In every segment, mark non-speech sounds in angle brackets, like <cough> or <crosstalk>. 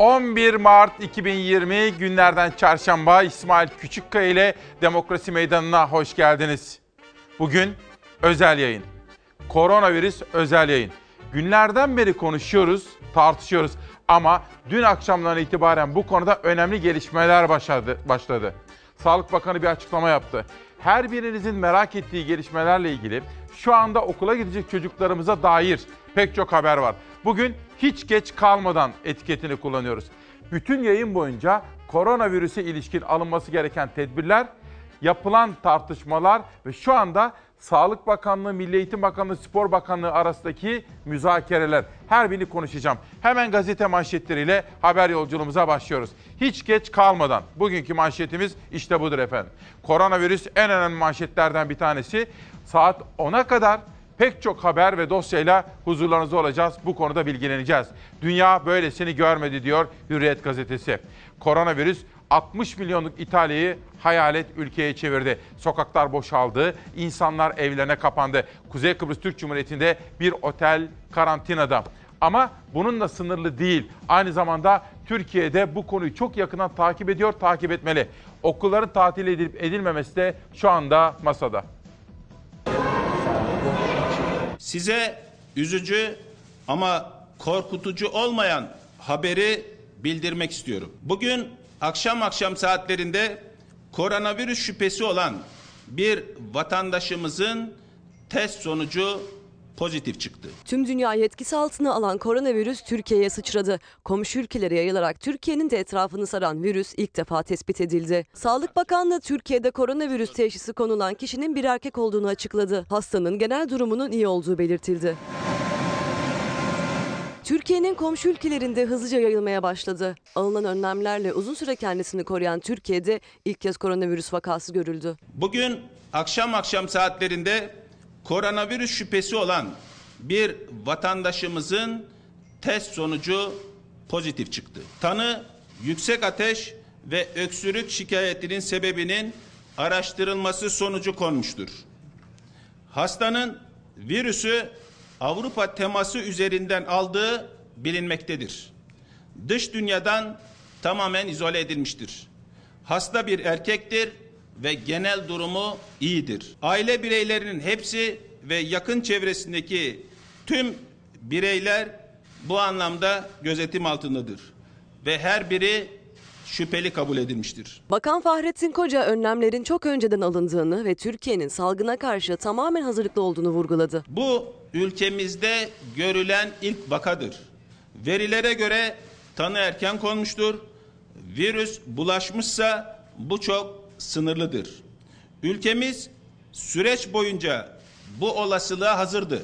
11 Mart 2020 günlerden çarşamba İsmail Küçükkaya ile Demokrasi Meydanı'na hoş geldiniz. Bugün özel yayın. Koronavirüs özel yayın. Günlerden beri konuşuyoruz, tartışıyoruz ama dün akşamdan itibaren bu konuda önemli gelişmeler başladı. başladı. Sağlık Bakanı bir açıklama yaptı. Her birinizin merak ettiği gelişmelerle ilgili şu anda okula gidecek çocuklarımıza dair pek çok haber var. Bugün hiç geç kalmadan etiketini kullanıyoruz. Bütün yayın boyunca koronavirüse ilişkin alınması gereken tedbirler, yapılan tartışmalar ve şu anda Sağlık Bakanlığı, Milli Eğitim Bakanlığı, Spor Bakanlığı arasındaki müzakereler. Her birini konuşacağım. Hemen gazete manşetleriyle haber yolculuğumuza başlıyoruz. Hiç geç kalmadan bugünkü manşetimiz işte budur efendim. Koronavirüs en önemli manşetlerden bir tanesi. Saat 10'a kadar pek çok haber ve dosyayla huzurlarınızda olacağız. Bu konuda bilgileneceğiz. Dünya böylesini görmedi diyor Hürriyet gazetesi. Koronavirüs 60 milyonluk İtalya'yı hayalet ülkeye çevirdi. Sokaklar boşaldı, insanlar evlerine kapandı. Kuzey Kıbrıs Türk Cumhuriyeti'nde bir otel karantinada. Ama bununla sınırlı değil. Aynı zamanda Türkiye'de bu konuyu çok yakından takip ediyor, takip etmeli. Okulların tatil edilip edilmemesi de şu anda masada. Size üzücü ama korkutucu olmayan haberi bildirmek istiyorum. Bugün akşam akşam saatlerinde koronavirüs şüphesi olan bir vatandaşımızın test sonucu pozitif çıktı. Tüm dünyayı etkisi altına alan koronavirüs Türkiye'ye sıçradı. Komşu ülkelere yayılarak Türkiye'nin de etrafını saran virüs ilk defa tespit edildi. Sağlık Bakanlığı Türkiye'de koronavirüs teşhisi konulan kişinin bir erkek olduğunu açıkladı. Hastanın genel durumunun iyi olduğu belirtildi. Türkiye'nin komşu ülkelerinde hızlıca yayılmaya başladı. Alınan önlemlerle uzun süre kendisini koruyan Türkiye'de ilk kez koronavirüs vakası görüldü. Bugün akşam akşam saatlerinde koronavirüs şüphesi olan bir vatandaşımızın test sonucu pozitif çıktı. Tanı yüksek ateş ve öksürük şikayetinin sebebinin araştırılması sonucu konmuştur. Hastanın virüsü Avrupa teması üzerinden aldığı bilinmektedir. Dış dünyadan tamamen izole edilmiştir. Hasta bir erkektir ve genel durumu iyidir. Aile bireylerinin hepsi ve yakın çevresindeki tüm bireyler bu anlamda gözetim altındadır ve her biri şüpheli kabul edilmiştir. Bakan Fahrettin Koca önlemlerin çok önceden alındığını ve Türkiye'nin salgına karşı tamamen hazırlıklı olduğunu vurguladı. Bu ülkemizde görülen ilk vakadır. Verilere göre tanı erken konmuştur. Virüs bulaşmışsa bu çok sınırlıdır. Ülkemiz süreç boyunca bu olasılığa hazırdı.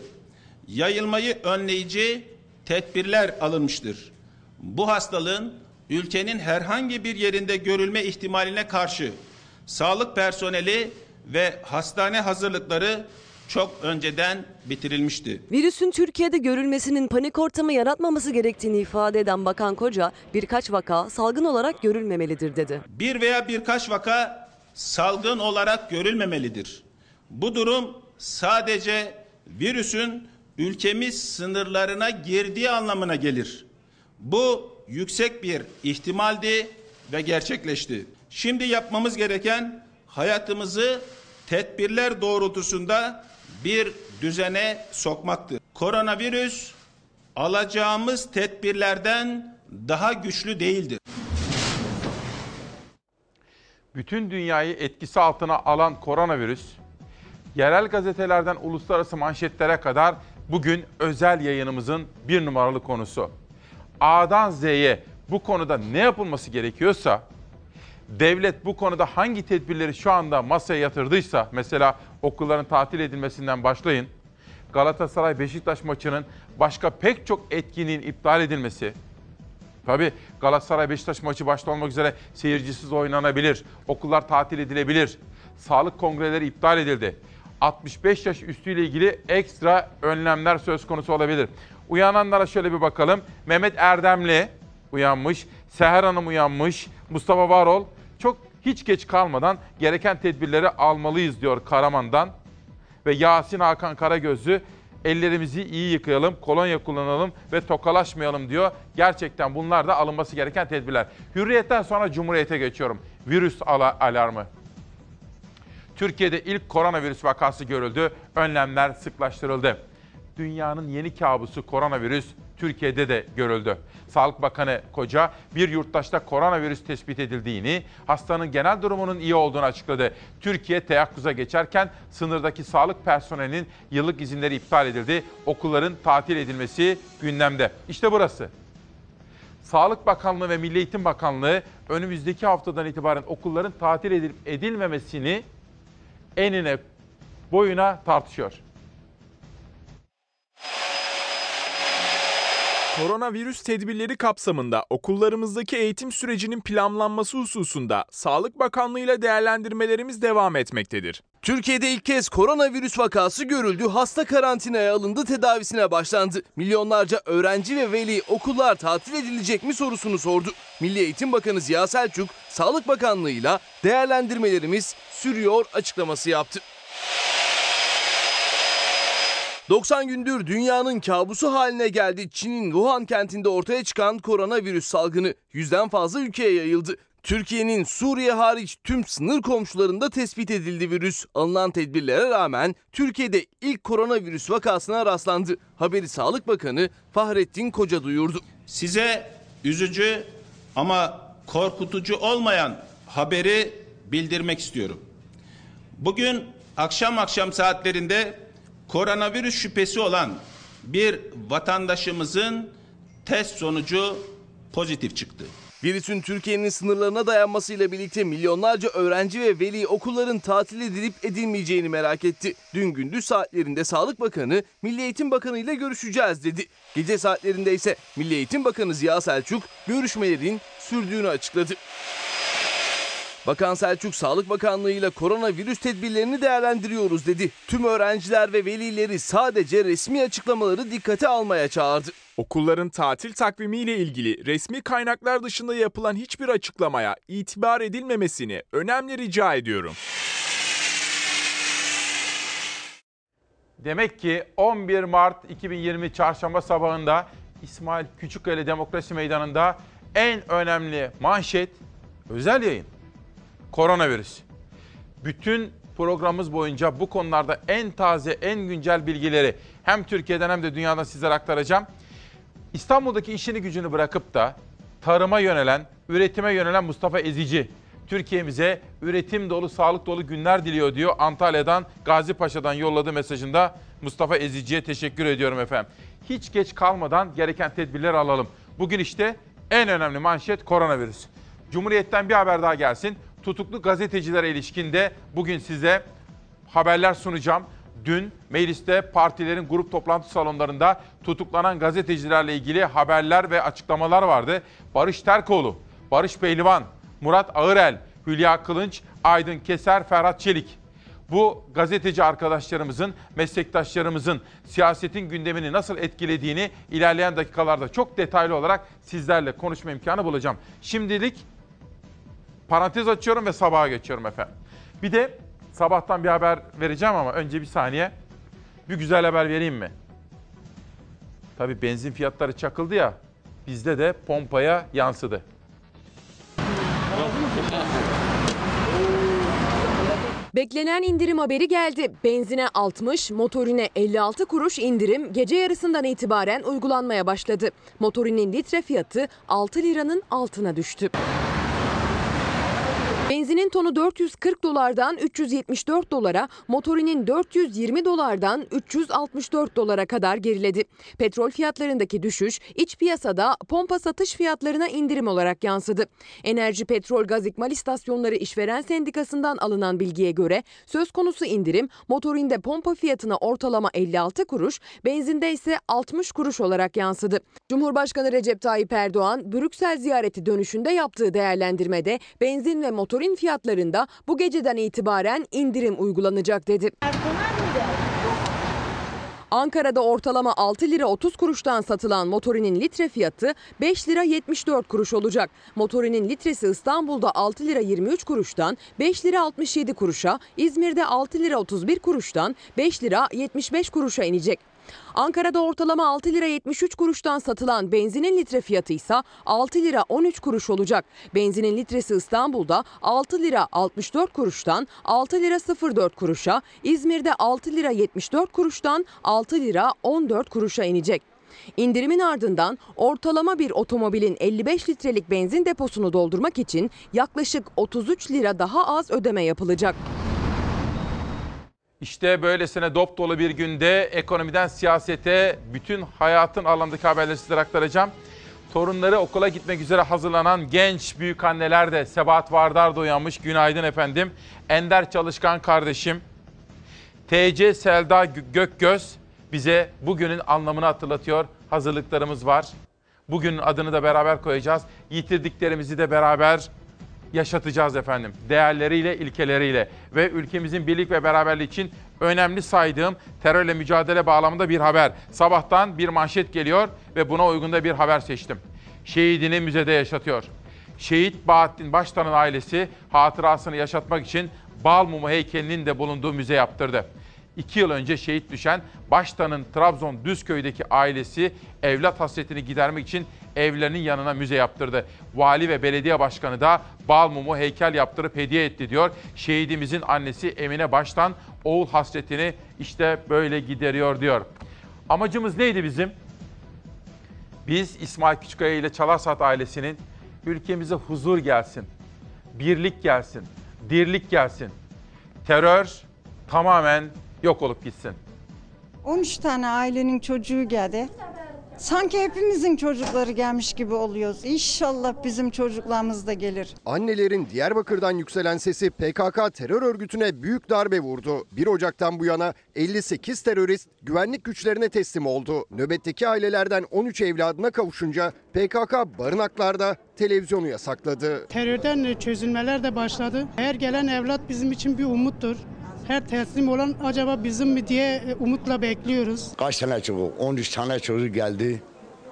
Yayılmayı önleyici tedbirler alınmıştır. Bu hastalığın ülkenin herhangi bir yerinde görülme ihtimaline karşı sağlık personeli ve hastane hazırlıkları çok önceden bitirilmişti. Virüsün Türkiye'de görülmesinin panik ortamı yaratmaması gerektiğini ifade eden Bakan Koca, birkaç vaka salgın olarak görülmemelidir dedi. Bir veya birkaç vaka salgın olarak görülmemelidir. Bu durum sadece virüsün ülkemiz sınırlarına girdiği anlamına gelir. Bu yüksek bir ihtimaldi ve gerçekleşti. Şimdi yapmamız gereken hayatımızı tedbirler doğrultusunda bir düzene sokmaktır. Koronavirüs alacağımız tedbirlerden daha güçlü değildir. Bütün dünyayı etkisi altına alan koronavirüs, yerel gazetelerden uluslararası manşetlere kadar bugün özel yayınımızın bir numaralı konusu. A'dan Z'ye bu konuda ne yapılması gerekiyorsa, devlet bu konuda hangi tedbirleri şu anda masaya yatırdıysa, mesela okulların tatil edilmesinden başlayın, Galatasaray Beşiktaş maçının başka pek çok etkinliğin iptal edilmesi, Tabii Galatasaray Beşiktaş maçı başta olmak üzere seyircisiz oynanabilir. Okullar tatil edilebilir. Sağlık kongreleri iptal edildi. 65 yaş üstüyle ilgili ekstra önlemler söz konusu olabilir. Uyananlara şöyle bir bakalım. Mehmet Erdemli uyanmış, Seher Hanım uyanmış, Mustafa Varol çok hiç geç kalmadan gereken tedbirleri almalıyız diyor Karaman'dan. Ve Yasin Hakan Karagözlü Ellerimizi iyi yıkayalım, kolonya kullanalım ve tokalaşmayalım diyor. Gerçekten bunlar da alınması gereken tedbirler. Hürriyetten sonra Cumhuriyet'e geçiyorum. Virüs ala- alarmı. Türkiye'de ilk koronavirüs vakası görüldü. Önlemler sıklaştırıldı. Dünyanın yeni kabusu koronavirüs Türkiye'de de görüldü. Sağlık Bakanı Koca bir yurttaşta koronavirüs tespit edildiğini, hastanın genel durumunun iyi olduğunu açıkladı. Türkiye teyakkuza geçerken sınırdaki sağlık personelinin yıllık izinleri iptal edildi. Okulların tatil edilmesi gündemde. İşte burası. Sağlık Bakanlığı ve Milli Eğitim Bakanlığı önümüzdeki haftadan itibaren okulların tatil edilip edilmemesini enine boyuna tartışıyor. Koronavirüs tedbirleri kapsamında okullarımızdaki eğitim sürecinin planlanması hususunda Sağlık Bakanlığı ile değerlendirmelerimiz devam etmektedir. Türkiye'de ilk kez koronavirüs vakası görüldü. Hasta karantinaya alındı, tedavisine başlandı. Milyonlarca öğrenci ve veli okullar tatil edilecek mi sorusunu sordu. Milli Eğitim Bakanı Ziya Selçuk, Sağlık Bakanlığı'yla değerlendirmelerimiz sürüyor açıklaması yaptı. 90 gündür dünyanın kabusu haline geldi. Çin'in Wuhan kentinde ortaya çıkan koronavirüs salgını yüzden fazla ülkeye yayıldı. Türkiye'nin Suriye hariç tüm sınır komşularında tespit edildi virüs. Alınan tedbirlere rağmen Türkiye'de ilk koronavirüs vakasına rastlandı. Haberi Sağlık Bakanı Fahrettin Koca duyurdu. Size üzücü ama korkutucu olmayan haberi bildirmek istiyorum. Bugün akşam akşam saatlerinde koronavirüs şüphesi olan bir vatandaşımızın test sonucu pozitif çıktı. Virüsün Türkiye'nin sınırlarına dayanmasıyla birlikte milyonlarca öğrenci ve veli okulların tatil edilip edilmeyeceğini merak etti. Dün gündüz saatlerinde Sağlık Bakanı Milli Eğitim Bakanı ile görüşeceğiz dedi. Gece saatlerinde ise Milli Eğitim Bakanı Ziya Selçuk görüşmelerin sürdüğünü açıkladı. Bakan Selçuk Sağlık Bakanlığı ile koronavirüs tedbirlerini değerlendiriyoruz dedi. Tüm öğrenciler ve velileri sadece resmi açıklamaları dikkate almaya çağırdı. Okulların tatil takvimiyle ilgili resmi kaynaklar dışında yapılan hiçbir açıklamaya itibar edilmemesini önemli rica ediyorum. Demek ki 11 Mart 2020 çarşamba sabahında İsmail Küçükkaya Demokrasi Meydanı'nda en önemli manşet özel yayın. Koronavirüs. Bütün programımız boyunca bu konularda en taze, en güncel bilgileri hem Türkiye'den hem de dünyadan sizlere aktaracağım. İstanbul'daki işini gücünü bırakıp da tarıma yönelen, üretime yönelen Mustafa Ezici Türkiye'mize üretim dolu, sağlık dolu günler diliyor diyor. Antalya'dan, Gazi Paşa'dan yolladığı mesajında Mustafa Ezici'ye teşekkür ediyorum efendim. Hiç geç kalmadan gereken tedbirleri alalım. Bugün işte en önemli manşet koronavirüs. Cumhuriyet'ten bir haber daha gelsin. Tutuklu gazetecilere ilişkin de bugün size haberler sunacağım. Dün mecliste partilerin grup toplantı salonlarında tutuklanan gazetecilerle ilgili haberler ve açıklamalar vardı. Barış Terkoğlu, Barış Pehlivan, Murat Ağırel, Hülya Kılınç, Aydın Keser, Ferhat Çelik. Bu gazeteci arkadaşlarımızın, meslektaşlarımızın siyasetin gündemini nasıl etkilediğini ilerleyen dakikalarda çok detaylı olarak sizlerle konuşma imkanı bulacağım. Şimdilik parantez açıyorum ve sabaha geçiyorum efendim. Bir de sabahtan bir haber vereceğim ama önce bir saniye. Bir güzel haber vereyim mi? Tabii benzin fiyatları çakıldı ya. Bizde de pompaya yansıdı. Beklenen indirim haberi geldi. Benzine 60, motorine 56 kuruş indirim gece yarısından itibaren uygulanmaya başladı. Motorinin litre fiyatı 6 liranın altına düştü. Benzinin tonu 440 dolardan 374 dolara, motorinin 420 dolardan 364 dolara kadar geriledi. Petrol fiyatlarındaki düşüş iç piyasada pompa satış fiyatlarına indirim olarak yansıdı. Enerji Petrol Gaz İkmal İstasyonları İşveren Sendikası'ndan alınan bilgiye göre söz konusu indirim motorinde pompa fiyatına ortalama 56 kuruş, benzinde ise 60 kuruş olarak yansıdı. Cumhurbaşkanı Recep Tayyip Erdoğan, Brüksel ziyareti dönüşünde yaptığı değerlendirmede benzin ve motorin fiyatlarında bu geceden itibaren indirim uygulanacak dedi. Ankara'da ortalama 6 lira 30 kuruştan satılan motorinin litre fiyatı 5 lira 74 kuruş olacak. Motorinin litresi İstanbul'da 6 lira 23 kuruştan 5 lira 67 kuruşa, İzmir'de 6 lira 31 kuruştan 5 lira 75 kuruşa inecek. Ankara'da ortalama 6 lira 73 kuruştan satılan benzinin litre fiyatı ise 6 lira 13 kuruş olacak. Benzinin litresi İstanbul'da 6 lira 64 kuruştan 6 lira 04 kuruşa, İzmir'de 6 lira 74 kuruştan 6 lira 14 kuruşa inecek. İndirimin ardından ortalama bir otomobilin 55 litrelik benzin deposunu doldurmak için yaklaşık 33 lira daha az ödeme yapılacak. İşte böylesine dop dolu bir günde ekonomiden siyasete bütün hayatın alanındaki haberleri sizlere aktaracağım. Torunları okula gitmek üzere hazırlanan genç büyük anneler de Sebahat Vardar da uyanmış. Günaydın efendim. Ender Çalışkan kardeşim. TC Selda Gö- Gökgöz bize bugünün anlamını hatırlatıyor. Hazırlıklarımız var. Bugünün adını da beraber koyacağız. Yitirdiklerimizi de beraber yaşatacağız efendim. Değerleriyle, ilkeleriyle ve ülkemizin birlik ve beraberliği için önemli saydığım terörle mücadele bağlamında bir haber. Sabahtan bir manşet geliyor ve buna uygun da bir haber seçtim. Şehidini müzede yaşatıyor. Şehit Bahattin Baştan'ın ailesi hatırasını yaşatmak için Balmumu heykelinin de bulunduğu müze yaptırdı. İki yıl önce şehit düşen Baştan'ın Trabzon Düzköy'deki ailesi evlat hasretini gidermek için evlerinin yanına müze yaptırdı. Vali ve belediye başkanı da bal mumu heykel yaptırıp hediye etti diyor. Şehidimizin annesi Emine Baştan oğul hasretini işte böyle gideriyor diyor. Amacımız neydi bizim? Biz İsmail Küçükkaya ile Çalarsat ailesinin ülkemize huzur gelsin, birlik gelsin, dirlik gelsin. Terör tamamen yok olup gitsin. 13 tane ailenin çocuğu geldi. Sanki hepimizin çocukları gelmiş gibi oluyoruz. İnşallah bizim çocuklarımız da gelir. Annelerin Diyarbakır'dan yükselen sesi PKK terör örgütüne büyük darbe vurdu. 1 Ocak'tan bu yana 58 terörist güvenlik güçlerine teslim oldu. Nöbetteki ailelerden 13 evladına kavuşunca PKK barınaklarda televizyonu yasakladı. Terörden çözülmeler de başladı. Her gelen evlat bizim için bir umuttur. Her teslim olan acaba bizim mi diye e, umutla bekliyoruz. Kaç tane çocuk? 13 tane çocuk geldi.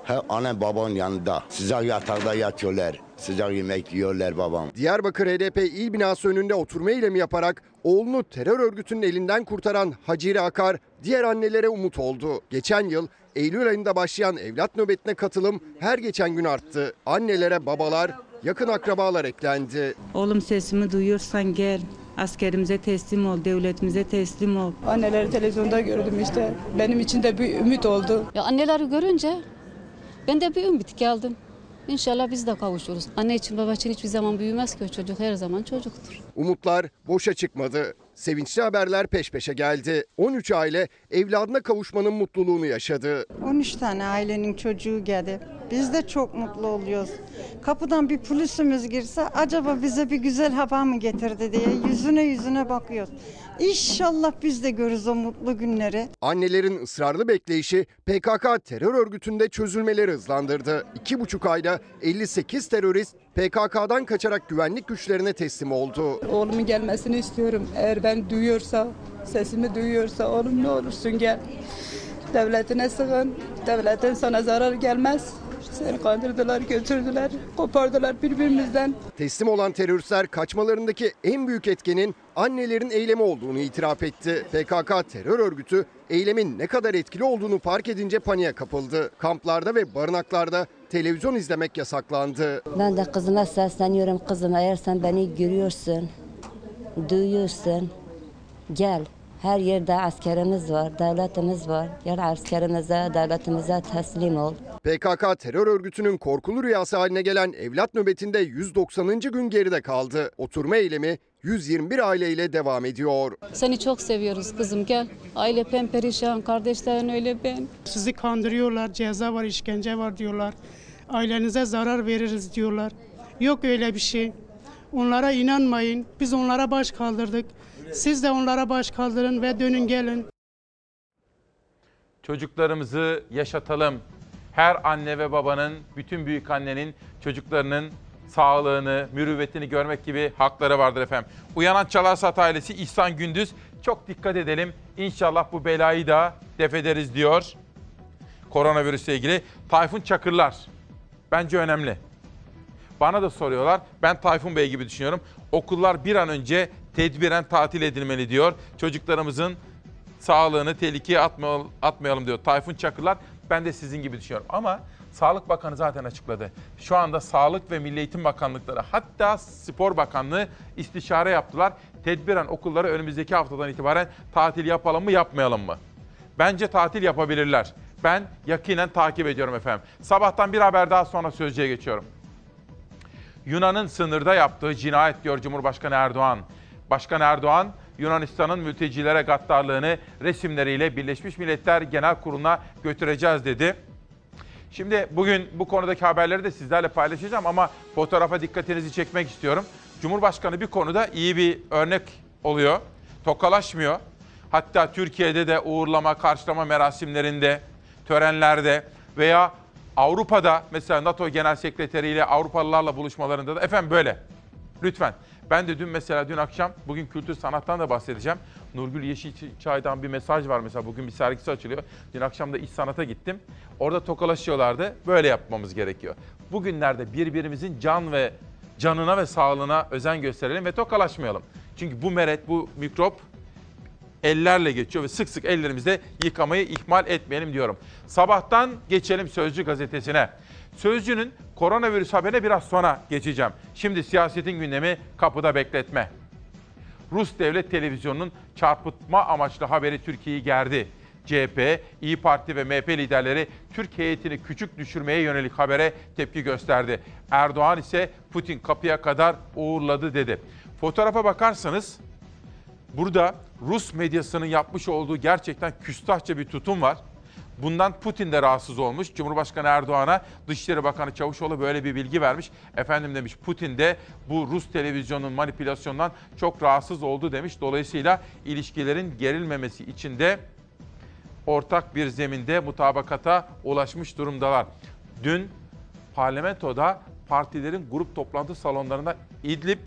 Hep anne babanın yanında. Sıcak yatakta yatıyorlar. Sıcak yemek yiyorlar babam. Diyarbakır HDP il binası önünde oturma eylemi yaparak oğlunu terör örgütünün elinden kurtaran Hacire Akar diğer annelere umut oldu. Geçen yıl Eylül ayında başlayan evlat nöbetine katılım her geçen gün arttı. Annelere babalar, yakın akrabalar eklendi. Oğlum sesimi duyuyorsan gel. Askerimize teslim ol, devletimize teslim ol. Anneleri televizyonda gördüm işte. Benim için de bir ümit oldu. Ya anneleri görünce ben de bir ümit geldim. İnşallah biz de kavuşuruz. Anne için baba için hiçbir zaman büyümez ki o çocuk her zaman çocuktur. Umutlar boşa çıkmadı. Sevinçli haberler peş peşe geldi. 13 aile evladına kavuşmanın mutluluğunu yaşadı. 13 tane ailenin çocuğu geldi. Biz de çok mutlu oluyoruz. Kapıdan bir polisimiz girse acaba bize bir güzel haber mi getirdi diye yüzüne yüzüne bakıyoruz. İnşallah biz de görürüz o mutlu günleri. Annelerin ısrarlı bekleyişi PKK terör örgütünde çözülmeleri hızlandırdı. İki buçuk ayda 58 terörist PKK'dan kaçarak güvenlik güçlerine teslim oldu. Oğlumun gelmesini istiyorum. Eğer ben duyuyorsa, sesimi duyuyorsa oğlum ne olursun gel. Devletine sığın. Devletin sana zarar gelmez. Seni kandırdılar, götürdüler, kopardılar birbirimizden. Teslim olan teröristler kaçmalarındaki en büyük etkenin annelerin eylemi olduğunu itiraf etti. PKK terör örgütü eylemin ne kadar etkili olduğunu fark edince paniğe kapıldı. Kamplarda ve barınaklarda televizyon izlemek yasaklandı. Ben de kızıma sesleniyorum kızım eğer sen beni görüyorsun, duyuyorsun gel. Her yerde askerimiz var, devletimiz var. Gel askerimize, devletimize teslim ol. PKK terör örgütünün korkulu rüyası haline gelen evlat nöbetinde 190. gün geride kaldı. Oturma eylemi 121 aileyle devam ediyor. Seni çok seviyoruz kızım gel. Aile pemperişan, kardeşlerin öyle ben. Sizi kandırıyorlar, ceza var, işkence var diyorlar. Ailenize zarar veririz diyorlar. Yok öyle bir şey. Onlara inanmayın. Biz onlara baş kaldırdık. Siz de onlara baş kaldırın ve dönün gelin. Çocuklarımızı yaşatalım. Her anne ve babanın, bütün büyük annenin çocuklarının sağlığını, mürüvvetini görmek gibi hakları vardır efendim. Uyanan Çalarsat ailesi İhsan Gündüz çok dikkat edelim. İnşallah bu belayı da def ederiz diyor. Koronavirüsle ilgili. Tayfun Çakırlar. Bence önemli. Bana da soruyorlar. Ben Tayfun Bey gibi düşünüyorum. Okullar bir an önce tedbiren tatil edilmeli diyor. Çocuklarımızın sağlığını tehlikeye atmayalım, diyor Tayfun Çakırlar. Ben de sizin gibi düşünüyorum ama Sağlık Bakanı zaten açıkladı. Şu anda Sağlık ve Milli Eğitim Bakanlıkları hatta Spor Bakanlığı istişare yaptılar. Tedbiren okulları önümüzdeki haftadan itibaren tatil yapalım mı yapmayalım mı? Bence tatil yapabilirler. Ben yakinen takip ediyorum efendim. Sabahtan bir haber daha sonra sözcüye geçiyorum. Yunan'ın sınırda yaptığı cinayet diyor Cumhurbaşkanı Erdoğan. Başkan Erdoğan, Yunanistan'ın mültecilere gaddarlığını resimleriyle Birleşmiş Milletler Genel Kurulu'na götüreceğiz dedi. Şimdi bugün bu konudaki haberleri de sizlerle paylaşacağım ama fotoğrafa dikkatinizi çekmek istiyorum. Cumhurbaşkanı bir konuda iyi bir örnek oluyor. Tokalaşmıyor. Hatta Türkiye'de de uğurlama, karşılama merasimlerinde, törenlerde veya Avrupa'da mesela NATO Genel Sekreteri ile Avrupalılarla buluşmalarında da efendim böyle. Lütfen. Ben de dün mesela dün akşam bugün kültür sanattan da bahsedeceğim. Nurgül Yeşilçay'dan bir mesaj var mesela bugün bir sergisi açılıyor. Dün akşam da iş sanata gittim. Orada tokalaşıyorlardı. Böyle yapmamız gerekiyor. Bugünlerde birbirimizin can ve canına ve sağlığına özen gösterelim ve tokalaşmayalım. Çünkü bu meret, bu mikrop ellerle geçiyor ve sık sık ellerimizde yıkamayı ihmal etmeyelim diyorum. Sabahtan geçelim Sözcü gazetesine. Sözcü'nün koronavirüs haberine biraz sonra geçeceğim. Şimdi siyasetin gündemi kapıda bekletme. Rus Devlet Televizyonu'nun çarpıtma amaçlı haberi Türkiye'yi gerdi. CHP, İyi Parti ve MHP liderleri Türk heyetini küçük düşürmeye yönelik habere tepki gösterdi. Erdoğan ise Putin kapıya kadar uğurladı dedi. Fotoğrafa bakarsanız burada Rus medyasının yapmış olduğu gerçekten küstahça bir tutum var. Bundan Putin de rahatsız olmuş. Cumhurbaşkanı Erdoğan'a Dışişleri Bakanı Çavuşoğlu böyle bir bilgi vermiş. Efendim demiş Putin de bu Rus televizyonun manipülasyondan çok rahatsız oldu demiş. Dolayısıyla ilişkilerin gerilmemesi için de ortak bir zeminde mutabakata ulaşmış durumdalar. Dün parlamentoda partilerin grup toplantı salonlarında İdlib,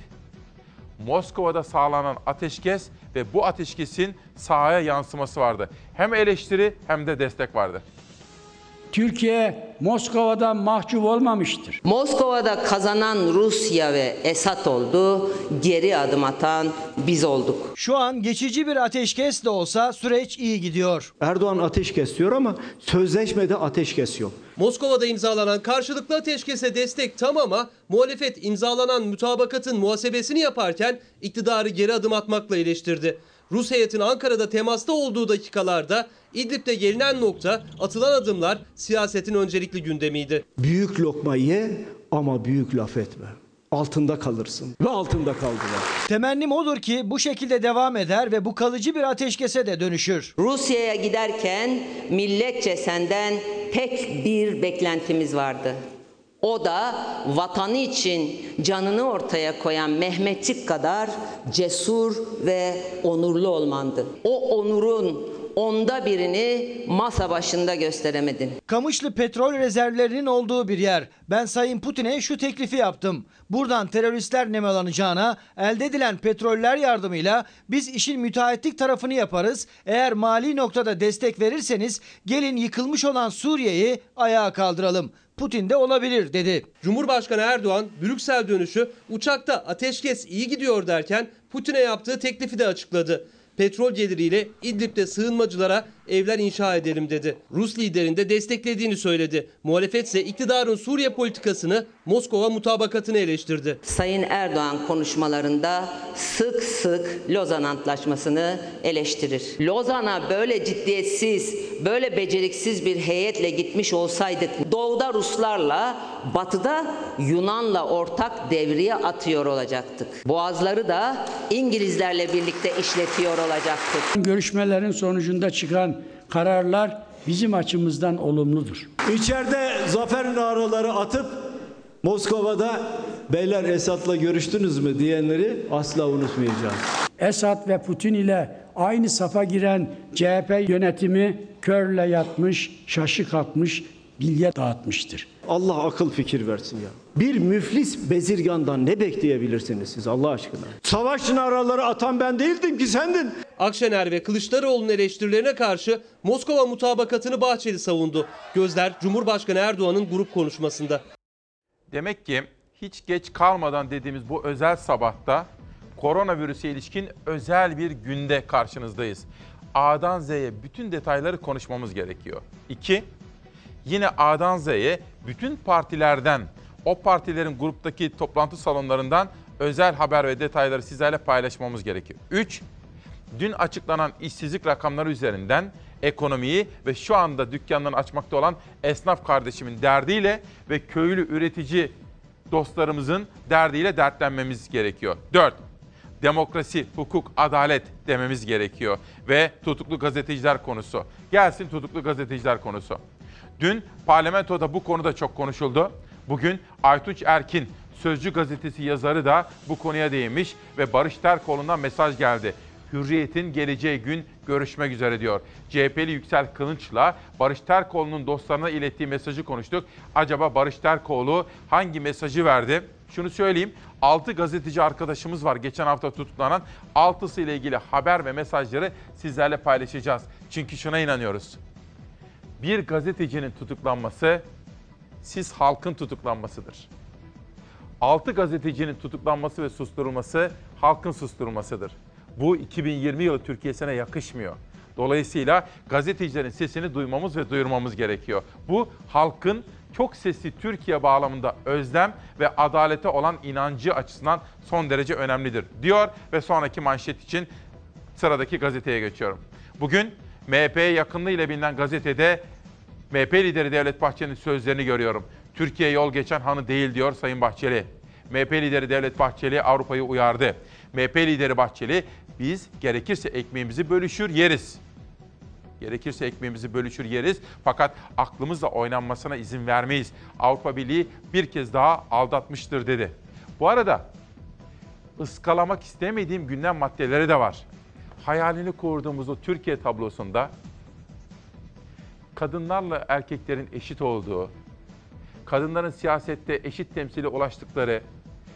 Moskova'da sağlanan ateşkes ve bu ateşkesin sahaya yansıması vardı. Hem eleştiri hem de destek vardı. Türkiye Moskova'dan mahcup olmamıştır. Moskova'da kazanan Rusya ve Esad oldu, geri adım atan biz olduk. Şu an geçici bir ateşkes de olsa süreç iyi gidiyor. Erdoğan ateş kesiyor ama sözleşmede ateş kesiyor. Moskova'da imzalanan karşılıklı ateşkese destek tam ama muhalefet imzalanan mutabakatın muhasebesini yaparken iktidarı geri adım atmakla eleştirdi. Rus heyetin Ankara'da temasta olduğu dakikalarda İdlib'de gelinen nokta atılan adımlar siyasetin öncelikli gündemiydi. Büyük lokma ye ama büyük laf etme. Altında kalırsın ve altında kaldılar. Temennim odur ki bu şekilde devam eder ve bu kalıcı bir ateşkese de dönüşür. Rusya'ya giderken milletçe senden tek bir beklentimiz vardı. O da vatanı için canını ortaya koyan Mehmetçik kadar cesur ve onurlu olmandı. O onurun onda birini masa başında gösteremedin. Kamışlı petrol rezervlerinin olduğu bir yer. Ben Sayın Putin'e şu teklifi yaptım. Buradan teröristler nemalanacağına elde edilen petroller yardımıyla biz işin müteahhitlik tarafını yaparız. Eğer mali noktada destek verirseniz gelin yıkılmış olan Suriye'yi ayağa kaldıralım. Putin de olabilir dedi. Cumhurbaşkanı Erdoğan Brüksel dönüşü uçakta ateşkes iyi gidiyor derken Putin'e yaptığı teklifi de açıkladı. Petrol geliriyle İdlib'de sığınmacılara evler inşa edelim dedi. Rus liderin de desteklediğini söyledi. Muhalefet iktidarın Suriye politikasını Moskova mutabakatını eleştirdi. Sayın Erdoğan konuşmalarında sık sık Lozan Antlaşması'nı eleştirir. Lozan'a böyle ciddiyetsiz, böyle beceriksiz bir heyetle gitmiş olsaydık doğuda Ruslarla, batıda Yunan'la ortak devriye atıyor olacaktık. Boğazları da İngilizlerle birlikte işletiyor olacaktık. Görüşmelerin sonucunda çıkan kararlar bizim açımızdan olumludur. İçeride zafer naraları atıp Moskova'da beyler Esad'la görüştünüz mü diyenleri asla unutmayacağız. Esad ve Putin ile aynı safa giren CHP yönetimi körle yatmış, şaşı kalkmış, bilye dağıtmıştır. Allah akıl fikir versin ya. Bir müflis bezirgandan ne bekleyebilirsiniz siz Allah aşkına? Savaş naraları atan ben değildim ki sendin. Akşener ve Kılıçdaroğlu'nun eleştirilerine karşı Moskova mutabakatını Bahçeli savundu. Gözler Cumhurbaşkanı Erdoğan'ın grup konuşmasında. Demek ki hiç geç kalmadan dediğimiz bu özel sabahta koronavirüse ilişkin özel bir günde karşınızdayız. A'dan Z'ye bütün detayları konuşmamız gerekiyor. İki, yine A'dan Z'ye bütün partilerden, o partilerin gruptaki toplantı salonlarından özel haber ve detayları sizlerle paylaşmamız gerekiyor. Üç, dün açıklanan işsizlik rakamları üzerinden ekonomiyi ve şu anda dükkanlarını açmakta olan esnaf kardeşimin derdiyle ve köylü üretici dostlarımızın derdiyle dertlenmemiz gerekiyor. 4. Demokrasi, hukuk, adalet dememiz gerekiyor ve tutuklu gazeteciler konusu. Gelsin tutuklu gazeteciler konusu. Dün parlamentoda bu konuda çok konuşuldu. Bugün Aytunç Erkin, Sözcü gazetesi yazarı da bu konuya değinmiş ve Barış Terkoğlu'ndan mesaj geldi. Hürriyet'in geleceği gün görüşmek üzere diyor. CHP'li Yüksel Kılınç'la Barış Terkoğlu'nun dostlarına ilettiği mesajı konuştuk. Acaba Barış Terkoğlu hangi mesajı verdi? Şunu söyleyeyim. 6 gazeteci arkadaşımız var geçen hafta tutuklanan. 6'sı ile ilgili haber ve mesajları sizlerle paylaşacağız. Çünkü şuna inanıyoruz. Bir gazetecinin tutuklanması siz halkın tutuklanmasıdır. 6 gazetecinin tutuklanması ve susturulması halkın susturulmasıdır. Bu 2020 yılı Türkiye'sine yakışmıyor. Dolayısıyla gazetecilerin sesini duymamız ve duyurmamız gerekiyor. Bu halkın çok sesli Türkiye bağlamında özlem ve adalete olan inancı açısından son derece önemlidir diyor ve sonraki manşet için sıradaki gazeteye geçiyorum. Bugün MHP'ye yakınlığı ile bilinen gazetede MHP lideri Devlet Bahçeli'nin sözlerini görüyorum. Türkiye yol geçen hanı değil diyor Sayın Bahçeli. MHP lideri Devlet Bahçeli Avrupa'yı uyardı. MHP lideri Bahçeli biz gerekirse ekmeğimizi bölüşür yeriz. Gerekirse ekmeğimizi bölüşür yeriz fakat aklımızla oynanmasına izin vermeyiz. Avrupa Birliği bir kez daha aldatmıştır dedi. Bu arada ıskalamak istemediğim gündem maddeleri de var. Hayalini kurduğumuz o Türkiye tablosunda kadınlarla erkeklerin eşit olduğu, kadınların siyasette eşit temsili ulaştıkları,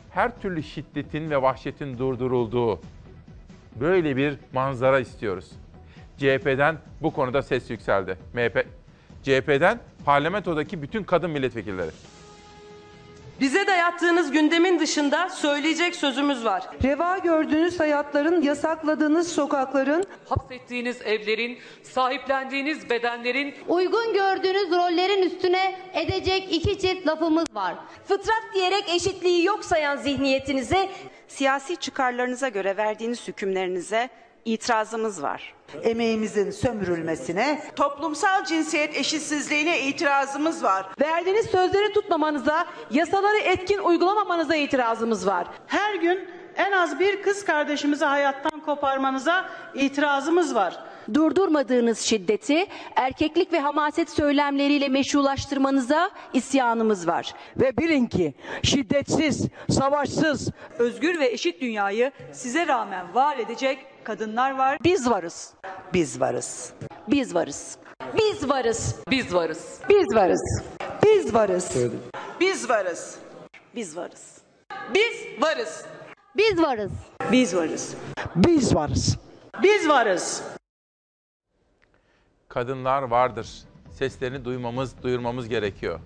her türlü şiddetin ve vahşetin durdurulduğu böyle bir manzara istiyoruz. CHP'den bu konuda ses yükseldi. MHP CHP'den parlamentodaki bütün kadın milletvekilleri. Bize dayattığınız gündemin dışında söyleyecek sözümüz var. Reva gördüğünüz hayatların, yasakladığınız sokakların, hapsettiğiniz evlerin, sahiplendiğiniz bedenlerin, uygun gördüğünüz rollerin üstüne edecek iki çift lafımız var. Fıtrat diyerek eşitliği yok sayan zihniyetinize, siyasi çıkarlarınıza göre verdiğiniz hükümlerinize itirazımız var. Emeğimizin sömürülmesine, toplumsal cinsiyet eşitsizliğine itirazımız var. Verdiğiniz sözleri tutmamanıza, yasaları etkin uygulamamanıza itirazımız var. Her gün en az bir kız kardeşimizi hayattan koparmanıza itirazımız var. Durdurmadığınız şiddeti erkeklik ve hamaset söylemleriyle meşrulaştırmanıza isyanımız var. Ve bilin ki şiddetsiz, savaşsız, özgür ve eşit dünyayı size rağmen var edecek kadınlar var. Biz varız. Biz varız. Biz varız. Biz varız. Biz varız. Biz varız. Biz varız. Biz varız. Biz varız. Biz varız. Biz varız. Biz varız. Biz varız. Biz varız. Kadınlar vardır. Seslerini duymamız, duyurmamız gerekiyor.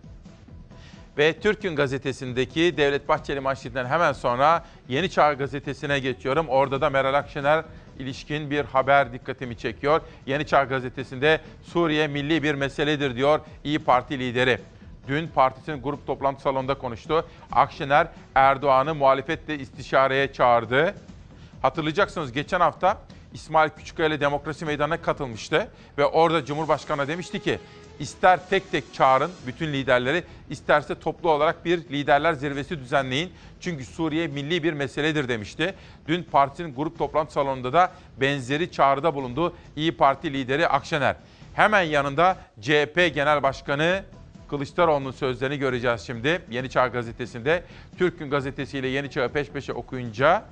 Ve Türk'ün gazetesindeki Devlet Bahçeli manşetinden hemen sonra Yeni Çağ gazetesine geçiyorum. Orada da Meral Akşener ilişkin bir haber dikkatimi çekiyor. Yeni Çağ gazetesinde Suriye milli bir meseledir diyor İyi Parti lideri. Dün partisinin grup toplantı salonunda konuştu. Akşener Erdoğan'ı muhalefetle istişareye çağırdı. Hatırlayacaksınız geçen hafta İsmail Küçükkaya ile Demokrasi Meydanı'na katılmıştı. Ve orada Cumhurbaşkanı demişti ki ister tek tek çağırın bütün liderleri, isterse toplu olarak bir liderler zirvesi düzenleyin. Çünkü Suriye milli bir meseledir demişti. Dün partinin grup toplantı salonunda da benzeri çağrıda bulundu İyi Parti lideri Akşener. Hemen yanında CHP Genel Başkanı Kılıçdaroğlu'nun sözlerini göreceğiz şimdi Yeni Çağ Gazetesi'nde. Türk Gün Gazetesi ile Yeni Çağ'ı peş peşe okuyunca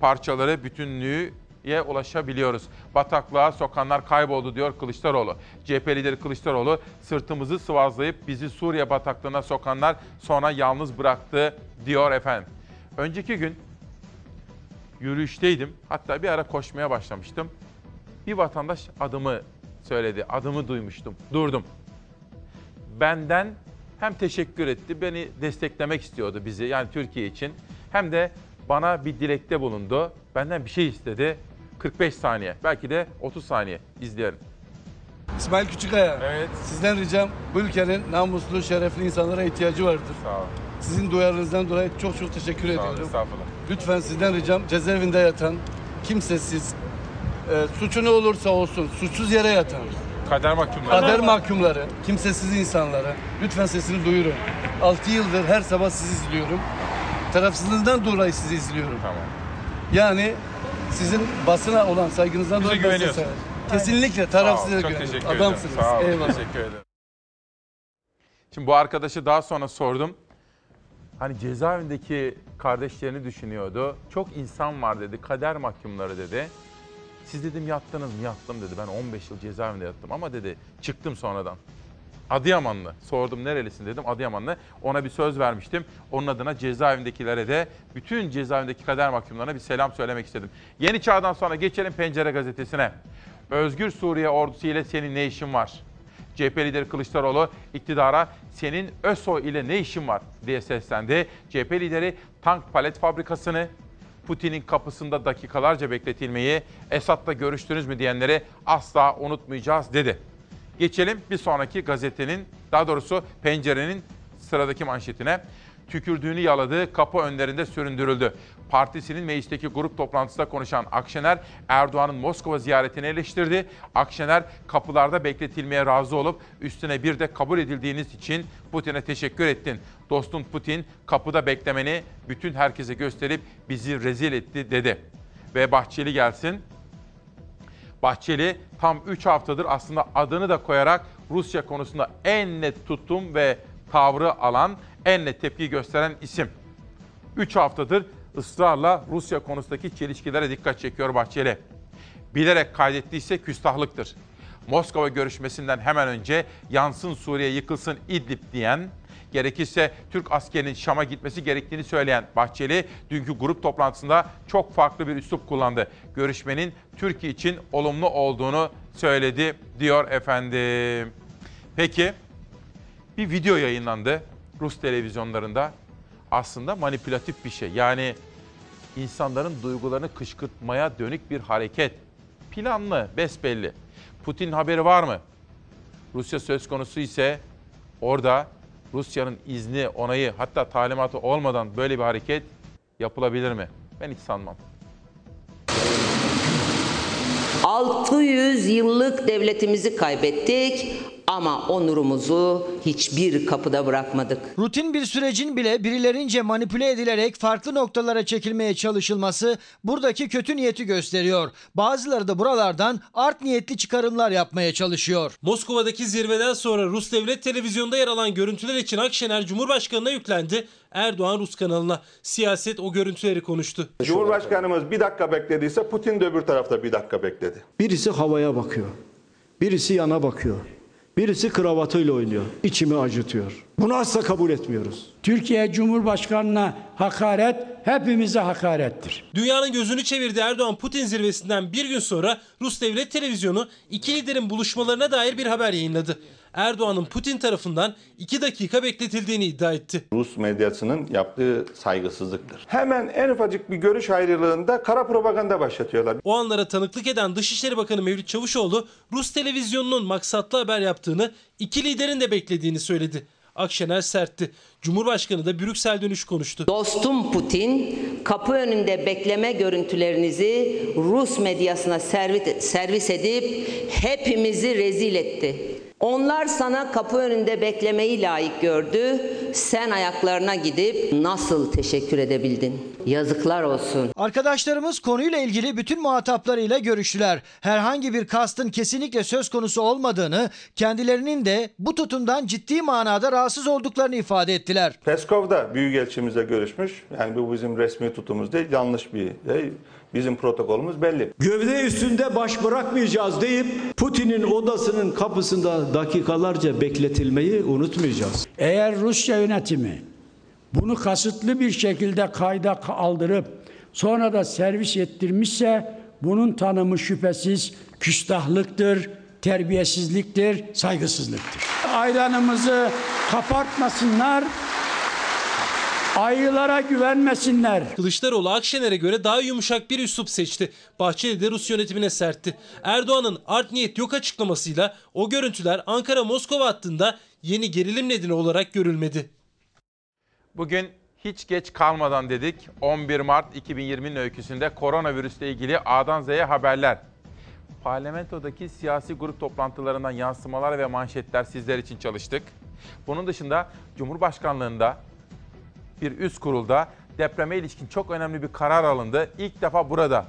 parçaları bütünlüğü ye ulaşabiliyoruz. Bataklığa sokanlar kayboldu diyor Kılıçdaroğlu. CHP lideri Kılıçdaroğlu sırtımızı sıvazlayıp bizi Suriye bataklığına sokanlar sonra yalnız bıraktı diyor efendim. Önceki gün yürüyüşteydim. Hatta bir ara koşmaya başlamıştım. Bir vatandaş adımı söyledi. Adımı duymuştum. Durdum. Benden hem teşekkür etti, beni desteklemek istiyordu bizi yani Türkiye için. Hem de bana bir dilekte bulundu. Benden bir şey istedi. 45 saniye, belki de 30 saniye izleyelim. İsmail Küçükaya. Evet. Sizden ricam bu ülkenin namuslu, şerefli insanlara ihtiyacı vardır. Sağ olun. Sizin duyarlılığınızdan dolayı çok çok teşekkür Sağ olun, ediyorum. estağfurullah. Lütfen sizden ricam cezaevinde yatan, kimsesiz, e, suçu ne olursa olsun, suçsuz yere yatan, Kader mahkumları. kader mahkumları, kimsesiz insanlara lütfen sesini duyurun. 6 yıldır her sabah sizi izliyorum. Tarafsızlığından dolayı sizi izliyorum. Tamam. Yani sizin basına olan saygınızdan Bize dolayı ben size severim. Kesinlikle tarafsıza Çok güveniyorum. teşekkür ederim. Adamsınız. Sağ olun, Eyvallah. teşekkür ederim. Şimdi bu arkadaşı daha sonra sordum. Hani cezaevindeki kardeşlerini düşünüyordu. Çok insan var dedi, kader mahkumları dedi. Siz dedim yattınız mı? Yattım dedi. Ben 15 yıl cezaevinde yattım ama dedi çıktım sonradan. Adıyamanlı. Sordum nerelisin dedim Adıyamanlı. Ona bir söz vermiştim. Onun adına cezaevindekilere de bütün cezaevindeki kader mahkumlarına bir selam söylemek istedim. Yeni Çağ'dan sonra geçelim Pencere Gazetesi'ne. Özgür Suriye ordusu ile senin ne işin var? CHP lideri Kılıçdaroğlu iktidara senin ÖSO ile ne işin var diye seslendi. CHP lideri tank palet fabrikasını, Putin'in kapısında dakikalarca bekletilmeyi, Esad'la görüştünüz mü diyenleri asla unutmayacağız dedi. Geçelim bir sonraki gazetenin, daha doğrusu pencerenin sıradaki manşetine. Tükürdüğünü yaladığı kapı önlerinde süründürüldü. Partisinin meclisteki grup toplantısında konuşan Akşener, Erdoğan'ın Moskova ziyaretini eleştirdi. Akşener kapılarda bekletilmeye razı olup üstüne bir de kabul edildiğiniz için Putin'e teşekkür ettin. Dostun Putin kapıda beklemeni bütün herkese gösterip bizi rezil etti dedi. Ve Bahçeli gelsin. Bahçeli tam 3 haftadır aslında adını da koyarak Rusya konusunda en net tutum ve tavrı alan, en net tepki gösteren isim. 3 haftadır ısrarla Rusya konusundaki çelişkilere dikkat çekiyor Bahçeli. Bilerek kaydettiyse küstahlıktır. Moskova görüşmesinden hemen önce yansın Suriye yıkılsın İdlib diyen, gerekirse Türk askerinin Şam'a gitmesi gerektiğini söyleyen Bahçeli, dünkü grup toplantısında çok farklı bir üslup kullandı. Görüşmenin Türkiye için olumlu olduğunu söyledi diyor efendim. Peki bir video yayınlandı Rus televizyonlarında. Aslında manipülatif bir şey. Yani insanların duygularını kışkırtmaya dönük bir hareket. Planlı, besbelli. Putin haberi var mı? Rusya söz konusu ise orada Rusya'nın izni, onayı hatta talimatı olmadan böyle bir hareket yapılabilir mi? Ben hiç sanmam. 600 yıllık devletimizi kaybettik ama onurumuzu hiçbir kapıda bırakmadık. Rutin bir sürecin bile birilerince manipüle edilerek farklı noktalara çekilmeye çalışılması buradaki kötü niyeti gösteriyor. Bazıları da buralardan art niyetli çıkarımlar yapmaya çalışıyor. Moskova'daki zirveden sonra Rus Devlet Televizyonu'nda yer alan görüntüler için Akşener Cumhurbaşkanı'na yüklendi. Erdoğan Rus kanalına siyaset o görüntüleri konuştu. Cumhurbaşkanımız bir dakika beklediyse Putin de öbür tarafta bir dakika bekledi. Birisi havaya bakıyor. Birisi yana bakıyor. Birisi kravatıyla oynuyor. İçimi acıtıyor. Bunu asla kabul etmiyoruz. Türkiye Cumhurbaşkanı'na hakaret hepimize hakarettir. Dünyanın gözünü çevirdi Erdoğan Putin zirvesinden bir gün sonra Rus Devlet Televizyonu iki liderin buluşmalarına dair bir haber yayınladı. Erdoğan'ın Putin tarafından 2 dakika bekletildiğini iddia etti. Rus medyasının yaptığı saygısızlıktır. Hemen en ufacık bir görüş ayrılığında kara propaganda başlatıyorlar. O anlara tanıklık eden Dışişleri Bakanı Mevlüt Çavuşoğlu Rus televizyonunun maksatlı haber yaptığını, iki liderin de beklediğini söyledi. Akşener sertti. Cumhurbaşkanı da Brüksel dönüş konuştu. Dostum Putin kapı önünde bekleme görüntülerinizi Rus medyasına servis, servis edip hepimizi rezil etti. Onlar sana kapı önünde beklemeyi layık gördü. Sen ayaklarına gidip nasıl teşekkür edebildin? Yazıklar olsun. Arkadaşlarımız konuyla ilgili bütün muhataplarıyla görüştüler. Herhangi bir kastın kesinlikle söz konusu olmadığını, kendilerinin de bu tutumdan ciddi manada rahatsız olduklarını ifade ettiler. Peskov da Büyükelçimizle görüşmüş. Yani bu bizim resmi tutumumuz değil, yanlış bir şey. Bizim protokolümüz belli. Gövde üstünde baş bırakmayacağız deyip Putin'in odasının kapısında dakikalarca bekletilmeyi unutmayacağız. Eğer Rusya yönetimi bunu kasıtlı bir şekilde kayda aldırıp sonra da servis ettirmişse bunun tanımı şüphesiz küstahlıktır, terbiyesizliktir, saygısızlıktır. Ayranımızı kapartmasınlar. Ayılara güvenmesinler. Kılıçdaroğlu Akşener'e göre daha yumuşak bir üslup seçti. Bahçeli de Rus yönetimine sertti. Erdoğan'ın art niyet yok açıklamasıyla o görüntüler Ankara-Moskova hattında yeni gerilim nedeni olarak görülmedi. Bugün hiç geç kalmadan dedik. 11 Mart 2020'nin öyküsünde koronavirüsle ilgili A'dan Z'ye haberler. Parlamentodaki siyasi grup toplantılarından yansımalar ve manşetler sizler için çalıştık. Bunun dışında Cumhurbaşkanlığında bir üst kurulda depreme ilişkin çok önemli bir karar alındı. İlk defa burada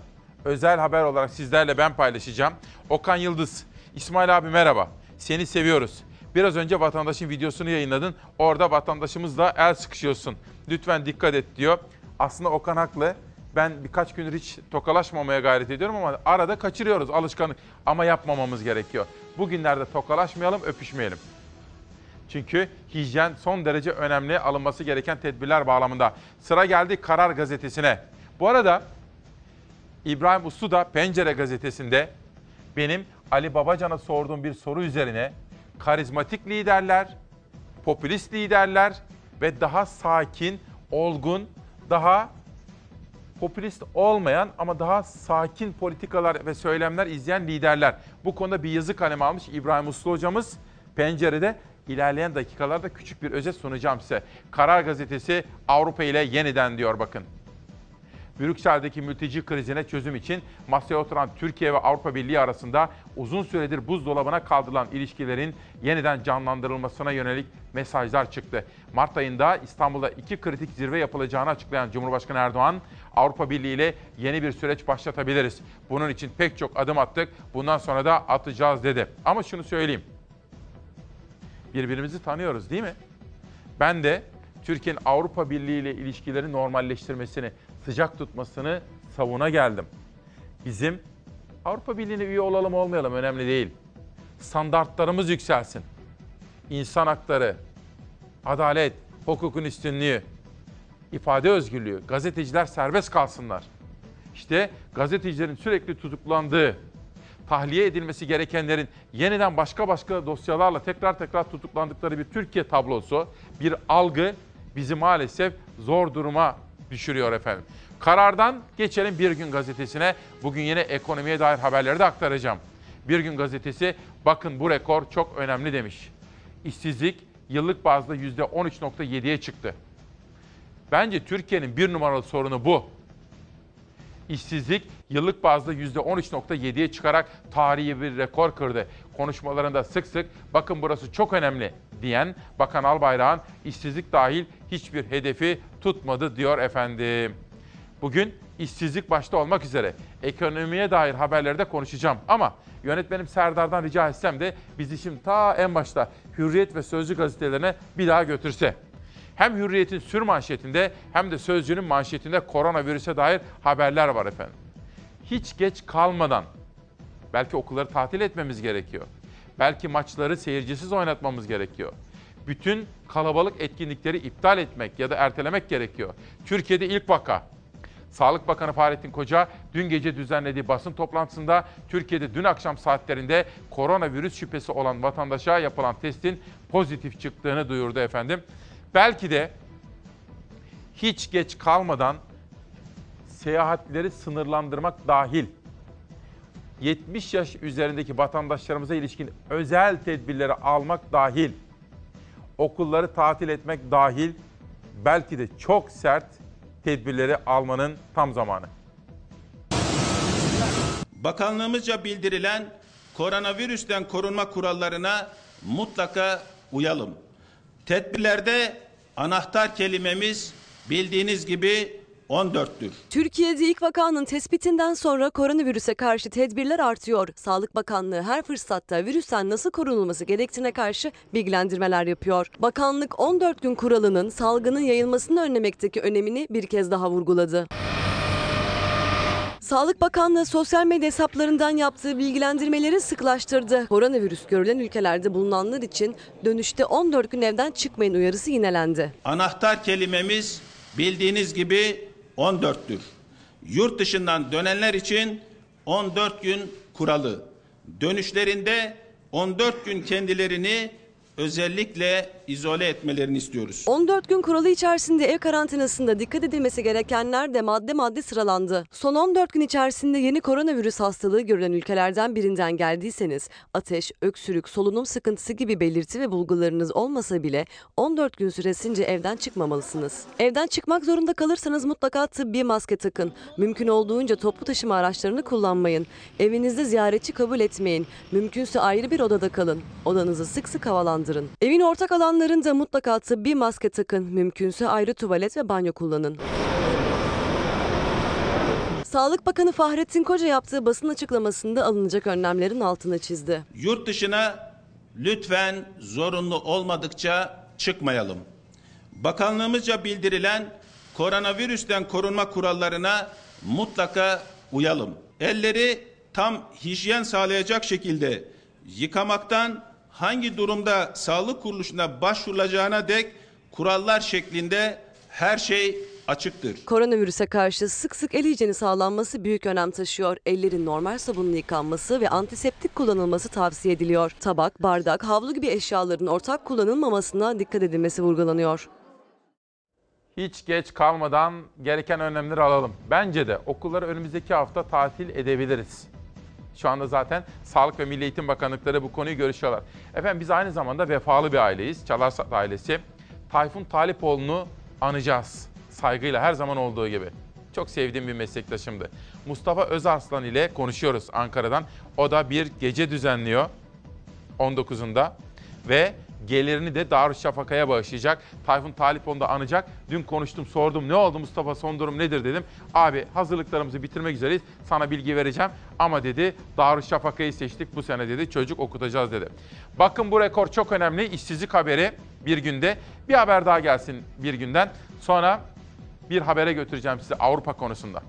özel haber olarak sizlerle ben paylaşacağım. Okan Yıldız, İsmail abi merhaba. Seni seviyoruz. Biraz önce vatandaşın videosunu yayınladın. Orada vatandaşımızla el sıkışıyorsun. Lütfen dikkat et diyor. Aslında Okan haklı. Ben birkaç gündür hiç tokalaşmamaya gayret ediyorum ama arada kaçırıyoruz alışkanlık. Ama yapmamamız gerekiyor. Bugünlerde tokalaşmayalım, öpüşmeyelim. Çünkü hijyen son derece önemli alınması gereken tedbirler bağlamında. Sıra geldi Karar Gazetesi'ne. Bu arada İbrahim Uslu da Pencere Gazetesi'nde benim Ali Babacan'a sorduğum bir soru üzerine karizmatik liderler, popülist liderler ve daha sakin, olgun, daha popülist olmayan ama daha sakin politikalar ve söylemler izleyen liderler. Bu konuda bir yazı kalemi almış İbrahim Uslu hocamız pencerede. İlerleyen dakikalarda küçük bir özet sunacağım size. Karar Gazetesi Avrupa ile yeniden diyor bakın. Brüksel'deki mülteci krizine çözüm için masaya oturan Türkiye ve Avrupa Birliği arasında uzun süredir buzdolabına kaldırılan ilişkilerin yeniden canlandırılmasına yönelik mesajlar çıktı. Mart ayında İstanbul'da iki kritik zirve yapılacağını açıklayan Cumhurbaşkanı Erdoğan, Avrupa Birliği ile yeni bir süreç başlatabiliriz. Bunun için pek çok adım attık, bundan sonra da atacağız dedi. Ama şunu söyleyeyim, birbirimizi tanıyoruz değil mi? Ben de Türkiye'nin Avrupa Birliği ile ilişkileri normalleştirmesini, sıcak tutmasını savuna geldim. Bizim Avrupa Birliği'ne üye olalım olmayalım önemli değil. Standartlarımız yükselsin. İnsan hakları, adalet, hukukun üstünlüğü, ifade özgürlüğü, gazeteciler serbest kalsınlar. İşte gazetecilerin sürekli tutuklandığı, tahliye edilmesi gerekenlerin yeniden başka başka dosyalarla tekrar tekrar tutuklandıkları bir Türkiye tablosu, bir algı bizi maalesef zor duruma düşürüyor efendim. Karardan geçelim Bir Gün Gazetesi'ne. Bugün yine ekonomiye dair haberleri de aktaracağım. Bir Gün Gazetesi bakın bu rekor çok önemli demiş. İşsizlik yıllık bazda %13.7'ye çıktı. Bence Türkiye'nin bir numaralı sorunu bu. İşsizlik yıllık bazda %13.7'ye çıkarak tarihi bir rekor kırdı. Konuşmalarında sık sık bakın burası çok önemli diyen Bakan Albayrak'ın işsizlik dahil hiçbir hedefi tutmadı diyor efendim. Bugün işsizlik başta olmak üzere ekonomiye dair haberleri de konuşacağım. Ama yönetmenim Serdar'dan rica etsem de bizi şimdi ta en başta Hürriyet ve Sözcü gazetelerine bir daha götürse. Hem Hürriyet'in sür manşetinde hem de Sözcü'nün manşetinde koronavirüse dair haberler var efendim. Hiç geç kalmadan belki okulları tatil etmemiz gerekiyor. Belki maçları seyircisiz oynatmamız gerekiyor. Bütün kalabalık etkinlikleri iptal etmek ya da ertelemek gerekiyor. Türkiye'de ilk vaka. Sağlık Bakanı Fahrettin Koca dün gece düzenlediği basın toplantısında Türkiye'de dün akşam saatlerinde koronavirüs şüphesi olan vatandaşa yapılan testin pozitif çıktığını duyurdu efendim. Belki de hiç geç kalmadan seyahatleri sınırlandırmak dahil 70 yaş üzerindeki vatandaşlarımıza ilişkin özel tedbirleri almak dahil, okulları tatil etmek dahil belki de çok sert tedbirleri almanın tam zamanı. Bakanlığımızca bildirilen koronavirüsten korunma kurallarına mutlaka uyalım. Tedbirlerde anahtar kelimemiz bildiğiniz gibi 14'tür. Türkiye'de ilk vakanın tespitinden sonra koronavirüse karşı tedbirler artıyor. Sağlık Bakanlığı her fırsatta virüsten nasıl korunulması gerektiğine karşı bilgilendirmeler yapıyor. Bakanlık 14 gün kuralının salgının yayılmasını önlemekteki önemini bir kez daha vurguladı. Sağlık Bakanlığı sosyal medya hesaplarından yaptığı bilgilendirmeleri sıklaştırdı. Koronavirüs görülen ülkelerde bulunanlar için dönüşte 14 gün evden çıkmayın uyarısı yinelendi. Anahtar kelimemiz bildiğiniz gibi 14'tür. Yurt dışından dönenler için 14 gün kuralı. Dönüşlerinde 14 gün kendilerini özellikle izole etmelerini istiyoruz. 14 gün kuralı içerisinde ev karantinasında dikkat edilmesi gerekenler de madde madde sıralandı. Son 14 gün içerisinde yeni koronavirüs hastalığı görülen ülkelerden birinden geldiyseniz ateş, öksürük, solunum sıkıntısı gibi belirti ve bulgularınız olmasa bile 14 gün süresince evden çıkmamalısınız. Evden çıkmak zorunda kalırsanız mutlaka tıbbi maske takın. Mümkün olduğunca toplu taşıma araçlarını kullanmayın. Evinizde ziyaretçi kabul etmeyin. Mümkünse ayrı bir odada kalın. Odanızı sık sık havalandırın. Evin ortak alanlarında mutlaka tıbbi maske takın. Mümkünse ayrı tuvalet ve banyo kullanın. Sağlık Bakanı Fahrettin Koca yaptığı basın açıklamasında alınacak önlemlerin altını çizdi. Yurt dışına lütfen zorunlu olmadıkça çıkmayalım. Bakanlığımızca bildirilen koronavirüsten korunma kurallarına mutlaka uyalım. Elleri tam hijyen sağlayacak şekilde yıkamaktan hangi durumda sağlık kuruluşuna başvurulacağına dek kurallar şeklinde her şey açıktır. Koronavirüse karşı sık sık el hijyeni sağlanması büyük önem taşıyor. Ellerin normal sabunla yıkanması ve antiseptik kullanılması tavsiye ediliyor. Tabak, bardak, havlu gibi eşyaların ortak kullanılmamasına dikkat edilmesi vurgulanıyor. Hiç geç kalmadan gereken önlemleri alalım. Bence de okulları önümüzdeki hafta tatil edebiliriz. Şu anda zaten Sağlık ve Milli Eğitim Bakanlıkları bu konuyu görüşüyorlar. Efendim biz aynı zamanda vefalı bir aileyiz. Çalarsat ailesi. Tayfun Talipoğlu'nu anacağız. Saygıyla her zaman olduğu gibi. Çok sevdiğim bir meslektaşımdı. Mustafa Özarslan ile konuşuyoruz Ankara'dan. O da bir gece düzenliyor 19'unda ve gelirini de Darüşşafaka'ya bağışlayacak. Tayfun Talipoğlu'nu da anacak. Dün konuştum sordum ne oldu Mustafa son durum nedir dedim. Abi hazırlıklarımızı bitirmek üzereyiz sana bilgi vereceğim. Ama dedi Darüşşafaka'yı seçtik bu sene dedi çocuk okutacağız dedi. Bakın bu rekor çok önemli işsizlik haberi bir günde. Bir haber daha gelsin bir günden. Sonra bir habere götüreceğim sizi Avrupa konusunda.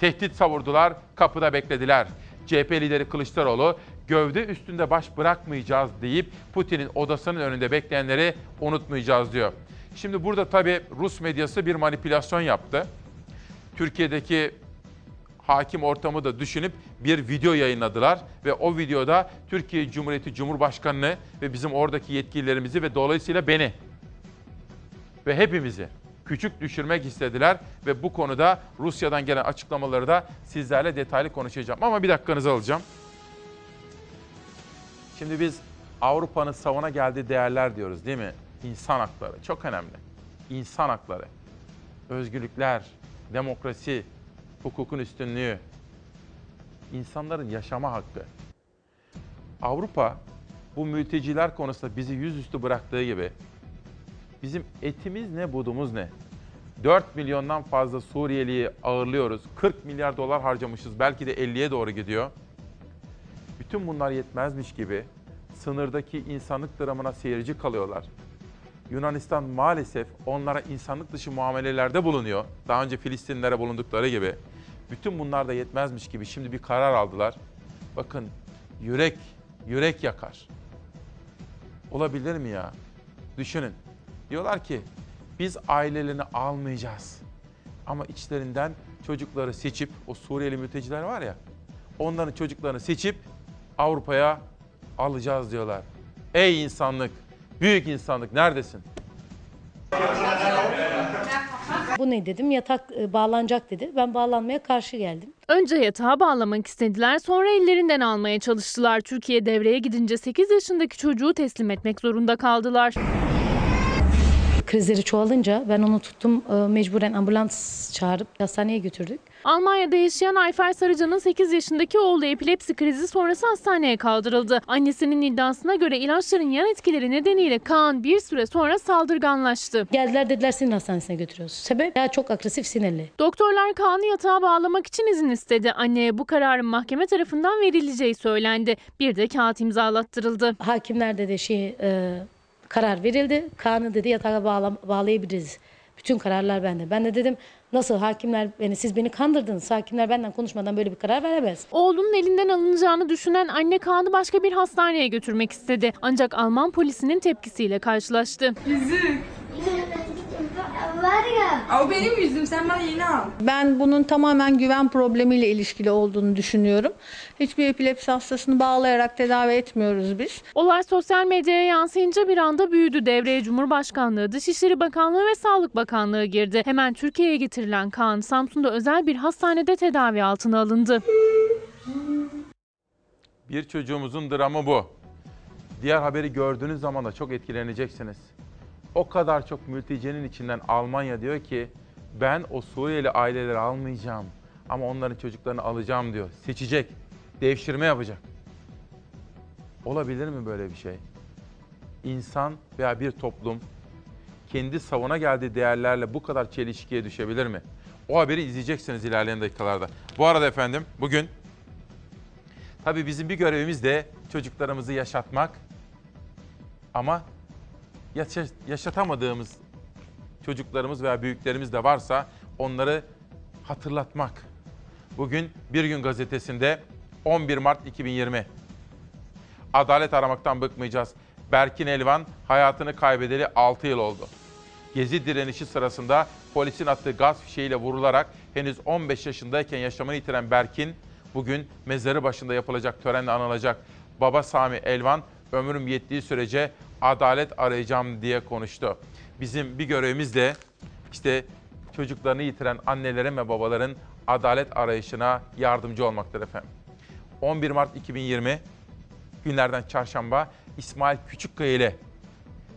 Tehdit savurdular, kapıda beklediler. CHP lideri Kılıçdaroğlu gövde üstünde baş bırakmayacağız deyip Putin'in odasının önünde bekleyenleri unutmayacağız diyor. Şimdi burada tabii Rus medyası bir manipülasyon yaptı. Türkiye'deki hakim ortamı da düşünüp bir video yayınladılar ve o videoda Türkiye Cumhuriyeti Cumhurbaşkanı'nı ve bizim oradaki yetkililerimizi ve dolayısıyla beni ve hepimizi küçük düşürmek istediler ve bu konuda Rusya'dan gelen açıklamaları da sizlerle detaylı konuşacağım. Ama bir dakikanızı alacağım. Şimdi biz Avrupa'nın savuna geldiği değerler diyoruz değil mi? İnsan hakları çok önemli. İnsan hakları, özgürlükler, demokrasi, hukukun üstünlüğü, insanların yaşama hakkı. Avrupa bu mülteciler konusunda bizi yüzüstü bıraktığı gibi bizim etimiz ne, budumuz ne? 4 milyondan fazla Suriyeliyi ağırlıyoruz. 40 milyar dolar harcamışız. Belki de 50'ye doğru gidiyor. Bütün bunlar yetmezmiş gibi sınırdaki insanlık dramına seyirci kalıyorlar. Yunanistan maalesef onlara insanlık dışı muamelelerde bulunuyor. Daha önce Filistinlilere bulundukları gibi. Bütün bunlar da yetmezmiş gibi şimdi bir karar aldılar. Bakın yürek, yürek yakar. Olabilir mi ya? Düşünün. Diyorlar ki biz ailelerini almayacağız. Ama içlerinden çocukları seçip, o Suriyeli mülteciler var ya, onların çocuklarını seçip Avrupa'ya alacağız diyorlar. Ey insanlık, büyük insanlık neredesin? Bu ne dedim yatak e, bağlanacak dedi. Ben bağlanmaya karşı geldim. Önce yatağa bağlamak istediler, sonra ellerinden almaya çalıştılar. Türkiye devreye gidince 8 yaşındaki çocuğu teslim etmek zorunda kaldılar. Krizleri çoğalınca ben onu tuttum e, mecburen ambulans çağırıp hastaneye götürdük. Almanya'da yaşayan Ayfer Sarıcan'ın 8 yaşındaki oğlu epilepsi krizi sonrası hastaneye kaldırıldı. Annesinin iddiasına göre ilaçların yan etkileri nedeniyle Kaan bir süre sonra saldırganlaştı. Geldiler dediler sinir hastanesine götürüyoruz. Sebep ya çok agresif sinirli. Doktorlar Kaan'ı yatağa bağlamak için izin istedi. Anneye bu kararın mahkeme tarafından verileceği söylendi. Bir de kağıt imzalattırıldı. Hakimler dedi şey e, karar verildi. Kaan'ı dedi yatağa bağla, bağlayabiliriz. Bütün kararlar bende. Ben de dedim nasıl hakimler beni siz beni kandırdınız. Hakimler benden konuşmadan böyle bir karar veremez. Oğlunun elinden alınacağını düşünen anne Kaan'ı başka bir hastaneye götürmek istedi. Ancak Alman polisinin tepkisiyle karşılaştı. Yüzük. O benim yüzüm sen bana yeni al. Ben bunun tamamen güven problemiyle ilişkili olduğunu düşünüyorum. Hiçbir epilepsi hastasını bağlayarak tedavi etmiyoruz biz. Olay sosyal medyaya yansıyınca bir anda büyüdü. Devreye Cumhurbaşkanlığı, Dışişleri Bakanlığı ve Sağlık Bakanlığı girdi. Hemen Türkiye'ye getirilen Kaan, Samsun'da özel bir hastanede tedavi altına alındı. Bir çocuğumuzun dramı bu. Diğer haberi gördüğünüz zaman da çok etkileneceksiniz. O kadar çok mültecinin içinden Almanya diyor ki ben o Suriyeli aileleri almayacağım ama onların çocuklarını alacağım diyor. Seçecek, devşirme yapacak. Olabilir mi böyle bir şey? İnsan veya bir toplum kendi savuna geldiği değerlerle bu kadar çelişkiye düşebilir mi? O haberi izleyeceksiniz ilerleyen dakikalarda. Bu arada efendim bugün tabii bizim bir görevimiz de çocuklarımızı yaşatmak ama yaşatamadığımız çocuklarımız veya büyüklerimiz de varsa onları hatırlatmak. Bugün Bir Gün Gazetesi'nde 11 Mart 2020. Adalet aramaktan bıkmayacağız. Berkin Elvan hayatını kaybedeli 6 yıl oldu. Gezi direnişi sırasında polisin attığı gaz fişeğiyle vurularak henüz 15 yaşındayken yaşamını yitiren Berkin bugün mezarı başında yapılacak törenle anılacak. Baba Sami Elvan ömrüm yettiği sürece adalet arayacağım diye konuştu. Bizim bir görevimiz de işte çocuklarını yitiren annelerin ve babaların adalet arayışına yardımcı olmaktır efendim. 11 Mart 2020 günlerden çarşamba İsmail Küçükkaya ile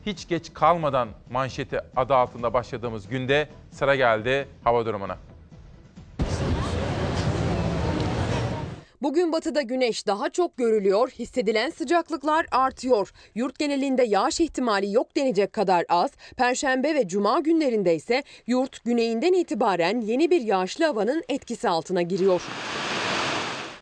hiç geç kalmadan manşeti adı altında başladığımız günde sıra geldi hava durumuna. Bugün batıda güneş daha çok görülüyor, hissedilen sıcaklıklar artıyor. Yurt genelinde yağış ihtimali yok denecek kadar az. Perşembe ve cuma günlerinde ise yurt güneyinden itibaren yeni bir yağışlı havanın etkisi altına giriyor.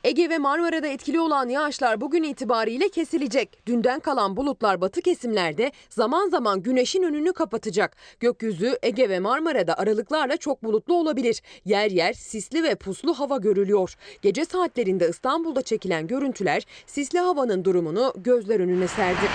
Ege ve Marmara'da etkili olan yağışlar bugün itibariyle kesilecek. Dünden kalan bulutlar batı kesimlerde zaman zaman güneşin önünü kapatacak. Gökyüzü Ege ve Marmara'da aralıklarla çok bulutlu olabilir. Yer yer sisli ve puslu hava görülüyor. Gece saatlerinde İstanbul'da çekilen görüntüler sisli havanın durumunu gözler önüne serdi.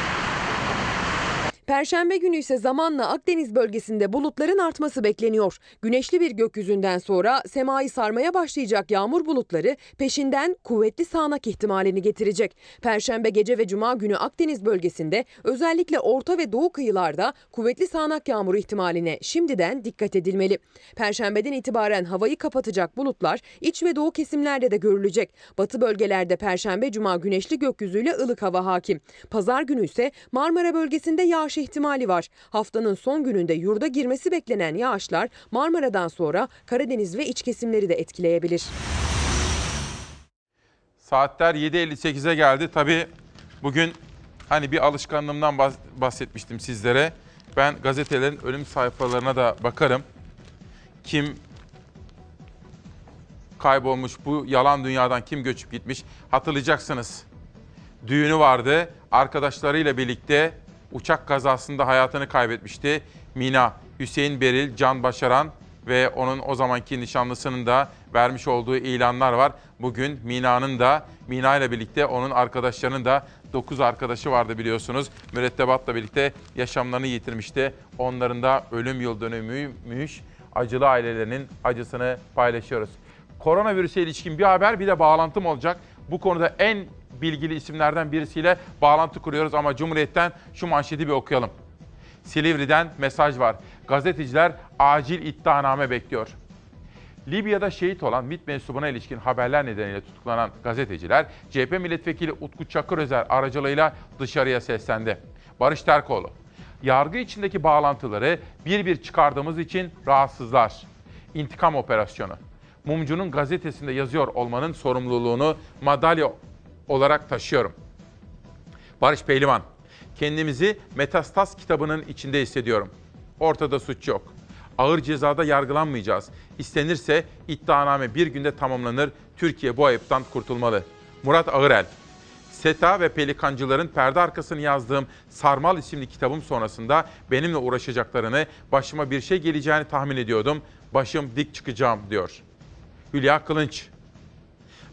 Perşembe günü ise zamanla Akdeniz bölgesinde bulutların artması bekleniyor. Güneşli bir gökyüzünden sonra semayı sarmaya başlayacak yağmur bulutları peşinden kuvvetli sağanak ihtimalini getirecek. Perşembe gece ve cuma günü Akdeniz bölgesinde özellikle orta ve doğu kıyılarda kuvvetli sağanak yağmur ihtimaline şimdiden dikkat edilmeli. Perşembeden itibaren havayı kapatacak bulutlar iç ve doğu kesimlerde de görülecek. Batı bölgelerde perşembe cuma güneşli gökyüzüyle ılık hava hakim. Pazar günü ise Marmara bölgesinde yağış ihtimali var. Haftanın son gününde yurda girmesi beklenen yağışlar Marmara'dan sonra Karadeniz ve iç kesimleri de etkileyebilir. Saatler 7.58'e geldi. Tabii bugün hani bir alışkanlığımdan bahs- bahsetmiştim sizlere. Ben gazetelerin ölüm sayfalarına da bakarım. Kim kaybolmuş, bu yalan dünyadan kim göçüp gitmiş hatırlayacaksınız. Düğünü vardı. Arkadaşlarıyla birlikte uçak kazasında hayatını kaybetmişti. Mina, Hüseyin Beril, Can Başaran ve onun o zamanki nişanlısının da vermiş olduğu ilanlar var. Bugün Mina'nın da, Mina ile birlikte onun arkadaşlarının da 9 arkadaşı vardı biliyorsunuz. Mürettebatla birlikte yaşamlarını yitirmişti. Onların da ölüm yıl dönümüymüş. Acılı ailelerinin acısını paylaşıyoruz. Koronavirüse ilişkin bir haber bir de bağlantım olacak. Bu konuda en bilgili isimlerden birisiyle bağlantı kuruyoruz ama Cumhuriyet'ten şu manşeti bir okuyalım. Silivri'den mesaj var. Gazeteciler acil iddianame bekliyor. Libya'da şehit olan MİT mensubuna ilişkin haberler nedeniyle tutuklanan gazeteciler CHP milletvekili Utku Çakırözer aracılığıyla dışarıya seslendi. Barış Terkoğlu, yargı içindeki bağlantıları bir bir çıkardığımız için rahatsızlar. İntikam operasyonu. Mumcu'nun gazetesinde yazıyor olmanın sorumluluğunu madalya olarak taşıyorum. Barış Pehlivan, kendimizi Metastas kitabının içinde hissediyorum. Ortada suç yok. Ağır cezada yargılanmayacağız. İstenirse iddianame bir günde tamamlanır. Türkiye bu ayıptan kurtulmalı. Murat Ağırel, SETA ve Pelikancıların perde arkasını yazdığım Sarmal isimli kitabım sonrasında benimle uğraşacaklarını, başıma bir şey geleceğini tahmin ediyordum. Başım dik çıkacağım diyor. Hülya Kılınç,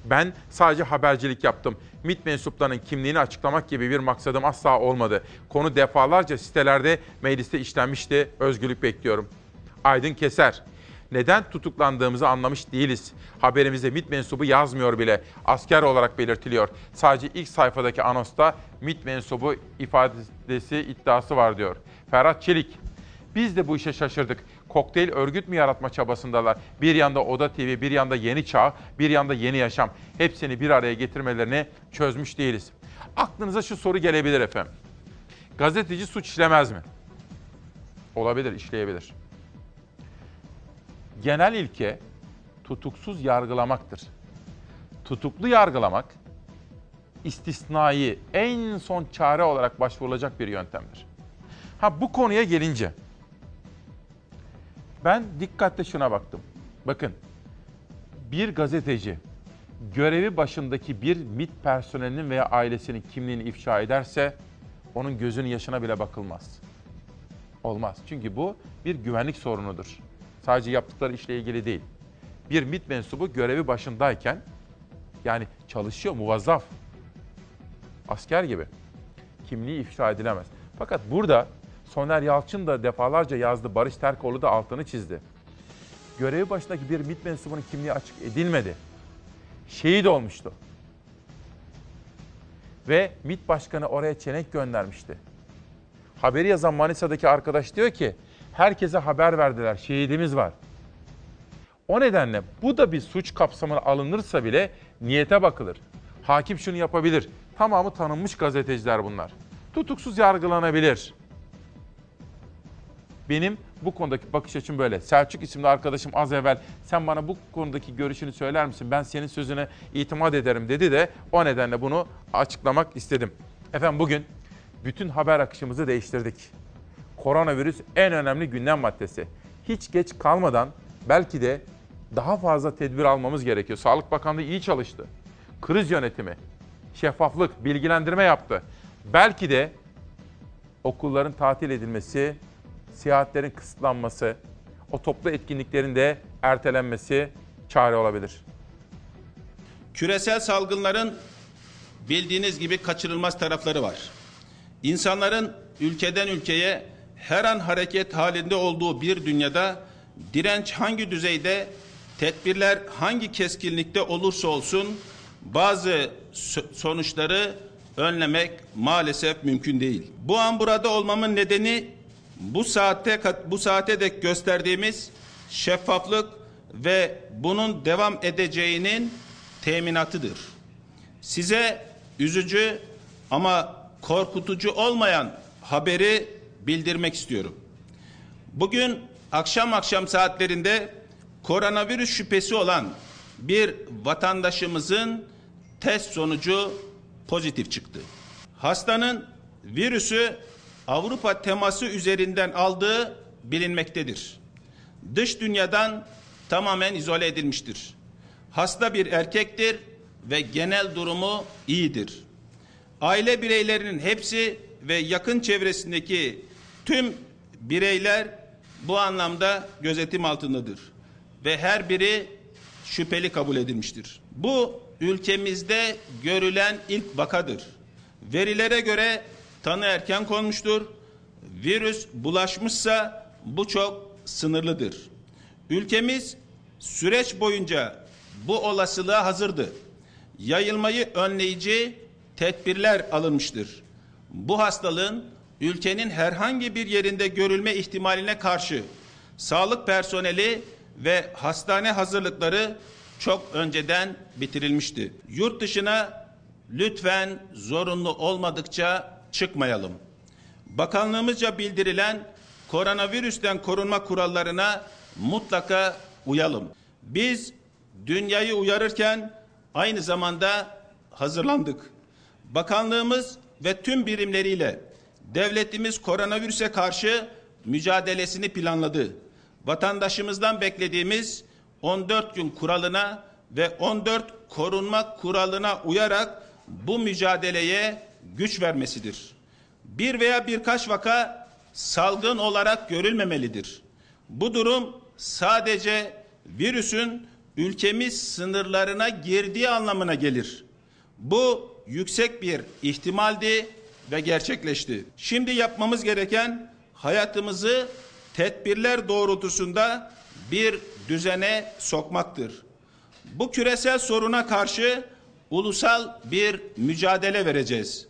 ben sadece habercilik yaptım. MİT mensuplarının kimliğini açıklamak gibi bir maksadım asla olmadı. Konu defalarca sitelerde, mecliste işlenmişti. Özgürlük bekliyorum. Aydın Keser. Neden tutuklandığımızı anlamış değiliz. Haberimizde MİT mensubu yazmıyor bile. Asker olarak belirtiliyor. Sadece ilk sayfadaki anosta MİT mensubu ifadesi iddiası var diyor. Ferhat Çelik. Biz de bu işe şaşırdık. Kokteyl örgüt mü yaratma çabasındalar? Bir yanda Oda TV, bir yanda Yeni Çağ, bir yanda Yeni Yaşam. Hepsini bir araya getirmelerini çözmüş değiliz. Aklınıza şu soru gelebilir efendim. Gazeteci suç işlemez mi? Olabilir, işleyebilir. Genel ilke tutuksuz yargılamaktır. Tutuklu yargılamak istisnai, en son çare olarak başvurulacak bir yöntemdir. Ha bu konuya gelince ben dikkatle şuna baktım. Bakın bir gazeteci görevi başındaki bir MIT personelinin veya ailesinin kimliğini ifşa ederse onun gözünün yaşına bile bakılmaz. Olmaz. Çünkü bu bir güvenlik sorunudur. Sadece yaptıkları işle ilgili değil. Bir MIT mensubu görevi başındayken yani çalışıyor, muvazzaf. Asker gibi. Kimliği ifşa edilemez. Fakat burada Soner Yalçın da defalarca yazdı, Barış Terkoğlu da altını çizdi. Görevi başındaki bir MİT mensubunun kimliği açık edilmedi. Şehit olmuştu. Ve MİT Başkanı oraya çenek göndermişti. Haberi yazan Manisa'daki arkadaş diyor ki, herkese haber verdiler, şehidimiz var. O nedenle bu da bir suç kapsamına alınırsa bile niyete bakılır. Hakim şunu yapabilir. Tamamı tanınmış gazeteciler bunlar. Tutuksuz yargılanabilir. Benim bu konudaki bakış açım böyle. Selçuk isimli arkadaşım az evvel sen bana bu konudaki görüşünü söyler misin? Ben senin sözüne itimat ederim dedi de o nedenle bunu açıklamak istedim. Efendim bugün bütün haber akışımızı değiştirdik. Koronavirüs en önemli gündem maddesi. Hiç geç kalmadan belki de daha fazla tedbir almamız gerekiyor. Sağlık Bakanlığı iyi çalıştı. Kriz yönetimi, şeffaflık, bilgilendirme yaptı. Belki de okulların tatil edilmesi, seyahatlerin kısıtlanması, o toplu etkinliklerin de ertelenmesi çare olabilir. Küresel salgınların bildiğiniz gibi kaçırılmaz tarafları var. İnsanların ülkeden ülkeye her an hareket halinde olduğu bir dünyada direnç hangi düzeyde, tedbirler hangi keskinlikte olursa olsun bazı sonuçları önlemek maalesef mümkün değil. Bu an burada olmamın nedeni bu saatte bu saate dek gösterdiğimiz şeffaflık ve bunun devam edeceğinin teminatıdır. Size üzücü ama korkutucu olmayan haberi bildirmek istiyorum. Bugün akşam akşam saatlerinde koronavirüs şüphesi olan bir vatandaşımızın test sonucu pozitif çıktı. Hastanın virüsü Avrupa teması üzerinden aldığı bilinmektedir. Dış dünyadan tamamen izole edilmiştir. Hasta bir erkektir ve genel durumu iyidir. Aile bireylerinin hepsi ve yakın çevresindeki tüm bireyler bu anlamda gözetim altındadır ve her biri şüpheli kabul edilmiştir. Bu ülkemizde görülen ilk vakadır. Verilere göre tanı erken konmuştur. Virüs bulaşmışsa bu çok sınırlıdır. Ülkemiz süreç boyunca bu olasılığa hazırdı. Yayılmayı önleyici tedbirler alınmıştır. Bu hastalığın ülkenin herhangi bir yerinde görülme ihtimaline karşı sağlık personeli ve hastane hazırlıkları çok önceden bitirilmişti. Yurt dışına lütfen zorunlu olmadıkça çıkmayalım. Bakanlığımızca bildirilen koronavirüsten korunma kurallarına mutlaka uyalım. Biz dünyayı uyarırken aynı zamanda hazırlandık. Bakanlığımız ve tüm birimleriyle devletimiz koronavirüse karşı mücadelesini planladı. Vatandaşımızdan beklediğimiz 14 gün kuralına ve 14 korunma kuralına uyarak bu mücadeleye güç vermesidir. Bir veya birkaç vaka salgın olarak görülmemelidir. Bu durum sadece virüsün ülkemiz sınırlarına girdiği anlamına gelir. Bu yüksek bir ihtimaldi ve gerçekleşti. Şimdi yapmamız gereken hayatımızı tedbirler doğrultusunda bir düzene sokmaktır. Bu küresel soruna karşı ulusal bir mücadele vereceğiz.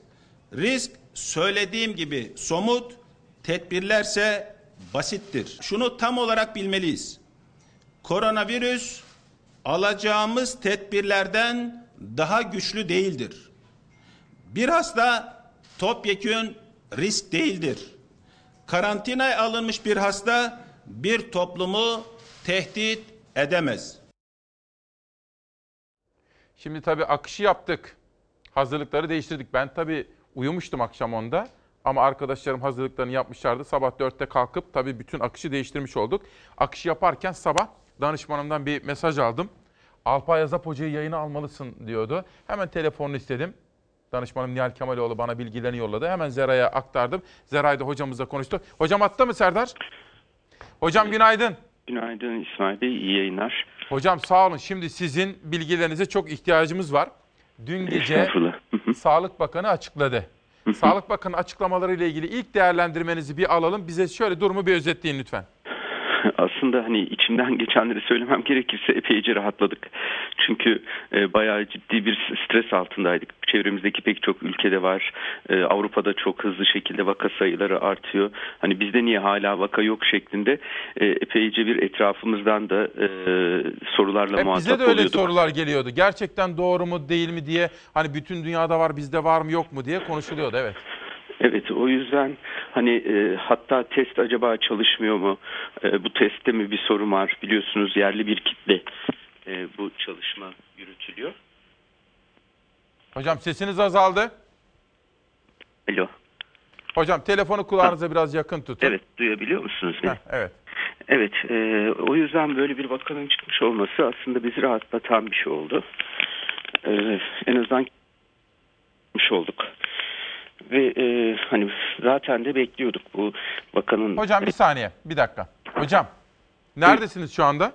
Risk söylediğim gibi somut, tedbirlerse basittir. Şunu tam olarak bilmeliyiz. Koronavirüs alacağımız tedbirlerden daha güçlü değildir. Bir hasta topyekün risk değildir. Karantinaya alınmış bir hasta bir toplumu tehdit edemez. Şimdi tabii akışı yaptık. Hazırlıkları değiştirdik. Ben tabii uyumuştum akşam onda. Ama arkadaşlarım hazırlıklarını yapmışlardı. Sabah 4'te kalkıp tabii bütün akışı değiştirmiş olduk. Akışı yaparken sabah danışmanımdan bir mesaj aldım. Alpay Yazap Hoca'yı yayına almalısın diyordu. Hemen telefonunu istedim. Danışmanım Nihal Kemaloğlu bana bilgilerini yolladı. Hemen Zera'ya aktardım. Zeray da hocamızla konuştu. Hocam attı mı Serdar? Hocam günaydın. Günaydın İsmail Bey, iyi yayınlar. Hocam sağ olun. Şimdi sizin bilgilerinize çok ihtiyacımız var. Dün gece. Sağlık Bakanı açıkladı. Sağlık Bakanı açıklamaları ile ilgili ilk değerlendirmenizi bir alalım. Bize şöyle durumu bir özetleyin lütfen. <laughs> Aslında hani içimden geçenleri söylemem <laughs> gerekirse epeyce rahatladık. Çünkü e, bayağı ciddi bir stres altındaydık. Çevremizdeki pek çok ülkede var. E, Avrupa'da çok hızlı şekilde vaka sayıları artıyor. Hani bizde niye hala vaka yok şeklinde e, epeyce bir etrafımızdan da e, sorularla Hep muhatap bize de öyle oluyorduk. sorular geliyordu. Gerçekten doğru mu değil mi diye hani bütün dünyada var bizde var mı yok mu diye konuşuluyordu evet. Evet o yüzden hani e, hatta test acaba çalışmıyor mu? E, bu testte mi bir sorun var? Biliyorsunuz yerli bir kitle e, bu çalışma yürütülüyor. Hocam sesiniz azaldı. Alo. Hocam telefonu kulağınıza biraz yakın tutun. Evet duyabiliyor musunuz beni? Heh, evet. Evet e, o yüzden böyle bir vakanın çıkmış olması aslında bizi rahatlatan bir şey oldu. E, en azından çıkmış olduk. Ve e, hani zaten de bekliyorduk bu vakanın. Hocam bir saniye bir dakika. Hocam neredesiniz şu anda?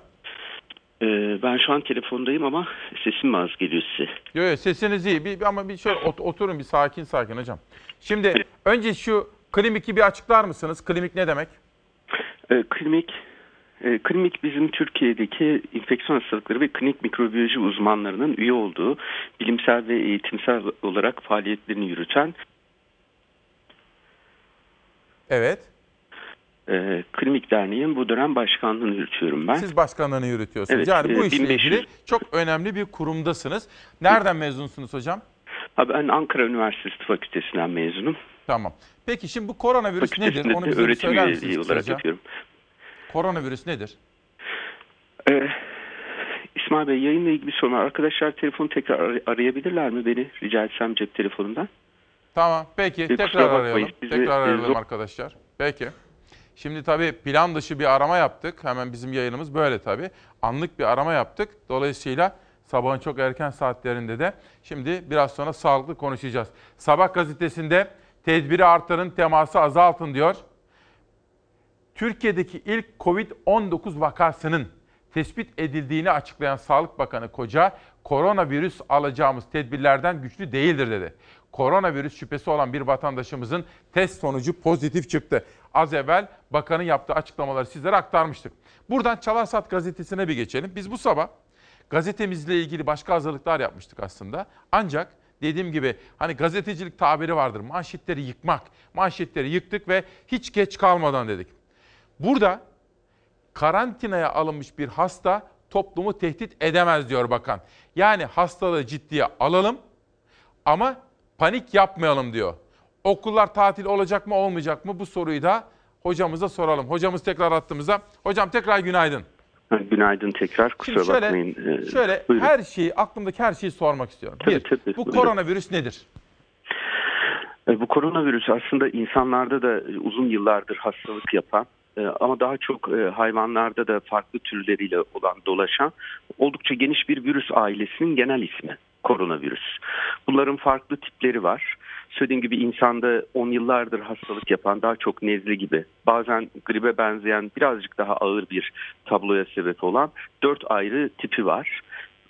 E, ben şu an telefondayım ama sesim az geliyor size? Yok yok sesiniz iyi bir, ama bir şöyle ot- oturun bir sakin sakin hocam. Şimdi önce şu kliniki bir açıklar mısınız? Klinik ne demek? E, klinik e, klinik bizim Türkiye'deki infeksiyon hastalıkları ve klinik mikrobiyoloji uzmanlarının üye olduğu bilimsel ve eğitimsel olarak faaliyetlerini yürüten Evet. e, klinik derneğin bu dönem başkanlığını yürütüyorum ben. Siz başkanlığını yürütüyorsunuz. Evet, yani bu e, işle 1500 ilgili çok önemli bir kurumdasınız. Nereden mezunsunuz hocam? Ha, ben Ankara Üniversitesi Tıp Fakültesinden mezunum. Tamam. Peki şimdi bu koronavirüs nedir? Onu bize öğretim söyler misiniz olarak kısaca? yapıyorum. Koronavirüs nedir? Ee, İsmail Bey yayınla ilgili bir sorun var. Arkadaşlar telefonu tekrar ar- arayabilirler mi beni? Rica etsem cep telefonundan. Tamam peki E, tekrar bakmayın, arayalım. bizi, tekrar arayalım arkadaşlar. Peki. Şimdi tabii plan dışı bir arama yaptık. Hemen bizim yayınımız böyle tabii. Anlık bir arama yaptık. Dolayısıyla sabahın çok erken saatlerinde de şimdi biraz sonra sağlıklı konuşacağız. Sabah gazetesinde tedbiri artırın, teması azaltın diyor. Türkiye'deki ilk Covid-19 vakasının tespit edildiğini açıklayan Sağlık Bakanı Koca, koronavirüs alacağımız tedbirlerden güçlü değildir dedi. Koronavirüs şüphesi olan bir vatandaşımızın test sonucu pozitif çıktı. Az evvel bakanın yaptığı açıklamaları sizlere aktarmıştık. Buradan Çalarsat gazetesine bir geçelim. Biz bu sabah gazetemizle ilgili başka hazırlıklar yapmıştık aslında. Ancak dediğim gibi hani gazetecilik tabiri vardır. Manşetleri yıkmak. Manşetleri yıktık ve hiç geç kalmadan dedik. Burada karantinaya alınmış bir hasta toplumu tehdit edemez diyor bakan. Yani hastalığı ciddiye alalım ama panik yapmayalım diyor. Okullar tatil olacak mı olmayacak mı bu soruyu da hocamıza soralım. Hocamız tekrar attığımızda. Hocam tekrar günaydın. Günaydın tekrar. Kusura Şimdi şöyle, bakmayın. Ee, şöyle buyurun. her şeyi aklımdaki her şeyi sormak istiyorum. Tabii, bir, tabii, bu buyurun. koronavirüs nedir? E, Bu koronavirüs aslında insanlarda da uzun yıllardır hastalık yapan e, ama daha çok e, hayvanlarda da farklı türleriyle olan dolaşan oldukça geniş bir virüs ailesinin genel ismi koronavirüs. Bunların farklı tipleri var. Söylediğim gibi insanda 10 yıllardır hastalık yapan daha çok nezle gibi bazen gribe benzeyen birazcık daha ağır bir tabloya sebep olan 4 ayrı tipi var.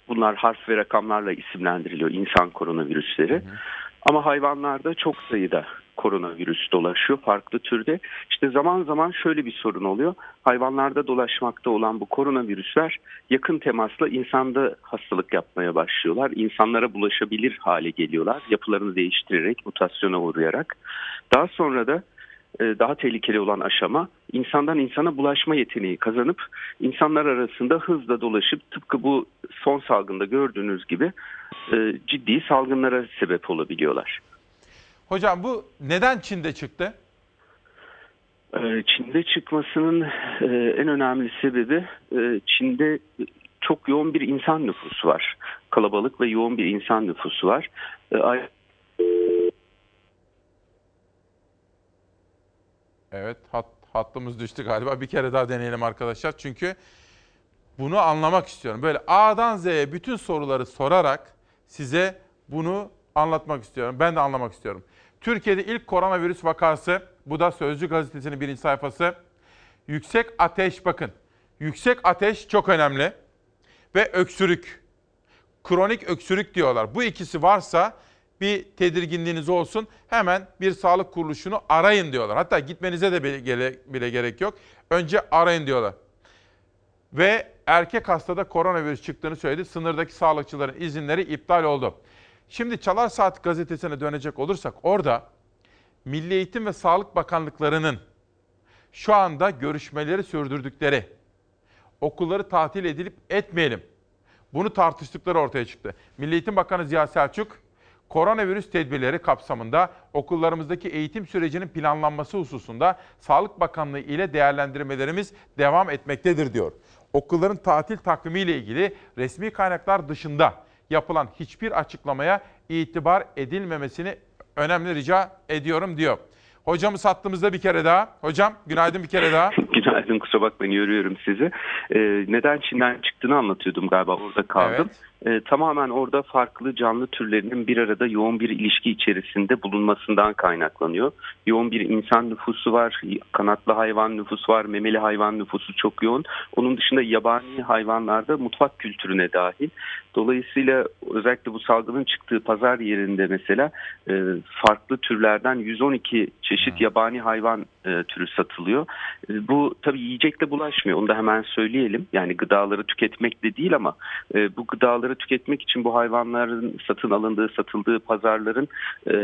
Bunlar harf ve rakamlarla isimlendiriliyor insan koronavirüsleri. Ama hayvanlarda çok sayıda koronavirüs dolaşıyor farklı türde. İşte zaman zaman şöyle bir sorun oluyor. Hayvanlarda dolaşmakta olan bu koronavirüsler yakın temasla insanda hastalık yapmaya başlıyorlar. İnsanlara bulaşabilir hale geliyorlar. Yapılarını değiştirerek, mutasyona uğrayarak. Daha sonra da e, daha tehlikeli olan aşama insandan insana bulaşma yeteneği kazanıp insanlar arasında hızla dolaşıp tıpkı bu son salgında gördüğünüz gibi e, ciddi salgınlara sebep olabiliyorlar. Hocam bu neden Çin'de çıktı? E, Çin'de çıkmasının en önemli sebebi Çin'de çok yoğun bir insan nüfusu var. Kalabalık ve yoğun bir insan nüfusu var. Evet hat, hattımız düştü galiba. Bir kere daha deneyelim arkadaşlar. Çünkü bunu anlamak istiyorum. Böyle A'dan Z'ye bütün soruları sorarak size bunu anlatmak istiyorum. Ben de anlamak istiyorum. Türkiye'de ilk koronavirüs vakası, bu da Sözcü gazetesinin birinci sayfası. Yüksek ateş bakın. Yüksek ateş çok önemli. Ve öksürük. Kronik öksürük diyorlar. Bu ikisi varsa bir tedirginliğiniz olsun. Hemen bir sağlık kuruluşunu arayın diyorlar. Hatta gitmenize de bile, gerek yok. Önce arayın diyorlar. Ve erkek hastada koronavirüs çıktığını söyledi. Sınırdaki sağlıkçıların izinleri iptal oldu. Şimdi Çalar Saat gazetesine dönecek olursak orada Milli Eğitim ve Sağlık Bakanlıklarının şu anda görüşmeleri sürdürdükleri, okulları tatil edilip etmeyelim. Bunu tartıştıkları ortaya çıktı. Milli Eğitim Bakanı Ziya Selçuk, koronavirüs tedbirleri kapsamında okullarımızdaki eğitim sürecinin planlanması hususunda Sağlık Bakanlığı ile değerlendirmelerimiz devam etmektedir diyor. Okulların tatil takvimi ile ilgili resmi kaynaklar dışında yapılan hiçbir açıklamaya itibar edilmemesini önemli rica ediyorum diyor. Hocamı sattığımızda bir kere daha. Hocam günaydın bir kere daha. Günaydın kusura bakmayın yoruyorum sizi. Ee, neden Çin'den çıktığını anlatıyordum galiba orada kaldım. Evet. Ee, tamamen orada farklı canlı türlerinin bir arada yoğun bir ilişki içerisinde bulunmasından kaynaklanıyor. Yoğun bir insan nüfusu var, kanatlı hayvan nüfusu var, memeli hayvan nüfusu çok yoğun. Onun dışında yabani hayvanlarda mutfak kültürüne dahil. Dolayısıyla özellikle bu salgının çıktığı pazar yerinde mesela e, farklı türlerden 112 çeşit yabani hayvan e, türü satılıyor. E, bu tabii yiyecekle bulaşmıyor. Onu da hemen söyleyelim. Yani gıdaları tüketmekle değil ama e, bu gıdaları tüketmek için bu hayvanların satın alındığı, satıldığı pazarların e,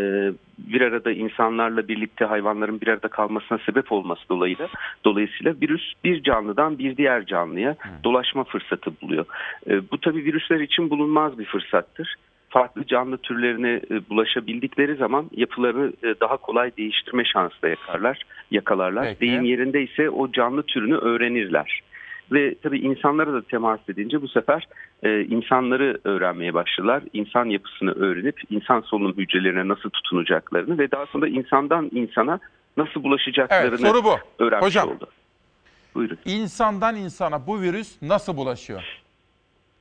bir arada insanlarla birlikte hayvanların bir arada kalmasına sebep olması dolayısıyla dolayısıyla virüs bir canlıdan bir diğer canlıya dolaşma fırsatı buluyor. E, bu tabii virüsler için bulunmaz bir fırsattır farklı canlı türlerine e, bulaşabildikleri zaman yapıları e, daha kolay değiştirme şansı da yakarlar, yakalarlar. Peki. Deyim yerinde ise o canlı türünü öğrenirler. Ve tabii insanlara da temas edince bu sefer e, insanları öğrenmeye başladılar. İnsan yapısını öğrenip insan solunum hücrelerine nasıl tutunacaklarını ve daha sonra insandan insana nasıl bulaşacaklarını evet, soru bu. öğrenmiş Hocam, oldu. Buyurun. İnsandan insana bu virüs nasıl bulaşıyor?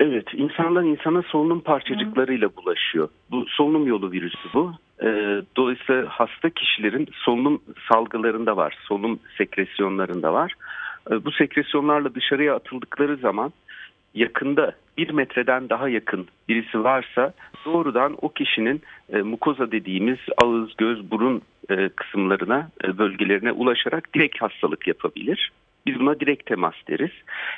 Evet, insandan insana solunum parçacıklarıyla bulaşıyor. Bu solunum yolu virüsü bu. E, dolayısıyla hasta kişilerin solunum salgılarında var, solunum sekresyonlarında var. E, bu sekresyonlarla dışarıya atıldıkları zaman yakında bir metreden daha yakın birisi varsa doğrudan o kişinin e, mukoza dediğimiz ağız, göz, burun e, kısımlarına, e, bölgelerine ulaşarak direkt hastalık yapabilir. Biz buna direkt temas deriz.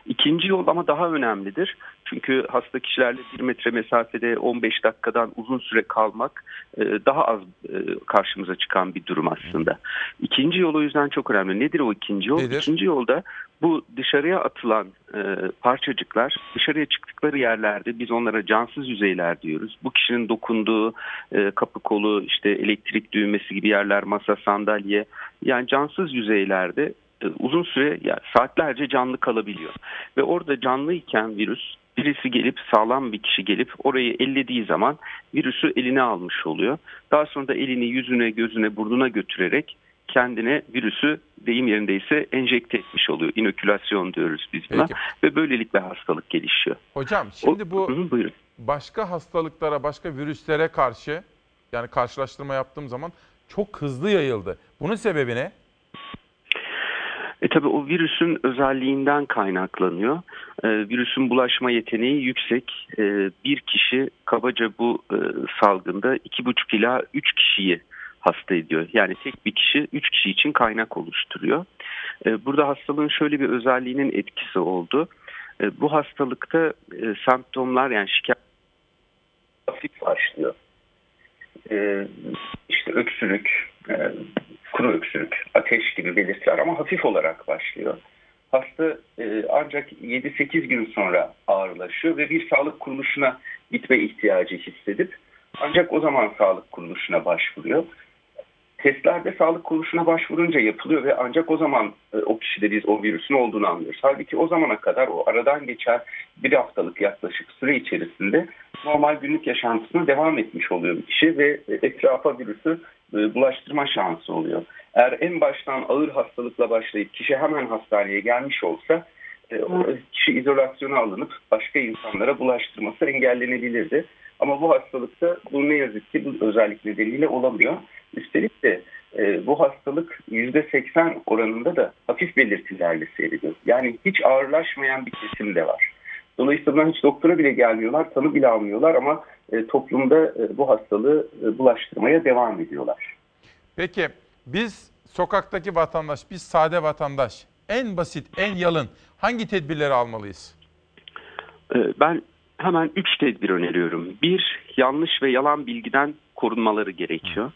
İkinci yol ama daha önemlidir. Çünkü hasta kişilerle bir metre mesafede 15 dakikadan uzun süre kalmak e, daha az e, karşımıza çıkan bir durum aslında. İkinci yol o yüzden çok önemli. Nedir o ikinci yol? Nedir? İkinci yolda bu dışarıya atılan e, parçacıklar dışarıya çıktıkları yerlerde biz onlara cansız yüzeyler diyoruz. Bu kişinin dokunduğu kapı kolu, işte elektrik düğmesi gibi yerler, masa, sandalye yani cansız yüzeylerde uzun süre yani saatlerce canlı kalabiliyor. Ve orada canlıyken virüs birisi gelip sağlam bir kişi gelip orayı ellediği zaman virüsü eline almış oluyor. Daha sonra da elini yüzüne, gözüne, burnuna götürerek kendine virüsü deyim yerindeyse enjekte etmiş oluyor. İnokülasyon diyoruz biz buna. Peki. Ve böylelikle hastalık gelişiyor. Hocam şimdi bu o, buyurun. başka hastalıklara, başka virüslere karşı yani karşılaştırma yaptığım zaman çok hızlı yayıldı. Bunun sebebi ne? E tabi o virüsün özelliğinden kaynaklanıyor. E, virüsün bulaşma yeteneği yüksek. E, bir kişi kabaca bu e, salgında 2,5 ila 3 kişiyi hasta ediyor. Yani tek bir kişi 3 kişi için kaynak oluşturuyor. E, burada hastalığın şöyle bir özelliğinin etkisi oldu. E, bu hastalıkta e, semptomlar yani şikayet hafif başlıyor. E, işte öksürük, e, kuru öksürük, ateş gibi belirtiler ama hafif olarak başlıyor. Hasta e, ancak 7-8 gün sonra ağırlaşıyor ve bir sağlık kuruluşuna gitme ihtiyacı hissedip ancak o zaman sağlık kuruluşuna başvuruyor. Testlerde sağlık kuruluşuna başvurunca yapılıyor ve ancak o zaman e, o kişide biz o virüsün olduğunu anlıyoruz. Halbuki o zamana kadar o aradan geçen bir haftalık yaklaşık süre içerisinde normal günlük yaşantısına devam etmiş oluyor bir kişi ve etrafa virüsü e, bulaştırma şansı oluyor. Eğer en baştan ağır hastalıkla başlayıp kişi hemen hastaneye gelmiş olsa e, kişi izolasyona alınıp başka insanlara bulaştırması engellenebilirdi. Ama bu hastalıkta bu ne yazık ki bu özellik nedeniyle olamıyor. Üstelik de e, bu hastalık %80 oranında da hafif belirtilerle seyrediyor. Yani hiç ağırlaşmayan bir kesim de var. Dolayısıyla hiç doktora bile gelmiyorlar, tanı bile almıyorlar ama e, toplumda e, bu hastalığı e, bulaştırmaya devam ediyorlar. Peki biz sokaktaki vatandaş, biz sade vatandaş en basit, en yalın hangi tedbirleri almalıyız? Ben hemen üç tedbir öneriyorum. Bir, yanlış ve yalan bilgiden korunmaları gerekiyor.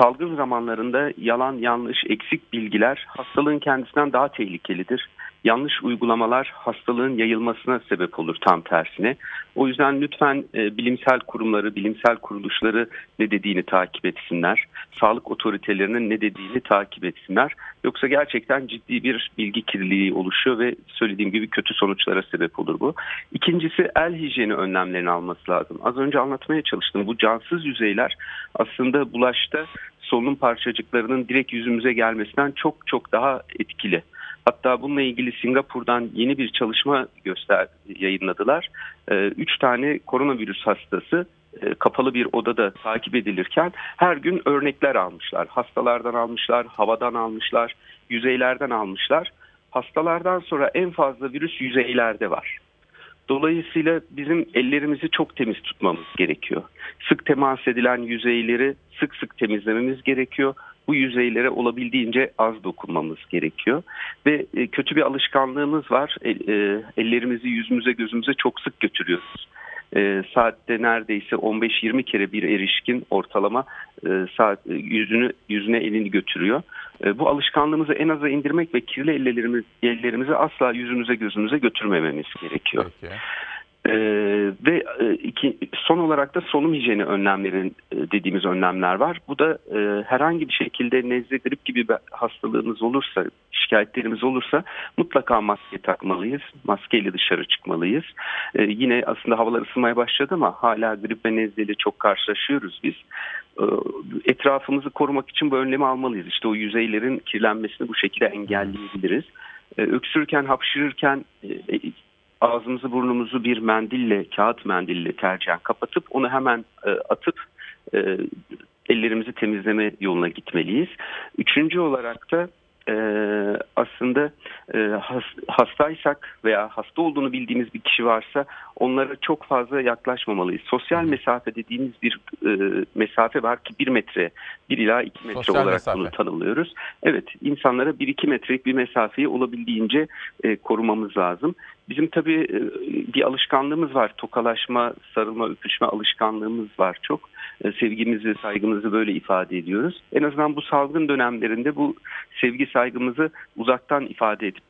Salgın zamanlarında yalan, yanlış, eksik bilgiler hastalığın kendisinden daha tehlikelidir. Yanlış uygulamalar hastalığın yayılmasına sebep olur tam tersine. O yüzden lütfen e, bilimsel kurumları, bilimsel kuruluşları ne dediğini takip etsinler. Sağlık otoritelerinin ne dediğini takip etsinler. Yoksa gerçekten ciddi bir bilgi kirliliği oluşuyor ve söylediğim gibi kötü sonuçlara sebep olur bu. İkincisi el hijyeni önlemlerini alması lazım. Az önce anlatmaya çalıştım. Bu cansız yüzeyler aslında bulaşta solunum parçacıklarının direkt yüzümüze gelmesinden çok çok daha etkili. Hatta bununla ilgili Singapur'dan yeni bir çalışma göster yayınladılar. Ee, üç tane koronavirüs hastası e, kapalı bir odada takip edilirken her gün örnekler almışlar. Hastalardan almışlar, havadan almışlar, yüzeylerden almışlar. Hastalardan sonra en fazla virüs yüzeylerde var. Dolayısıyla bizim ellerimizi çok temiz tutmamız gerekiyor. Sık temas edilen yüzeyleri sık sık temizlememiz gerekiyor. Bu yüzeylere olabildiğince az dokunmamız gerekiyor. Ve e, kötü bir alışkanlığımız var. E, ellerimizi yüzümüze gözümüze çok sık götürüyoruz. E, saatte neredeyse 15-20 kere bir erişkin ortalama saat yüzünü yüzüne elini götürüyor. bu alışkanlığımızı en aza indirmek ve kirli ellerimiz, ellerimizi asla yüzümüze gözümüze götürmememiz gerekiyor. Peki. Ee, ve e, iki, son olarak da solunum hijyeni önlemlerin e, dediğimiz önlemler var. Bu da e, herhangi bir şekilde nezle grip gibi bir hastalığımız olursa, şikayetlerimiz olursa mutlaka maske takmalıyız. Maskeyle dışarı çıkmalıyız. E, yine aslında havalar ısınmaya başladı ama hala grip ve nezleyle çok karşılaşıyoruz biz. E, etrafımızı korumak için bu önlemi almalıyız. İşte o yüzeylerin kirlenmesini bu şekilde engelleyebiliriz. E, öksürürken, hapşırırken e, ağzımızı burnumuzu bir mendille, kağıt mendille tercihen kapatıp onu hemen e, atıp e, ellerimizi temizleme yoluna gitmeliyiz. Üçüncü olarak da e, aslında e, has, hastaysak veya hasta olduğunu bildiğimiz bir kişi varsa onlara çok fazla yaklaşmamalıyız. Sosyal mesafe dediğimiz bir e, mesafe var ki bir metre, bir ila iki metre Sosyal olarak mesafe. bunu tanımlıyoruz. Evet, insanlara bir iki metrelik bir mesafeyi olabildiğince e, korumamız lazım. Bizim tabii e, bir alışkanlığımız var. Tokalaşma, sarılma, öpüşme alışkanlığımız var çok. E, sevgimizi, saygımızı böyle ifade ediyoruz. En azından bu salgın dönemlerinde bu sevgi, saygımızı uzaktan ifade edip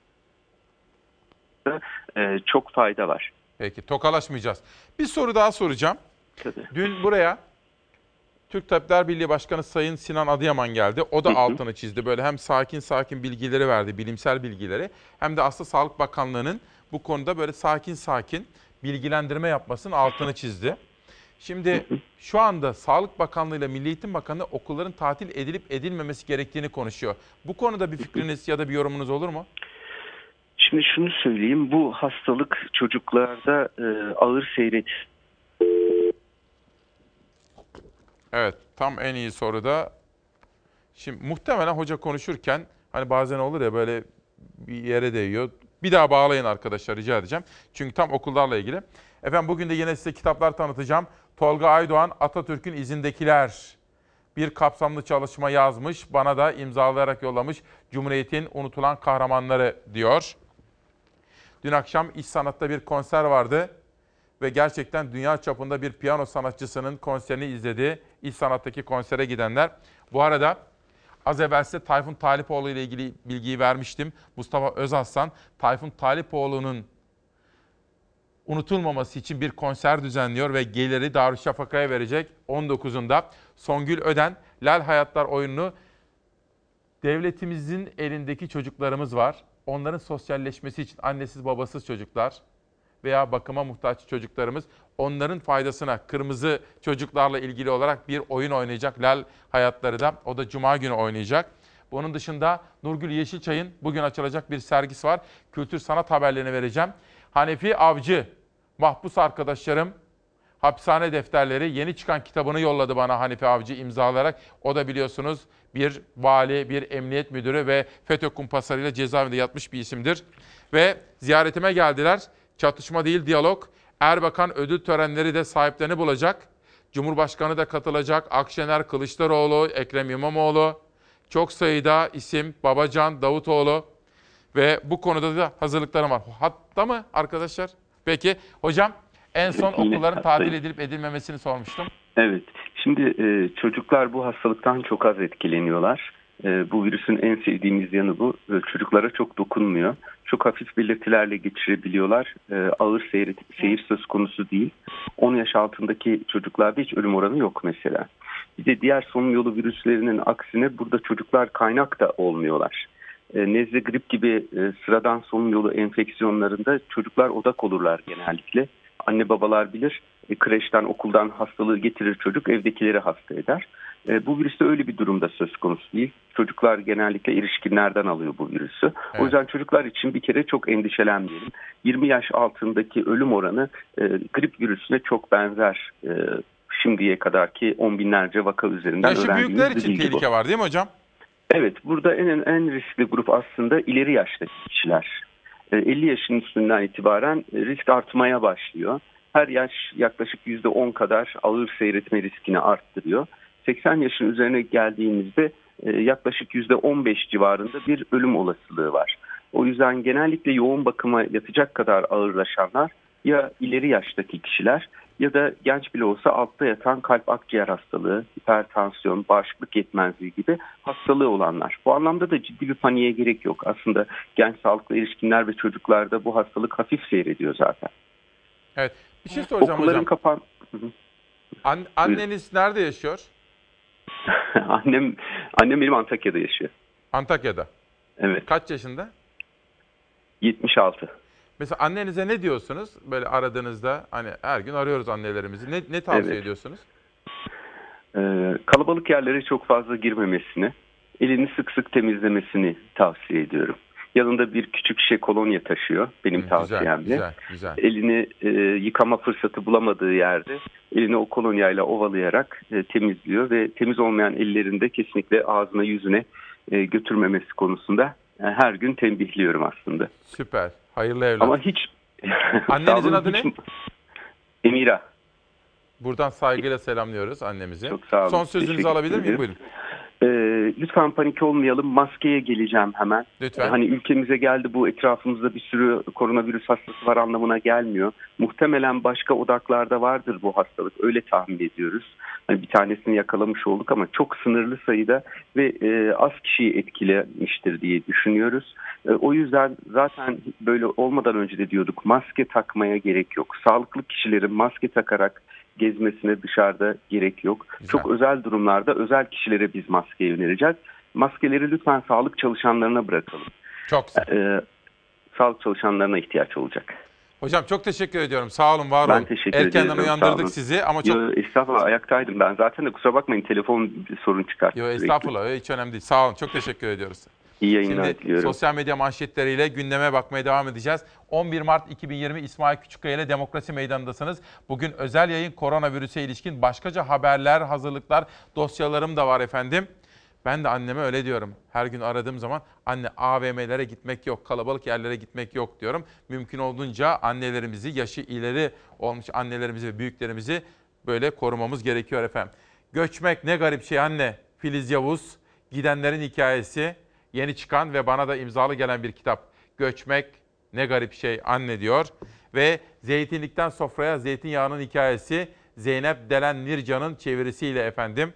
e, çok fayda var. Peki tokalaşmayacağız. Bir soru daha soracağım. Tabii. Dün buraya Türk Tabipler Birliği Başkanı Sayın Sinan Adıyaman geldi. O da altını çizdi. Böyle hem sakin sakin bilgileri verdi, bilimsel bilgileri. Hem de aslında Sağlık Bakanlığı'nın bu konuda böyle sakin sakin bilgilendirme yapmasının altını çizdi. Şimdi şu anda Sağlık Bakanlığı ile Milli Eğitim Bakanı okulların tatil edilip edilmemesi gerektiğini konuşuyor. Bu konuda bir fikriniz ya da bir yorumunuz olur mu? Şimdi şunu söyleyeyim. Bu hastalık çocuklarda e, ağır seyret. Evet, tam en iyi soruda. Şimdi muhtemelen hoca konuşurken hani bazen olur ya böyle bir yere değiyor. Bir daha bağlayın arkadaşlar rica edeceğim. Çünkü tam okullarla ilgili. Efendim bugün de yine size kitaplar tanıtacağım. Tolga Aydoğan, Atatürk'ün izindekiler. bir kapsamlı çalışma yazmış. Bana da imzalayarak yollamış. Cumhuriyet'in unutulan kahramanları diyor. Dün akşam İş Sanat'ta bir konser vardı ve gerçekten dünya çapında bir piyano sanatçısının konserini izledi. İş Sanat'taki konsere gidenler. Bu arada az evvel size Tayfun Talipoğlu ile ilgili bilgiyi vermiştim. Mustafa Özaslan, Tayfun Talipoğlu'nun unutulmaması için bir konser düzenliyor ve geliri Darüşşafaka'ya verecek 19'unda. Songül Öden, Lal Hayatlar oyununu devletimizin elindeki çocuklarımız var. Onların sosyalleşmesi için annesiz babasız çocuklar veya bakıma muhtaç çocuklarımız onların faydasına kırmızı çocuklarla ilgili olarak bir oyun oynayacak. Lal Hayatları da o da cuma günü oynayacak. Bunun dışında Nurgül Yeşilçay'ın bugün açılacak bir sergisi var. Kültür sanat haberlerini vereceğim. Hanefi Avcı, mahpus arkadaşlarım hapishane defterleri yeni çıkan kitabını yolladı bana Hanife Avcı imzalayarak. O da biliyorsunuz bir vali, bir emniyet müdürü ve FETÖ kumpaslarıyla cezaevinde yatmış bir isimdir. Ve ziyaretime geldiler. Çatışma değil diyalog. Erbakan ödül törenleri de sahiplerini bulacak. Cumhurbaşkanı da katılacak. Akşener, Kılıçdaroğlu, Ekrem İmamoğlu. Çok sayıda isim Babacan, Davutoğlu ve bu konuda da hazırlıklarım var. Hatta mı arkadaşlar? Peki hocam en son okulların tatil edilip edilmemesini sormuştum. Evet. Şimdi e, çocuklar bu hastalıktan çok az etkileniyorlar. E, bu virüsün en sevdiğimiz yanı bu. E, çocuklara çok dokunmuyor. Çok hafif belirtilerle geçirebiliyorlar. E, ağır seyir, seyir söz konusu değil. 10 yaş altındaki çocuklarda hiç ölüm oranı yok mesela. Bir de diğer solunum yolu virüslerinin aksine burada çocuklar kaynak da olmuyorlar. Nezle, grip gibi e, sıradan solunum yolu enfeksiyonlarında çocuklar odak olurlar genellikle. Anne babalar bilir e, kreşten okuldan hastalığı getirir çocuk evdekileri hasta eder. E, bu virüste öyle bir durumda söz konusu değil. Çocuklar genellikle erişkinlerden alıyor bu virüsü. O yüzden çocuklar için bir kere çok endişelenmeyelim. 20 yaş altındaki ölüm oranı e, grip virüsüne çok benzer. E, şimdiye kadarki on binlerce vaka üzerinden Yaşı öğrendiğimiz büyükler için bilgi bu. tehlike var değil mi hocam? Evet, burada en en riskli grup aslında ileri yaştaki kişiler. E, 50 yaşın üstünden itibaren e, risk artmaya başlıyor. Her yaş yaklaşık %10 kadar ağır seyretme riskini arttırıyor. 80 yaşın üzerine geldiğimizde e, yaklaşık %15 civarında bir ölüm olasılığı var. O yüzden genellikle yoğun bakıma yatacak kadar ağırlaşanlar ya ileri yaştaki kişiler ya da genç bile olsa altta yatan kalp akciğer hastalığı, hipertansiyon, bağışıklık yetmezliği gibi hastalığı olanlar. Bu anlamda da ciddi bir paniğe gerek yok. Aslında genç sağlıklı erişkinler ve çocuklarda bu hastalık hafif seyrediyor zaten. Evet. Bir şey soracağım Okulların hocam. kapan... An- anneniz nerede yaşıyor? <laughs> annem annem benim Antakya'da yaşıyor. Antakya'da. Evet. Kaç yaşında? 76. Mesela annenize ne diyorsunuz? Böyle aradığınızda hani her gün arıyoruz annelerimizi. Ne, ne tavsiye Evet. ediyorsunuz? Ee, kalabalık yerlere çok fazla girmemesini, elini sık sık temizlemesini tavsiye ediyorum. Yanında bir küçük şişe kolonya taşıyor benim tavsiyemle. Güzel, güzel. Elini e, yıkama fırsatı bulamadığı yerde elini o kolonyayla ovalayarak e, temizliyor ve temiz olmayan ellerinde kesinlikle ağzına yüzüne e, götürmemesi konusunda e, her gün tembihliyorum aslında. Süper. Hayırlı evlat. Ama hiç <laughs> <laughs> Annenizin adı olun, ne? hiç- Emira. Buradan saygıyla selamlıyoruz annemizi. Çok sağ olun. Son sözünüzü Teşekkür alabilir miyim? Buyurun. Ee, lütfen panik olmayalım. Maskeye geleceğim hemen. Lütfen. Ee, Hani ülkemize geldi bu etrafımızda bir sürü koronavirüs hastası var anlamına gelmiyor. Muhtemelen başka odaklarda vardır bu hastalık. Öyle tahmin ediyoruz. Hani bir tanesini yakalamış olduk ama çok sınırlı sayıda ve e, az kişiyi etkilemiştir diye düşünüyoruz. E, o yüzden zaten böyle olmadan önce de diyorduk maske takmaya gerek yok. Sağlıklı kişilerin maske takarak gezmesine dışarıda gerek yok. Çok özel durumlarda özel kişilere biz maskeyi önereceğiz. Maskeleri lütfen sağlık çalışanlarına bırakalım. Çok Ee, sağlık çalışanlarına ihtiyaç olacak. Hocam çok teşekkür ediyorum. Sağ olun, var Ben olun. teşekkür Erkenden ediyorum. Uyandırdık sizi ama çok... Yo, estağfurullah ayaktaydım ben. Zaten de kusura bakmayın telefon sorun çıkarttı. Yo, sürekli. estağfurullah hiç önemli değil. Sağ olun, çok teşekkür ediyoruz. İyi yayınlar Şimdi diliyorum. sosyal medya manşetleriyle gündeme bakmaya devam edeceğiz. 11 Mart 2020 İsmail Küçükkaya ile Demokrasi Meydanı'ndasınız. Bugün özel yayın koronavirüse ilişkin başkaca haberler, hazırlıklar, dosyalarım da var efendim. Ben de anneme öyle diyorum. Her gün aradığım zaman anne AVM'lere gitmek yok, kalabalık yerlere gitmek yok diyorum. Mümkün olduğunca annelerimizi, yaşı ileri olmuş annelerimizi ve büyüklerimizi böyle korumamız gerekiyor efendim. Göçmek ne garip şey anne. Filiz Yavuz, gidenlerin hikayesi, yeni çıkan ve bana da imzalı gelen bir kitap. Göçmek ne garip şey anne diyor. Ve zeytinlikten sofraya zeytinyağının hikayesi Zeynep Delen Nircan'ın çevirisiyle efendim.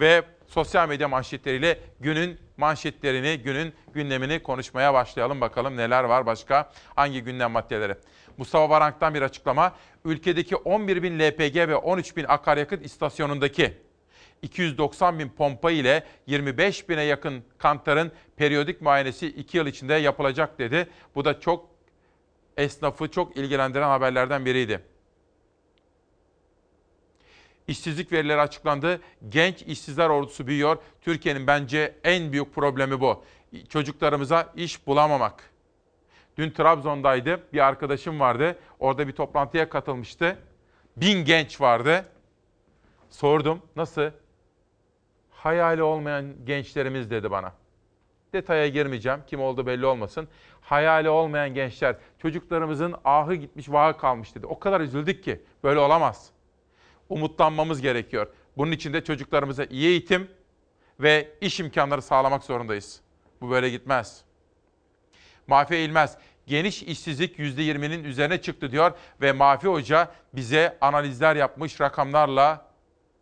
Ve sosyal medya manşetleriyle günün manşetlerini, günün gündemini konuşmaya başlayalım. Bakalım neler var başka, hangi gündem maddeleri. Mustafa Varank'tan bir açıklama. Ülkedeki 11 bin LPG ve 13 bin akaryakıt istasyonundaki 290 bin pompa ile 25 bine yakın kantarın periyodik muayenesi 2 yıl içinde yapılacak dedi. Bu da çok esnafı çok ilgilendiren haberlerden biriydi. İşsizlik verileri açıklandı. Genç işsizler ordusu büyüyor. Türkiye'nin bence en büyük problemi bu. Çocuklarımıza iş bulamamak. Dün Trabzon'daydı. Bir arkadaşım vardı. Orada bir toplantıya katılmıştı. Bin genç vardı. Sordum nasıl? Hayali olmayan gençlerimiz dedi bana. Detaya girmeyeceğim. Kim oldu belli olmasın. Hayali olmayan gençler. Çocuklarımızın ahı gitmiş vahı kalmış dedi. O kadar üzüldük ki. Böyle olamaz. Umutlanmamız gerekiyor. Bunun için de çocuklarımıza iyi eğitim ve iş imkanları sağlamak zorundayız. Bu böyle gitmez. Mafi İlmez, geniş işsizlik %20'nin üzerine çıktı diyor ve Mafi Hoca bize analizler yapmış rakamlarla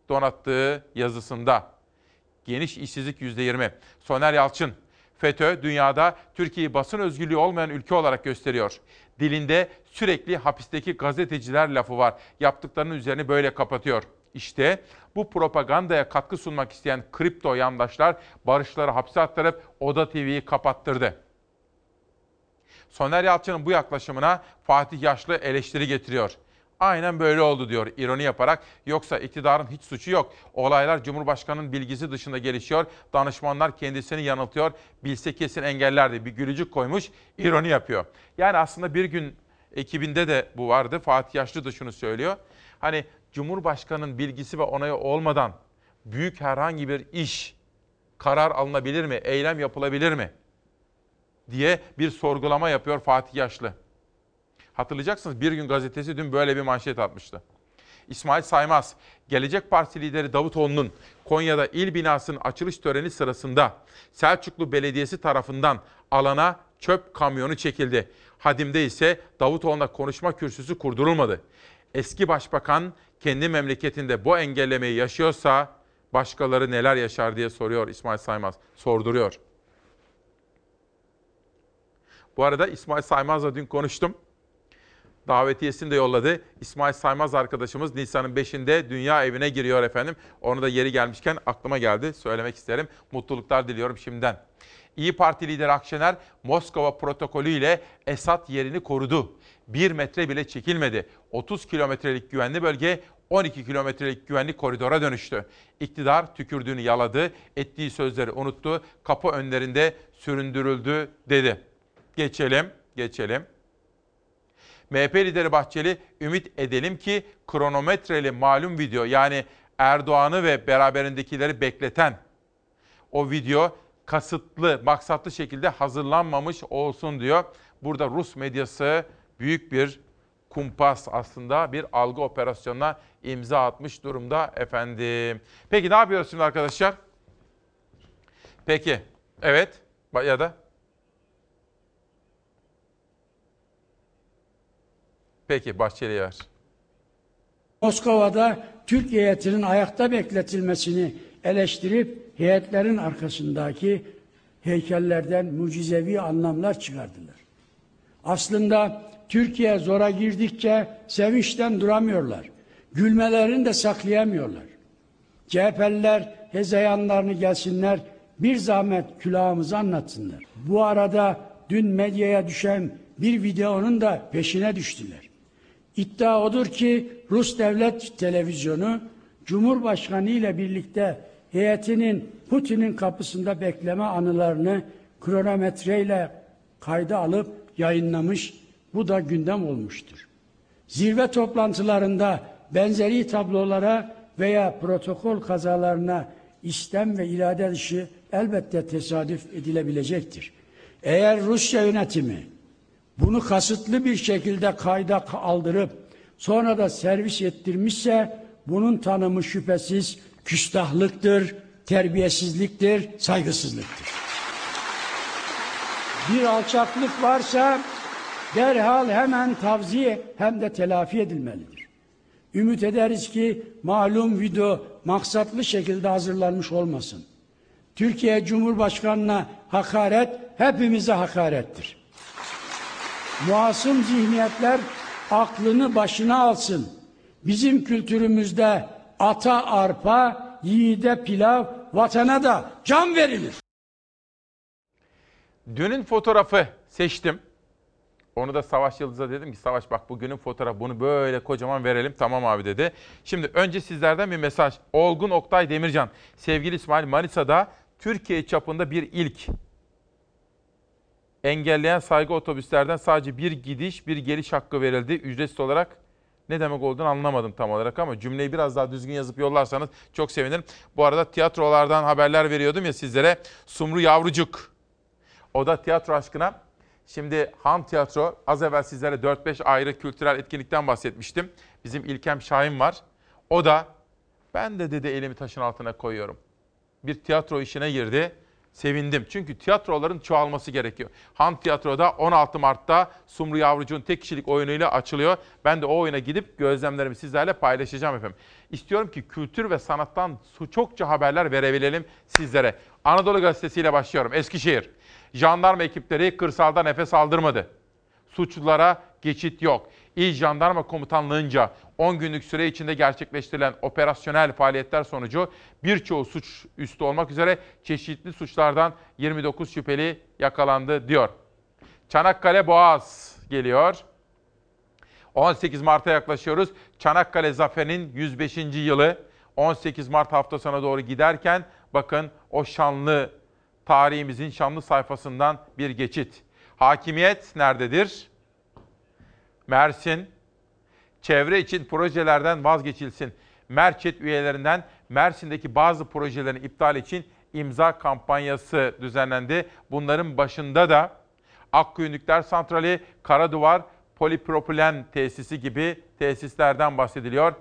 donattığı yazısında. Geniş işsizlik %20. Soner Yalçın, FETÖ dünyada Türkiye'yi basın özgürlüğü olmayan ülke olarak gösteriyor. Dilinde sürekli hapisteki gazeteciler lafı var. Yaptıklarının üzerini böyle kapatıyor. İşte bu propagandaya katkı sunmak isteyen kripto yandaşlar barışları hapse attırıp Oda TV'yi kapattırdı. Soner Yalçın'ın bu yaklaşımına Fatih Yaşlı eleştiri getiriyor. Aynen böyle oldu diyor ironi yaparak. Yoksa iktidarın hiç suçu yok. Olaylar Cumhurbaşkanı'nın bilgisi dışında gelişiyor. Danışmanlar kendisini yanıltıyor. Bilse kesin engellerdi. Bir gülücük koymuş, ironi yapıyor. Yani aslında bir gün ekibinde de bu vardı. Fatih Yaşlı da şunu söylüyor. Hani Cumhurbaşkanı'nın bilgisi ve onayı olmadan büyük herhangi bir iş, karar alınabilir mi, eylem yapılabilir mi? diye bir sorgulama yapıyor Fatih Yaşlı. Hatırlayacaksınız Bir Gün Gazetesi dün böyle bir manşet atmıştı. İsmail Saymaz, Gelecek Partisi lideri Davutoğlu'nun Konya'da il binasının açılış töreni sırasında Selçuklu Belediyesi tarafından alana çöp kamyonu çekildi. Hadim'de ise Davutoğlu'na konuşma kürsüsü kurdurulmadı. Eski başbakan kendi memleketinde bu engellemeyi yaşıyorsa başkaları neler yaşar diye soruyor İsmail Saymaz. Sorduruyor. Bu arada İsmail Saymaz'la dün konuştum davetiyesini de yolladı. İsmail Saymaz arkadaşımız Nisan'ın 5'inde dünya evine giriyor efendim. Onu da yeri gelmişken aklıma geldi. Söylemek isterim. Mutluluklar diliyorum şimdiden. İyi Parti lideri Akşener Moskova protokolü ile Esad yerini korudu. Bir metre bile çekilmedi. 30 kilometrelik güvenli bölge 12 kilometrelik güvenli koridora dönüştü. İktidar tükürdüğünü yaladı, ettiği sözleri unuttu, kapı önlerinde süründürüldü dedi. Geçelim, geçelim. MHP lideri Bahçeli ümit edelim ki kronometreli malum video yani Erdoğan'ı ve beraberindekileri bekleten o video kasıtlı, maksatlı şekilde hazırlanmamış olsun diyor. Burada Rus medyası büyük bir kumpas aslında bir algı operasyonuna imza atmış durumda efendim. Peki ne yapıyoruz şimdi arkadaşlar? Peki, evet ya da Peki Bahçeli'ye ver. Moskova'da Türk heyetinin ayakta bekletilmesini eleştirip heyetlerin arkasındaki heykellerden mucizevi anlamlar çıkardılar. Aslında Türkiye zora girdikçe sevinçten duramıyorlar. Gülmelerini de saklayamıyorlar. CHP'liler hezeyanlarını gelsinler bir zahmet külahımızı anlatsınlar. Bu arada dün medyaya düşen bir videonun da peşine düştüler. İddia odur ki Rus Devlet Televizyonu Cumhurbaşkanı ile birlikte heyetinin Putin'in kapısında bekleme anılarını kronometreyle kayda alıp yayınlamış. Bu da gündem olmuştur. Zirve toplantılarında benzeri tablolara veya protokol kazalarına istem ve irade dışı elbette tesadüf edilebilecektir. Eğer Rusya yönetimi bunu kasıtlı bir şekilde kayda aldırıp sonra da servis ettirmişse bunun tanımı şüphesiz küstahlıktır, terbiyesizliktir, saygısızlıktır. Bir alçaklık varsa derhal hemen tavziye hem de telafi edilmelidir. Ümit ederiz ki malum video maksatlı şekilde hazırlanmış olmasın. Türkiye Cumhurbaşkanı'na hakaret hepimize hakarettir. Muasım zihniyetler aklını başına alsın. Bizim kültürümüzde ata arpa, yiğide pilav, vatana da can verilir. Dünün fotoğrafı seçtim. Onu da Savaş Yıldız'a dedim ki Savaş bak bugünün fotoğrafı bunu böyle kocaman verelim. Tamam abi dedi. Şimdi önce sizlerden bir mesaj. Olgun Oktay Demircan. Sevgili İsmail Manisa'da Türkiye çapında bir ilk. Engelleyen saygı otobüslerden sadece bir gidiş bir geliş hakkı verildi. Ücretsiz olarak ne demek olduğunu anlamadım tam olarak ama cümleyi biraz daha düzgün yazıp yollarsanız çok sevinirim. Bu arada tiyatrolardan haberler veriyordum ya sizlere. Sumru Yavrucuk. O da tiyatro aşkına. Şimdi Ham Tiyatro, az evvel sizlere 4-5 ayrı kültürel etkinlikten bahsetmiştim. Bizim İlkem Şahin var. O da ben de dedi elimi taşın altına koyuyorum. Bir tiyatro işine girdi. Sevindim. Çünkü tiyatroların çoğalması gerekiyor. Han Tiyatro'da 16 Mart'ta Sumru Yavrucuğun tek kişilik oyunuyla açılıyor. Ben de o oyuna gidip gözlemlerimi sizlerle paylaşacağım efendim. İstiyorum ki kültür ve sanattan çokça haberler verebilelim sizlere. Anadolu Gazetesi ile başlıyorum. Eskişehir. Jandarma ekipleri kırsalda nefes aldırmadı. Suçlulara geçit yok. İl Jandarma Komutanlığı'nca 10 günlük süre içinde gerçekleştirilen operasyonel faaliyetler sonucu birçoğu suç üstü olmak üzere çeşitli suçlardan 29 şüpheli yakalandı diyor. Çanakkale Boğaz geliyor. 18 Mart'a yaklaşıyoruz. Çanakkale Zaferi'nin 105. yılı 18 Mart hafta sonu doğru giderken bakın o şanlı tarihimizin şanlı sayfasından bir geçit. Hakimiyet nerededir? Mersin. Çevre için projelerden vazgeçilsin. Merçet üyelerinden Mersin'deki bazı projelerin iptal için imza kampanyası düzenlendi. Bunların başında da Akkuyu Nükleer Santrali, Karaduvar, Polipropilen tesisi gibi tesislerden bahsediliyor.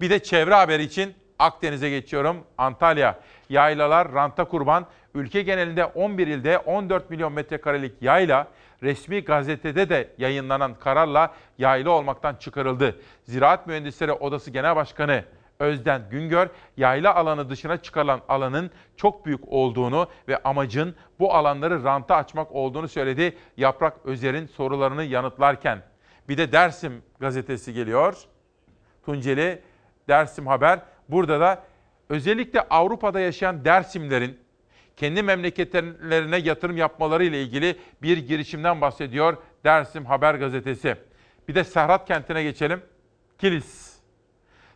Bir de çevre haberi için Akdeniz'e geçiyorum. Antalya. Yaylalar ranta kurban. Ülke genelinde 11 ilde 14 milyon metrekarelik yayla resmi gazetede de yayınlanan kararla yaylı olmaktan çıkarıldı. Ziraat Mühendisleri Odası Genel Başkanı Özden Güngör, yayla alanı dışına çıkarılan alanın çok büyük olduğunu ve amacın bu alanları ranta açmak olduğunu söyledi. Yaprak Özer'in sorularını yanıtlarken. Bir de Dersim gazetesi geliyor. Tunceli Dersim Haber. Burada da özellikle Avrupa'da yaşayan Dersimlerin kendi memleketlerine yatırım yapmaları ile ilgili bir girişimden bahsediyor Dersim Haber Gazetesi. Bir de Serhat kentine geçelim. Kilis.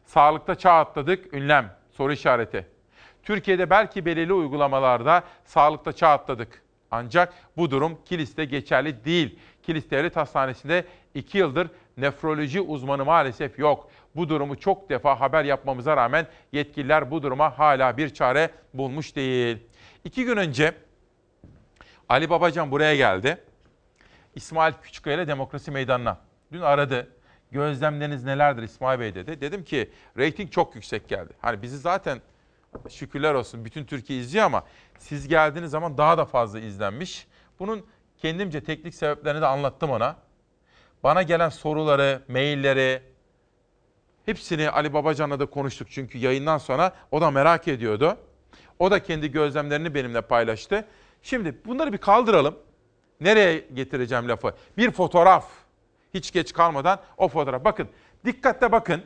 Sağlıkta çağ atladık, ünlem, soru işareti. Türkiye'de belki belirli uygulamalarda sağlıkta çağ atladık. Ancak bu durum Kilis'te geçerli değil. Kilis Devlet Hastanesi'nde 2 yıldır nefroloji uzmanı maalesef yok. Bu durumu çok defa haber yapmamıza rağmen yetkililer bu duruma hala bir çare bulmuş değil. İki gün önce Ali Babacan buraya geldi. İsmail Küçükkaya ile Demokrasi Meydanı'na. Dün aradı. Gözlemleriniz nelerdir İsmail Bey dedi. Dedim ki reyting çok yüksek geldi. Hani bizi zaten şükürler olsun bütün Türkiye izliyor ama siz geldiğiniz zaman daha da fazla izlenmiş. Bunun kendimce teknik sebeplerini de anlattım ona. Bana gelen soruları, mailleri hepsini Ali Babacan'la da konuştuk çünkü yayından sonra o da merak ediyordu. O da kendi gözlemlerini benimle paylaştı. Şimdi bunları bir kaldıralım. Nereye getireceğim lafı? Bir fotoğraf. Hiç geç kalmadan o fotoğraf. Bakın dikkatle bakın.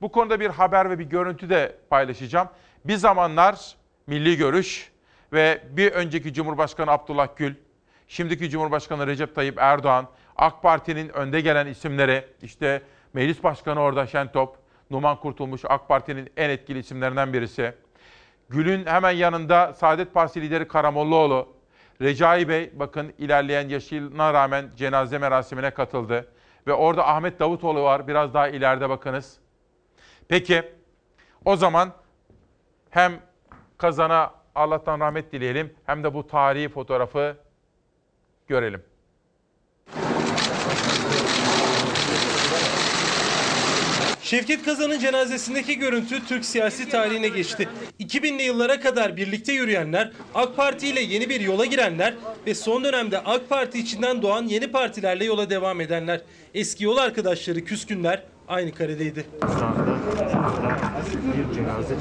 Bu konuda bir haber ve bir görüntü de paylaşacağım. Bir zamanlar Milli Görüş ve bir önceki Cumhurbaşkanı Abdullah Gül, şimdiki Cumhurbaşkanı Recep Tayyip Erdoğan, AK Parti'nin önde gelen isimleri, işte Meclis Başkanı orada Şentop, Numan Kurtulmuş AK Parti'nin en etkili isimlerinden birisi. Gül'ün hemen yanında Saadet Partisi lideri Karamollaoğlu. Recai Bey bakın ilerleyen yaşına rağmen cenaze merasimine katıldı. Ve orada Ahmet Davutoğlu var. Biraz daha ileride bakınız. Peki o zaman hem kazana Allah'tan rahmet dileyelim hem de bu tarihi fotoğrafı görelim. Şevket Kazan'ın cenazesindeki görüntü Türk siyasi tarihine geçti. 2000'li yıllara kadar birlikte yürüyenler, AK Parti ile yeni bir yola girenler ve son dönemde AK Parti içinden doğan yeni partilerle yola devam edenler. Eski yol arkadaşları küskünler aynı karedeydi.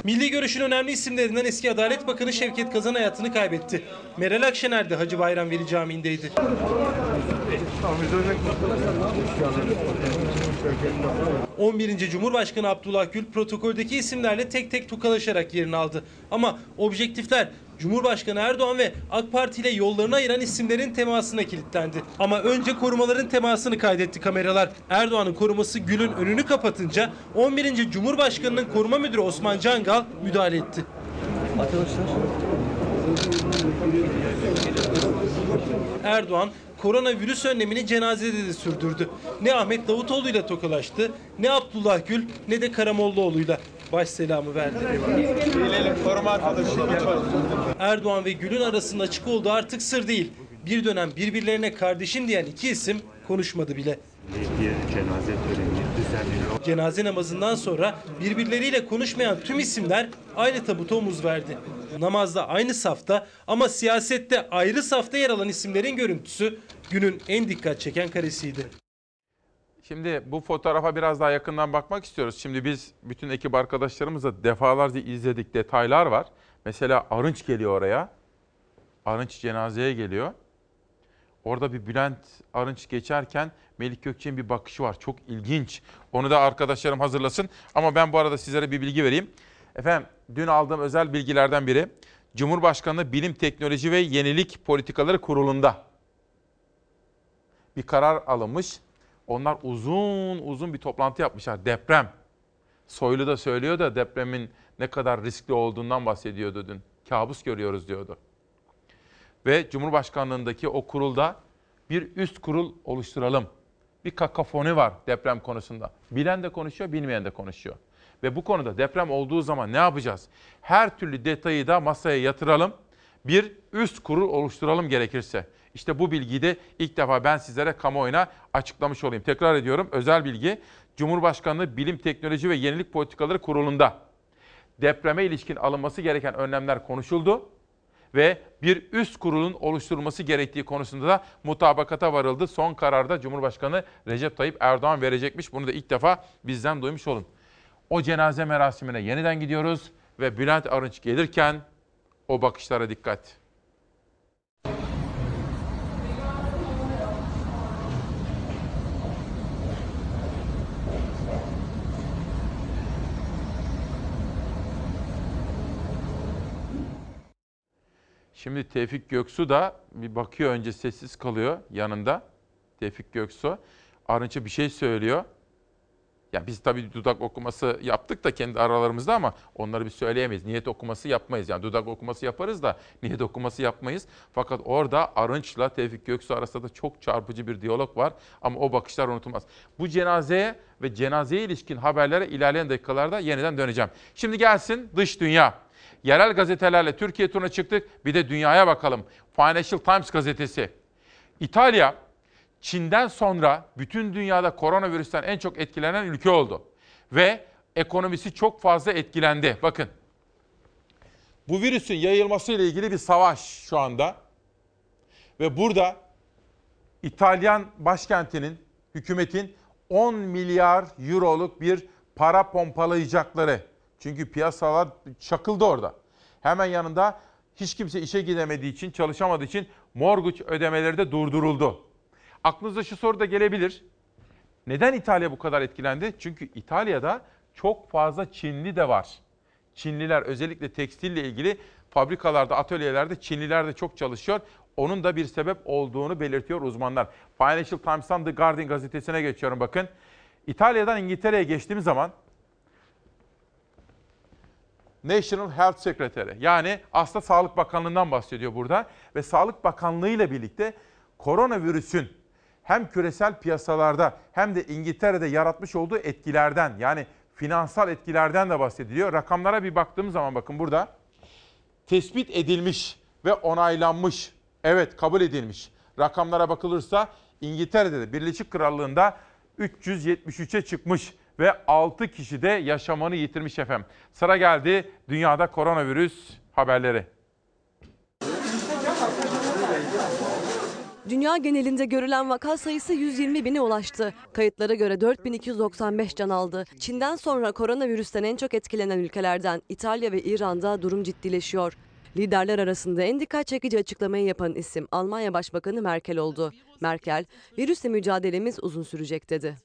Milli görüşün önemli isimlerinden eski Adalet Bakanı Şevket Kazan hayatını kaybetti. Meral Akşener de Hacı Bayram Veli Camii'ndeydi. 11. Cumhurbaşkanı Abdullah Gül protokoldeki isimlerle tek tek tokalaşarak yerini aldı. Ama objektifler Cumhurbaşkanı Erdoğan ve AK Parti ile yollarını ayıran isimlerin temasına kilitlendi. Ama önce korumaların temasını kaydetti kameralar. Erdoğan'ın koruması Gül'ün önünü kapatınca 11. Cumhurbaşkanı'nın koruma müdürü Osman Cangal müdahale etti. Erdoğan koronavirüs önlemini cenazede de sürdürdü. Ne Ahmet Davutoğlu ile tokalaştı, ne Abdullah Gül ne de Karamollaoğlu'yla baş selamı verdi. Erdoğan ve Gül'ün arasında açık olduğu artık sır değil. Bir dönem birbirlerine kardeşim diyen iki isim konuşmadı bile. cenaze töreni düzenleniyor. Cenaze namazından sonra birbirleriyle konuşmayan tüm isimler aynı tabuta omuz verdi. Namazda aynı safta ama siyasette ayrı safta yer alan isimlerin görüntüsü günün en dikkat çeken karesiydi. Şimdi bu fotoğrafa biraz daha yakından bakmak istiyoruz. Şimdi biz bütün ekip arkadaşlarımızla defalarca izledik detaylar var. Mesela Arınç geliyor oraya. Arınç cenazeye geliyor. Orada bir Bülent Arınç geçerken Melik Gökçe'nin bir bakışı var. Çok ilginç. Onu da arkadaşlarım hazırlasın. Ama ben bu arada sizlere bir bilgi vereyim. Efendim dün aldığım özel bilgilerden biri Cumhurbaşkanlığı Bilim Teknoloji ve Yenilik Politikaları Kurulu'nda bir karar alınmış. Onlar uzun uzun bir toplantı yapmışlar. Deprem. Soylu da söylüyor da depremin ne kadar riskli olduğundan bahsediyordu dün. Kabus görüyoruz diyordu. Ve Cumhurbaşkanlığındaki o kurulda bir üst kurul oluşturalım. Bir kakafoni var deprem konusunda. Bilen de konuşuyor, bilmeyen de konuşuyor. Ve bu konuda deprem olduğu zaman ne yapacağız? Her türlü detayı da masaya yatıralım. Bir üst kurul oluşturalım gerekirse. İşte bu bilgiyi de ilk defa ben sizlere kamuoyuna açıklamış olayım. Tekrar ediyorum özel bilgi Cumhurbaşkanlığı Bilim Teknoloji ve Yenilik Politikaları Kurulu'nda depreme ilişkin alınması gereken önlemler konuşuldu ve bir üst kurulun oluşturulması gerektiği konusunda da mutabakata varıldı. Son kararda Cumhurbaşkanı Recep Tayyip Erdoğan verecekmiş. Bunu da ilk defa bizden duymuş olun. O cenaze merasimine yeniden gidiyoruz ve Bülent Arınç gelirken o bakışlara dikkat. Şimdi Tevfik Göksu da bir bakıyor önce sessiz kalıyor yanında. Tevfik Göksu. Arınç'a bir şey söylüyor. Ya biz tabii dudak okuması yaptık da kendi aralarımızda ama onları bir söyleyemeyiz. Niyet okuması yapmayız. Yani dudak okuması yaparız da niyet okuması yapmayız. Fakat orada Arınç'la Tevfik Göksu arasında da çok çarpıcı bir diyalog var. Ama o bakışlar unutulmaz. Bu cenazeye ve cenazeye ilişkin haberlere ilerleyen dakikalarda yeniden döneceğim. Şimdi gelsin dış dünya. Yerel gazetelerle Türkiye turuna çıktık. Bir de dünyaya bakalım. Financial Times gazetesi. İtalya, Çin'den sonra bütün dünyada koronavirüsten en çok etkilenen ülke oldu. Ve ekonomisi çok fazla etkilendi. Bakın. Bu virüsün yayılması ile ilgili bir savaş şu anda. Ve burada İtalyan başkentinin, hükümetin 10 milyar euroluk bir para pompalayacakları çünkü piyasalar çakıldı orada. Hemen yanında hiç kimse işe gidemediği için, çalışamadığı için mortgage ödemeleri de durduruldu. Aklınıza şu soru da gelebilir. Neden İtalya bu kadar etkilendi? Çünkü İtalya'da çok fazla Çinli de var. Çinliler özellikle tekstille ilgili fabrikalarda, atölyelerde Çinliler de çok çalışıyor. Onun da bir sebep olduğunu belirtiyor uzmanlar. Financial Times'tan The Guardian gazetesine geçiyorum bakın. İtalya'dan İngiltere'ye geçtiğimiz zaman National Health Secretary yani aslında Sağlık Bakanlığı'ndan bahsediyor burada. Ve Sağlık Bakanlığı ile birlikte koronavirüsün hem küresel piyasalarda hem de İngiltere'de yaratmış olduğu etkilerden yani finansal etkilerden de bahsediliyor. Rakamlara bir baktığım zaman bakın burada tespit edilmiş ve onaylanmış, evet kabul edilmiş rakamlara bakılırsa İngiltere'de de Birleşik Krallığı'nda 373'e çıkmış ve 6 kişi de yaşamını yitirmiş efendim. Sıra geldi dünyada koronavirüs haberleri. Dünya genelinde görülen vaka sayısı 120 bine ulaştı. Kayıtlara göre 4295 can aldı. Çin'den sonra koronavirüsten en çok etkilenen ülkelerden İtalya ve İran'da durum ciddileşiyor. Liderler arasında en dikkat çekici açıklamayı yapan isim Almanya Başbakanı Merkel oldu. Merkel, virüsle mücadelemiz uzun sürecek dedi.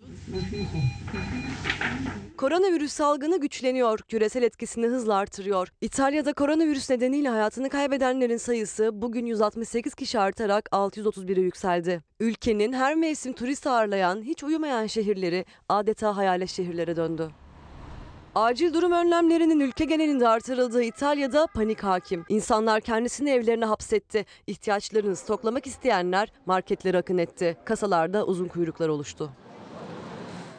Koronavirüs salgını güçleniyor, küresel etkisini hızla artırıyor. İtalya'da koronavirüs nedeniyle hayatını kaybedenlerin sayısı bugün 168 kişi artarak 631'e yükseldi. Ülkenin her mevsim turist ağırlayan, hiç uyumayan şehirleri adeta hayalet şehirlere döndü. Acil durum önlemlerinin ülke genelinde artırıldığı İtalya'da panik hakim. İnsanlar kendisini evlerine hapsetti. İhtiyaçlarını stoklamak isteyenler marketlere akın etti. Kasalarda uzun kuyruklar oluştu.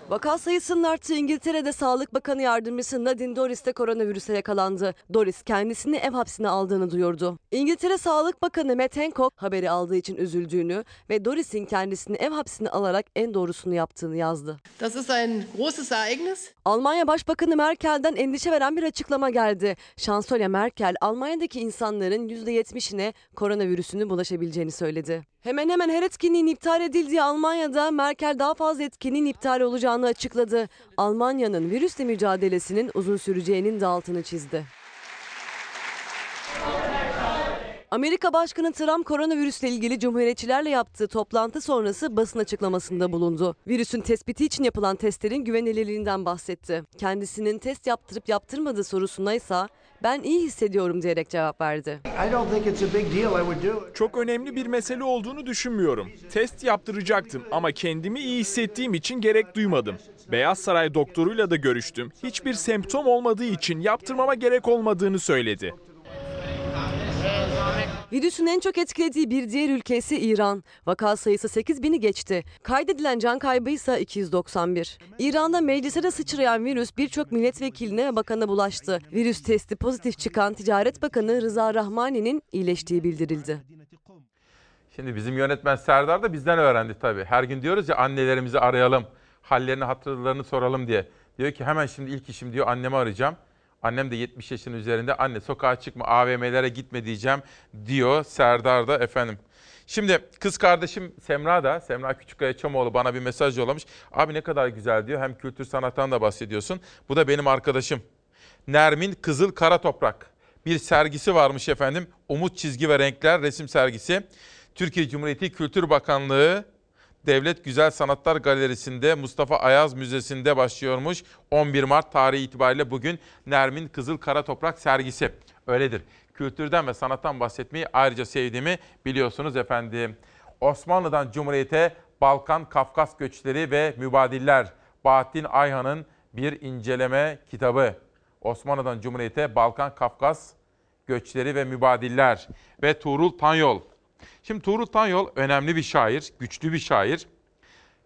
Vaka sayısının arttığı İngiltere'de Sağlık Bakanı Yardımcısı Nadine Dorris de koronavirüse yakalandı. Doris kendisini ev hapsine aldığını duyurdu. İngiltere Sağlık Bakanı Matt Hancock haberi aldığı için üzüldüğünü ve Doris'in kendisini ev hapsine alarak en doğrusunu yaptığını yazdı. Das ist ein großes Ereignis. Almanya Başbakanı Merkel'den endişe veren bir açıklama geldi. Şansölye Merkel, Almanya'daki insanların %70'ine koronavirüsünün bulaşabileceğini söyledi. Hemen hemen her etkinliğin iptal edildiği Almanya'da Merkel daha fazla etkinliğin iptal olacağını açıkladı. Almanya'nın virüsle mücadelesinin uzun süreceğinin de altını çizdi. Amerika Başkanı Trump koronavirüsle ilgili cumhuriyetçilerle yaptığı toplantı sonrası basın açıklamasında bulundu. Virüsün tespiti için yapılan testlerin güvenilirliğinden bahsetti. Kendisinin test yaptırıp yaptırmadığı sorusuna ise ben iyi hissediyorum diyerek cevap verdi. Çok önemli bir mesele olduğunu düşünmüyorum. Test yaptıracaktım ama kendimi iyi hissettiğim için gerek duymadım. Beyaz Saray doktoruyla da görüştüm. Hiçbir semptom olmadığı için yaptırmama gerek olmadığını söyledi. Virüsün en çok etkilediği bir diğer ülke ise İran. Vaka sayısı 8 bini geçti. Kaydedilen can kaybı ise 291. İran'da meclise de sıçrayan virüs birçok milletvekiline ve bakana bulaştı. Virüs testi pozitif çıkan Ticaret Bakanı Rıza Rahmani'nin iyileştiği bildirildi. Şimdi bizim yönetmen Serdar da bizden öğrendi tabii. Her gün diyoruz ya annelerimizi arayalım, hallerini hatırlarını soralım diye. Diyor ki hemen şimdi ilk işim diyor annemi arayacağım. Annem de 70 yaşın üzerinde. Anne sokağa çıkma, AVM'lere gitme diyeceğim diyor Serdar da efendim. Şimdi kız kardeşim Semra da, Semra Küçükkaya Çamoğlu bana bir mesaj yollamış. Abi ne kadar güzel diyor. Hem kültür sanattan da bahsediyorsun. Bu da benim arkadaşım. Nermin Kızıl Kara Toprak. Bir sergisi varmış efendim. Umut Çizgi ve Renkler resim sergisi. Türkiye Cumhuriyeti Kültür Bakanlığı Devlet Güzel Sanatlar Galerisi'nde Mustafa Ayaz Müzesi'nde başlıyormuş. 11 Mart tarihi itibariyle bugün Nermin Kızıl Kara Toprak sergisi. Öyledir. Kültürden ve sanattan bahsetmeyi ayrıca sevdiğimi biliyorsunuz efendim. Osmanlı'dan Cumhuriyete Balkan, Kafkas göçleri ve mübadiller. Bahattin Ayhan'ın bir inceleme kitabı. Osmanlı'dan Cumhuriyete Balkan, Kafkas göçleri ve mübadiller. Ve Tuğrul Tanyol. Şimdi Tuğrul Tanyol önemli bir şair, güçlü bir şair.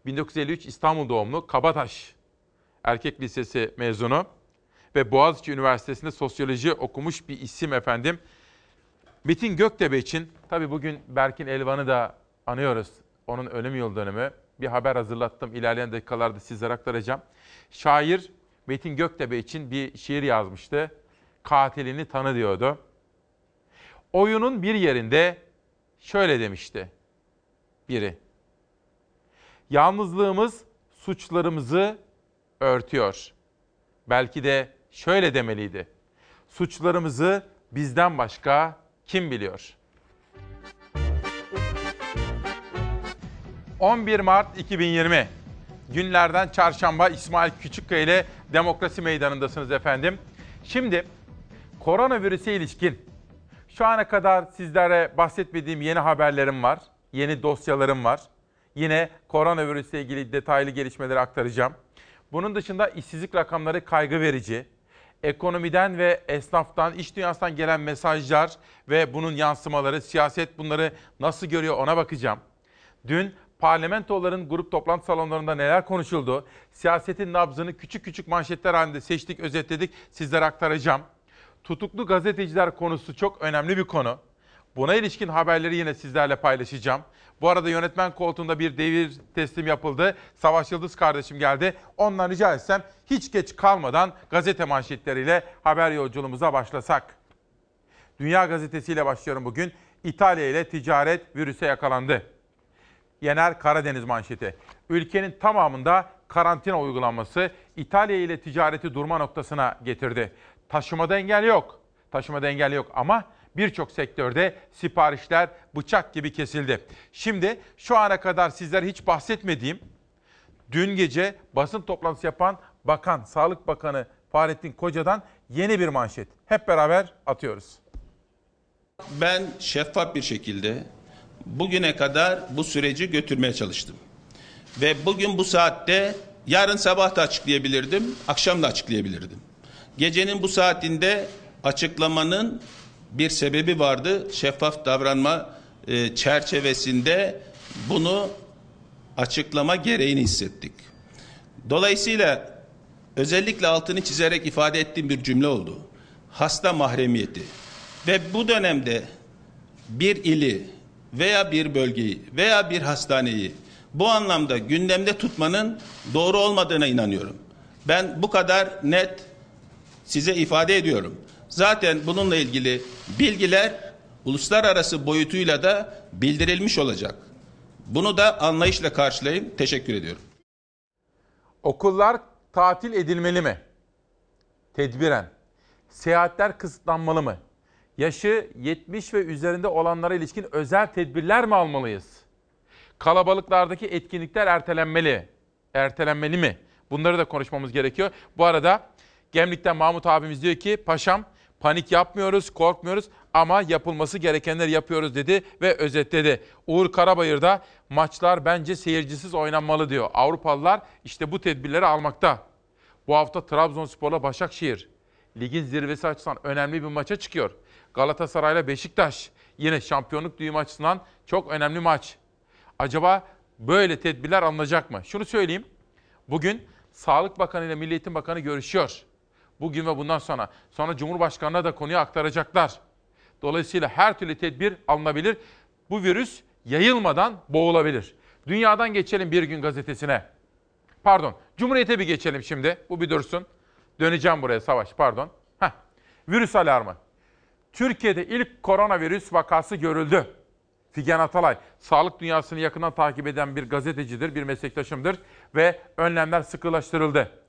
1953 İstanbul doğumlu Kabataş Erkek Lisesi mezunu ve Boğaziçi Üniversitesi'nde sosyoloji okumuş bir isim efendim. Metin Göktepe için, tabii bugün Berkin Elvan'ı da anıyoruz. Onun ölüm yıl dönümü. Bir haber hazırlattım. İlerleyen dakikalarda sizlere aktaracağım. Şair Metin Göktepe için bir şiir yazmıştı. Katilini tanı diyordu. Oyunun bir yerinde şöyle demişti biri. Yalnızlığımız suçlarımızı örtüyor. Belki de şöyle demeliydi. Suçlarımızı bizden başka kim biliyor? 11 Mart 2020 günlerden çarşamba İsmail Küçükkaya ile Demokrasi Meydanı'ndasınız efendim. Şimdi koronavirüse ilişkin şu ana kadar sizlere bahsetmediğim yeni haberlerim var. Yeni dosyalarım var. Yine koronavirüsle ilgili detaylı gelişmeleri aktaracağım. Bunun dışında işsizlik rakamları kaygı verici. Ekonomiden ve esnaftan, iş dünyasından gelen mesajlar ve bunun yansımaları, siyaset bunları nasıl görüyor ona bakacağım. Dün parlamentoların grup toplantı salonlarında neler konuşuldu? Siyasetin nabzını küçük küçük manşetler halinde seçtik, özetledik, sizlere aktaracağım. Tutuklu gazeteciler konusu çok önemli bir konu. Buna ilişkin haberleri yine sizlerle paylaşacağım. Bu arada yönetmen koltuğunda bir devir teslim yapıldı. Savaş Yıldız kardeşim geldi. Ondan rica etsem hiç geç kalmadan gazete manşetleriyle haber yolculuğumuza başlasak. Dünya Gazetesi ile başlıyorum bugün. İtalya ile ticaret virüse yakalandı. Yener Karadeniz manşeti. Ülkenin tamamında karantina uygulanması İtalya ile ticareti durma noktasına getirdi. Taşımada engel yok. Taşımada engel yok ama birçok sektörde siparişler bıçak gibi kesildi. Şimdi şu ana kadar sizler hiç bahsetmediğim dün gece basın toplantısı yapan Bakan, Sağlık Bakanı Fahrettin Koca'dan yeni bir manşet. Hep beraber atıyoruz. Ben şeffaf bir şekilde bugüne kadar bu süreci götürmeye çalıştım. Ve bugün bu saatte yarın sabah da açıklayabilirdim, akşam da açıklayabilirdim. Gecenin bu saatinde açıklamanın bir sebebi vardı. Şeffaf davranma e, çerçevesinde bunu açıklama gereğini hissettik. Dolayısıyla özellikle altını çizerek ifade ettiğim bir cümle oldu. Hasta mahremiyeti. Ve bu dönemde bir ili veya bir bölgeyi veya bir hastaneyi bu anlamda gündemde tutmanın doğru olmadığına inanıyorum. Ben bu kadar net size ifade ediyorum. Zaten bununla ilgili bilgiler uluslararası boyutuyla da bildirilmiş olacak. Bunu da anlayışla karşılayın. Teşekkür ediyorum. Okullar tatil edilmeli mi? Tedbiren. Seyahatler kısıtlanmalı mı? Yaşı 70 ve üzerinde olanlara ilişkin özel tedbirler mi almalıyız? Kalabalıklardaki etkinlikler ertelenmeli. Ertelenmeli mi? Bunları da konuşmamız gerekiyor. Bu arada Gemlik'ten Mahmut abimiz diyor ki paşam panik yapmıyoruz, korkmuyoruz ama yapılması gerekenleri yapıyoruz dedi ve özetledi. Uğur Karabayır'da maçlar bence seyircisiz oynanmalı diyor. Avrupalılar işte bu tedbirleri almakta. Bu hafta Trabzonspor'la Başakşehir ligin zirvesi açısından önemli bir maça çıkıyor. Galatasaray'la Beşiktaş yine şampiyonluk düğümü açısından çok önemli maç. Acaba böyle tedbirler alınacak mı? Şunu söyleyeyim. Bugün Sağlık Bakanı ile Milli Eğitim Bakanı görüşüyor. Bugün ve bundan sonra. Sonra Cumhurbaşkanı'na da konuyu aktaracaklar. Dolayısıyla her türlü tedbir alınabilir. Bu virüs yayılmadan boğulabilir. Dünyadan geçelim bir gün gazetesine. Pardon, Cumhuriyet'e bir geçelim şimdi. Bu bir dursun. Döneceğim buraya Savaş, pardon. Heh. Virüs alarmı. Türkiye'de ilk koronavirüs vakası görüldü. Figen Atalay, sağlık dünyasını yakından takip eden bir gazetecidir, bir meslektaşımdır ve önlemler sıkılaştırıldı.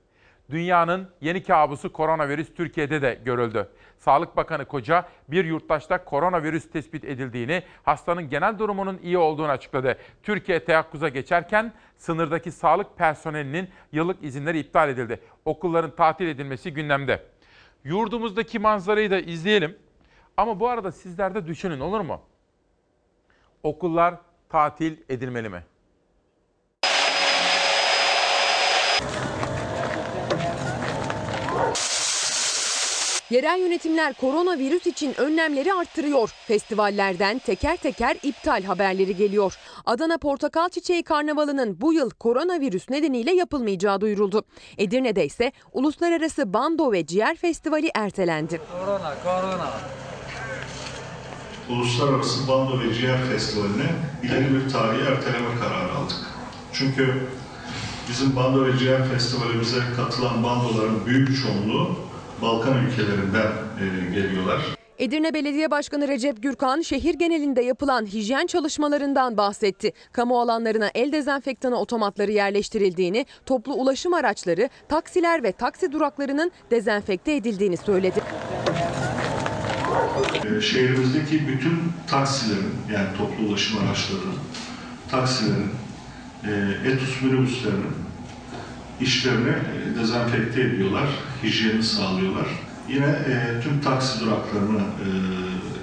Dünyanın yeni kabusu koronavirüs Türkiye'de de görüldü. Sağlık Bakanı Koca bir yurttaşta koronavirüs tespit edildiğini, hastanın genel durumunun iyi olduğunu açıkladı. Türkiye teyakkuza geçerken sınırdaki sağlık personelinin yıllık izinleri iptal edildi. Okulların tatil edilmesi gündemde. Yurdumuzdaki manzarayı da izleyelim. Ama bu arada sizler de düşünün olur mu? Okullar tatil edilmeli mi? Yerel yönetimler koronavirüs için önlemleri arttırıyor. Festivallerden teker teker iptal haberleri geliyor. Adana Portakal Çiçeği Karnavalı'nın bu yıl koronavirüs nedeniyle yapılmayacağı duyuruldu. Edirne'de ise Uluslararası Bando ve Ciğer Festivali ertelendi. Korona, korona. Uluslararası Bando ve Ciğer Festivali'ne ileri bir tarihi erteleme kararı aldık. Çünkü bizim Bando ve Ciğer Festivalimize katılan bandoların büyük çoğunluğu Balkan ülkelerinden e, geliyorlar. Edirne Belediye Başkanı Recep Gürkan şehir genelinde yapılan hijyen çalışmalarından bahsetti. Kamu alanlarına el dezenfektanı otomatları yerleştirildiğini, toplu ulaşım araçları, taksiler ve taksi duraklarının dezenfekte edildiğini söyledi. E, şehrimizdeki bütün taksilerin yani toplu ulaşım araçlarının, taksilerin, e, etus minibüslerinin işlerini e, dezenfekte ediyorlar, hijyeni sağlıyorlar. Yine e, tüm taksi duraklarını e,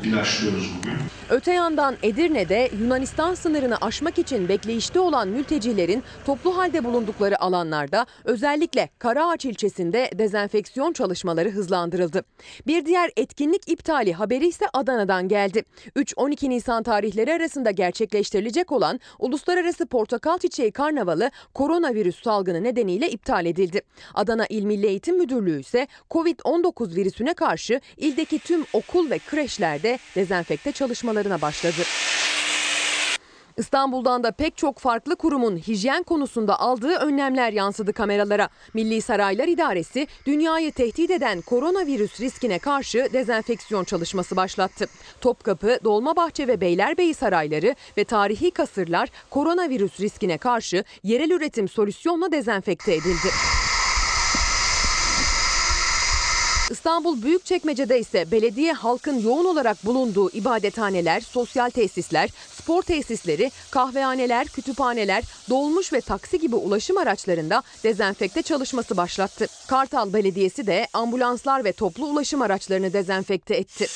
ilaçlıyoruz bugün. Öte yandan Edirne'de Yunanistan sınırını aşmak için bekleyişte olan mültecilerin toplu halde bulundukları alanlarda özellikle Karaağaç ilçesinde dezenfeksiyon çalışmaları hızlandırıldı. Bir diğer etkinlik iptali haberi ise Adana'dan geldi. 3-12 Nisan tarihleri arasında gerçekleştirilecek olan Uluslararası Portakal Çiçeği Karnavalı koronavirüs salgını nedeniyle iptal edildi. Adana İl Milli Eğitim Müdürlüğü ise Covid-19 Covid-19 virüsüne karşı ildeki tüm okul ve kreşlerde dezenfekte çalışmalarına başladı. İstanbul'dan da pek çok farklı kurumun hijyen konusunda aldığı önlemler yansıdı kameralara. Milli Saraylar İdaresi dünyayı tehdit eden koronavirüs riskine karşı dezenfeksiyon çalışması başlattı. Topkapı, Dolmabahçe ve Beylerbeyi sarayları ve tarihi kasırlar koronavirüs riskine karşı yerel üretim solüsyonla dezenfekte edildi. İstanbul Büyükçekmece'de ise belediye halkın yoğun olarak bulunduğu ibadethaneler, sosyal tesisler, spor tesisleri, kahvehaneler, kütüphaneler, dolmuş ve taksi gibi ulaşım araçlarında dezenfekte çalışması başlattı. Kartal Belediyesi de ambulanslar ve toplu ulaşım araçlarını dezenfekte etti.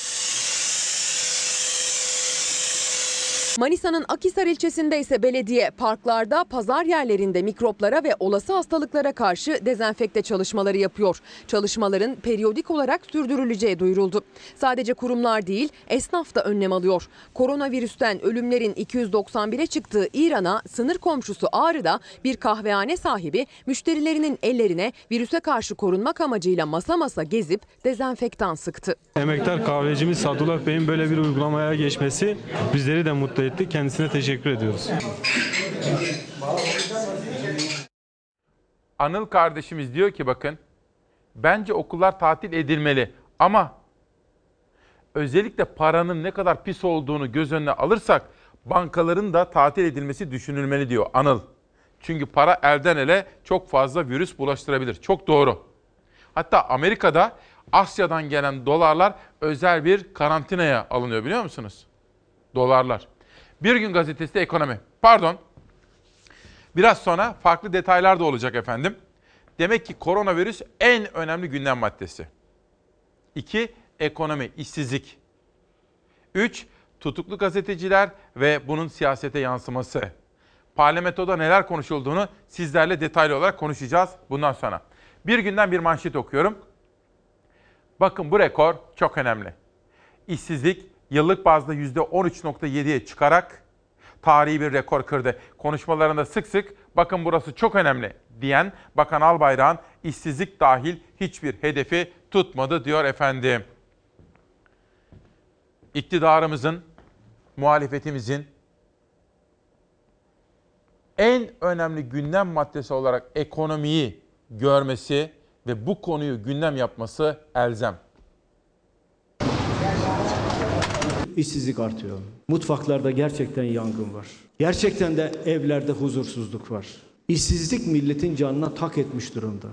Manisa'nın Akhisar ilçesinde ise belediye parklarda, pazar yerlerinde mikroplara ve olası hastalıklara karşı dezenfekte çalışmaları yapıyor. Çalışmaların periyodik olarak sürdürüleceği duyuruldu. Sadece kurumlar değil, esnaf da önlem alıyor. Koronavirüsten ölümlerin 291'e çıktığı İran'a sınır komşusu Ağrı'da bir kahvehane sahibi müşterilerinin ellerine virüse karşı korunmak amacıyla masa masa gezip dezenfektan sıktı. Emektar kahvecimiz Sadullah Bey'in böyle bir uygulamaya geçmesi bizleri de mutlu etti. Kendisine teşekkür ediyoruz. Anıl kardeşimiz diyor ki bakın bence okullar tatil edilmeli ama özellikle paranın ne kadar pis olduğunu göz önüne alırsak bankaların da tatil edilmesi düşünülmeli diyor Anıl. Çünkü para elden ele çok fazla virüs bulaştırabilir. Çok doğru. Hatta Amerika'da Asya'dan gelen dolarlar özel bir karantinaya alınıyor biliyor musunuz? Dolarlar. Bir gün gazetesi de ekonomi. Pardon. Biraz sonra farklı detaylar da olacak efendim. Demek ki koronavirüs en önemli gündem maddesi. 2. Ekonomi, işsizlik. 3. Tutuklu gazeteciler ve bunun siyasete yansıması. Parlamentoda neler konuşulduğunu sizlerle detaylı olarak konuşacağız bundan sonra. Bir günden bir manşet okuyorum. Bakın bu rekor çok önemli. İşsizlik yıllık bazda %13.7'ye çıkarak tarihi bir rekor kırdı. Konuşmalarında sık sık bakın burası çok önemli diyen Bakan Albayrak'ın işsizlik dahil hiçbir hedefi tutmadı diyor efendim. İktidarımızın, muhalefetimizin en önemli gündem maddesi olarak ekonomiyi görmesi ve bu konuyu gündem yapması elzem. İşsizlik artıyor. Mutfaklarda gerçekten yangın var. Gerçekten de evlerde huzursuzluk var. İşsizlik milletin canına tak etmiş durumda.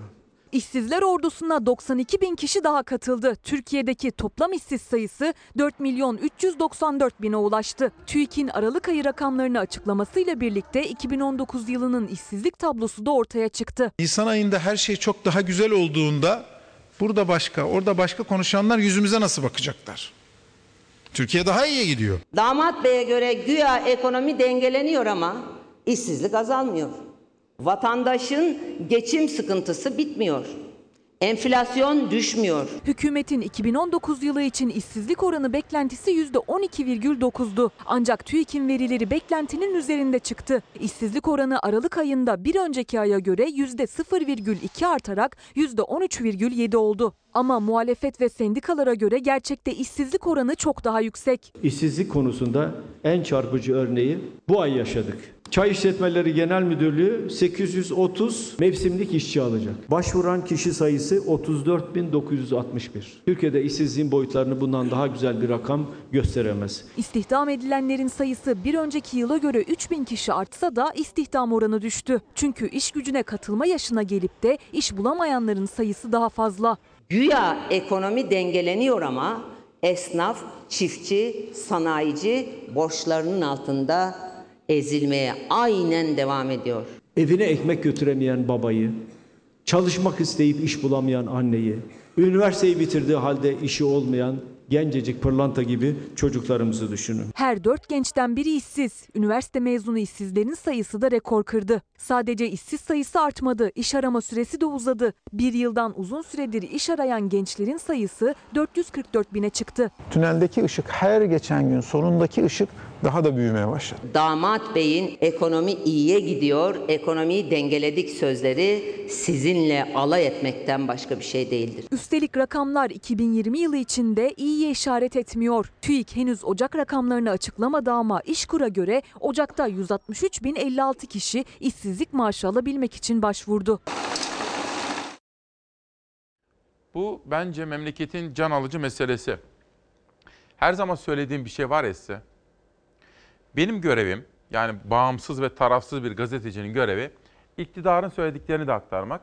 İşsizler ordusuna 92 bin kişi daha katıldı. Türkiye'deki toplam işsiz sayısı 4 milyon 394 bine ulaştı. TÜİK'in Aralık ayı rakamlarını açıklamasıyla birlikte 2019 yılının işsizlik tablosu da ortaya çıktı. Nisan ayında her şey çok daha güzel olduğunda burada başka, orada başka konuşanlar yüzümüze nasıl bakacaklar? Türkiye daha iyiye gidiyor. Damat Bey'e göre güya ekonomi dengeleniyor ama işsizlik azalmıyor. Vatandaşın geçim sıkıntısı bitmiyor. Enflasyon düşmüyor. Hükümetin 2019 yılı için işsizlik oranı beklentisi %12,9'du. Ancak TÜİK'in verileri beklentinin üzerinde çıktı. İşsizlik oranı Aralık ayında bir önceki aya göre %0,2 artarak %13,7 oldu. Ama muhalefet ve sendikalara göre gerçekte işsizlik oranı çok daha yüksek. İşsizlik konusunda en çarpıcı örneği bu ay yaşadık. Çay İşletmeleri Genel Müdürlüğü 830 mevsimlik işçi alacak. Başvuran kişi sayısı 34.961. Türkiye'de işsizliğin boyutlarını bundan daha güzel bir rakam gösteremez. İstihdam edilenlerin sayısı bir önceki yıla göre 3000 kişi artsa da istihdam oranı düştü. Çünkü iş gücüne katılma yaşına gelip de iş bulamayanların sayısı daha fazla. Güya ekonomi dengeleniyor ama esnaf, çiftçi, sanayici borçlarının altında ezilmeye aynen devam ediyor. Evine ekmek götüremeyen babayı, çalışmak isteyip iş bulamayan anneyi, üniversiteyi bitirdiği halde işi olmayan gencecik pırlanta gibi çocuklarımızı düşünün. Her dört gençten biri işsiz. Üniversite mezunu işsizlerin sayısı da rekor kırdı. Sadece işsiz sayısı artmadı, iş arama süresi de uzadı. Bir yıldan uzun süredir iş arayan gençlerin sayısı 444 bine çıktı. Tüneldeki ışık her geçen gün sonundaki ışık daha da büyümeye başladı. Damat Bey'in ekonomi iyiye gidiyor, ekonomiyi dengeledik sözleri sizinle alay etmekten başka bir şey değildir. Üstelik rakamlar 2020 yılı içinde iyiye işaret etmiyor. TÜİK henüz Ocak rakamlarını açıklamadı ama İşkur'a göre Ocak'ta 163.056 kişi işsizlik maaşı alabilmek için başvurdu. Bu bence memleketin can alıcı meselesi. Her zaman söylediğim bir şey var ya size. Benim görevim yani bağımsız ve tarafsız bir gazetecinin görevi iktidarın söylediklerini de aktarmak,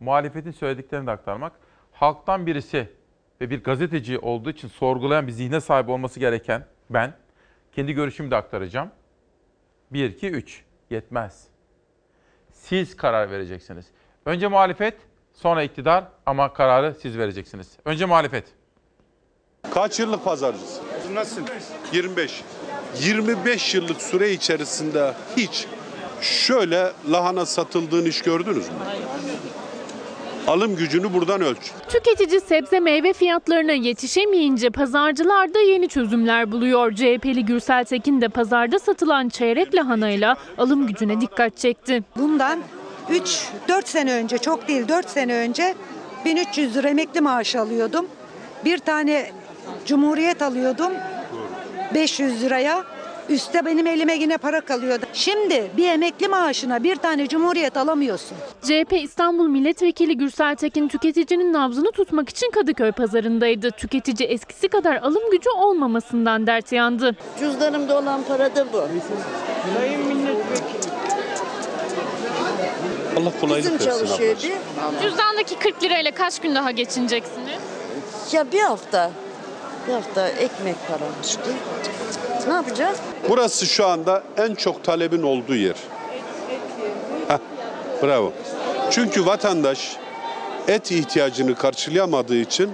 muhalefetin söylediklerini de aktarmak. Halktan birisi ve bir gazeteci olduğu için sorgulayan bir zihne sahip olması gereken ben kendi görüşümü de aktaracağım. 1, 2, 3 yetmez. Siz karar vereceksiniz. Önce muhalefet, sonra iktidar ama kararı siz vereceksiniz. Önce muhalefet. Kaç yıllık pazarcısın? Nasıl? 25. 25 yıllık süre içerisinde hiç şöyle lahana satıldığını hiç gördünüz mü? Alım gücünü buradan ölç. Tüketici sebze meyve fiyatlarına yetişemeyince pazarcılar da yeni çözümler buluyor. CHP'li Gürsel Tekin de pazarda satılan çeyrek lahanayla alım gücüne dikkat çekti. Bundan 3-4 sene önce çok değil 4 sene önce 1300 lira emekli maaşı alıyordum. Bir tane Cumhuriyet alıyordum 500 liraya. Üste benim elime yine para kalıyordu. Şimdi bir emekli maaşına bir tane Cumhuriyet alamıyorsun. CHP İstanbul Milletvekili Gürsel Tekin tüketicinin nabzını tutmak için Kadıköy pazarındaydı. Tüketici eskisi kadar alım gücü olmamasından dert yandı. Cüzdanımda olan para da bu. Sayın milletvekili. Allah kolaylık Bizim versin çalışıyor ablacığım. bir. Cüzdandaki 40 lirayla kaç gün daha geçineceksiniz? Ya bir hafta. Bir hafta ekmek param işte. Ne yapacağız? Burası şu anda en çok talebin olduğu yer. Heh, bravo. Çünkü vatandaş et ihtiyacını karşılayamadığı için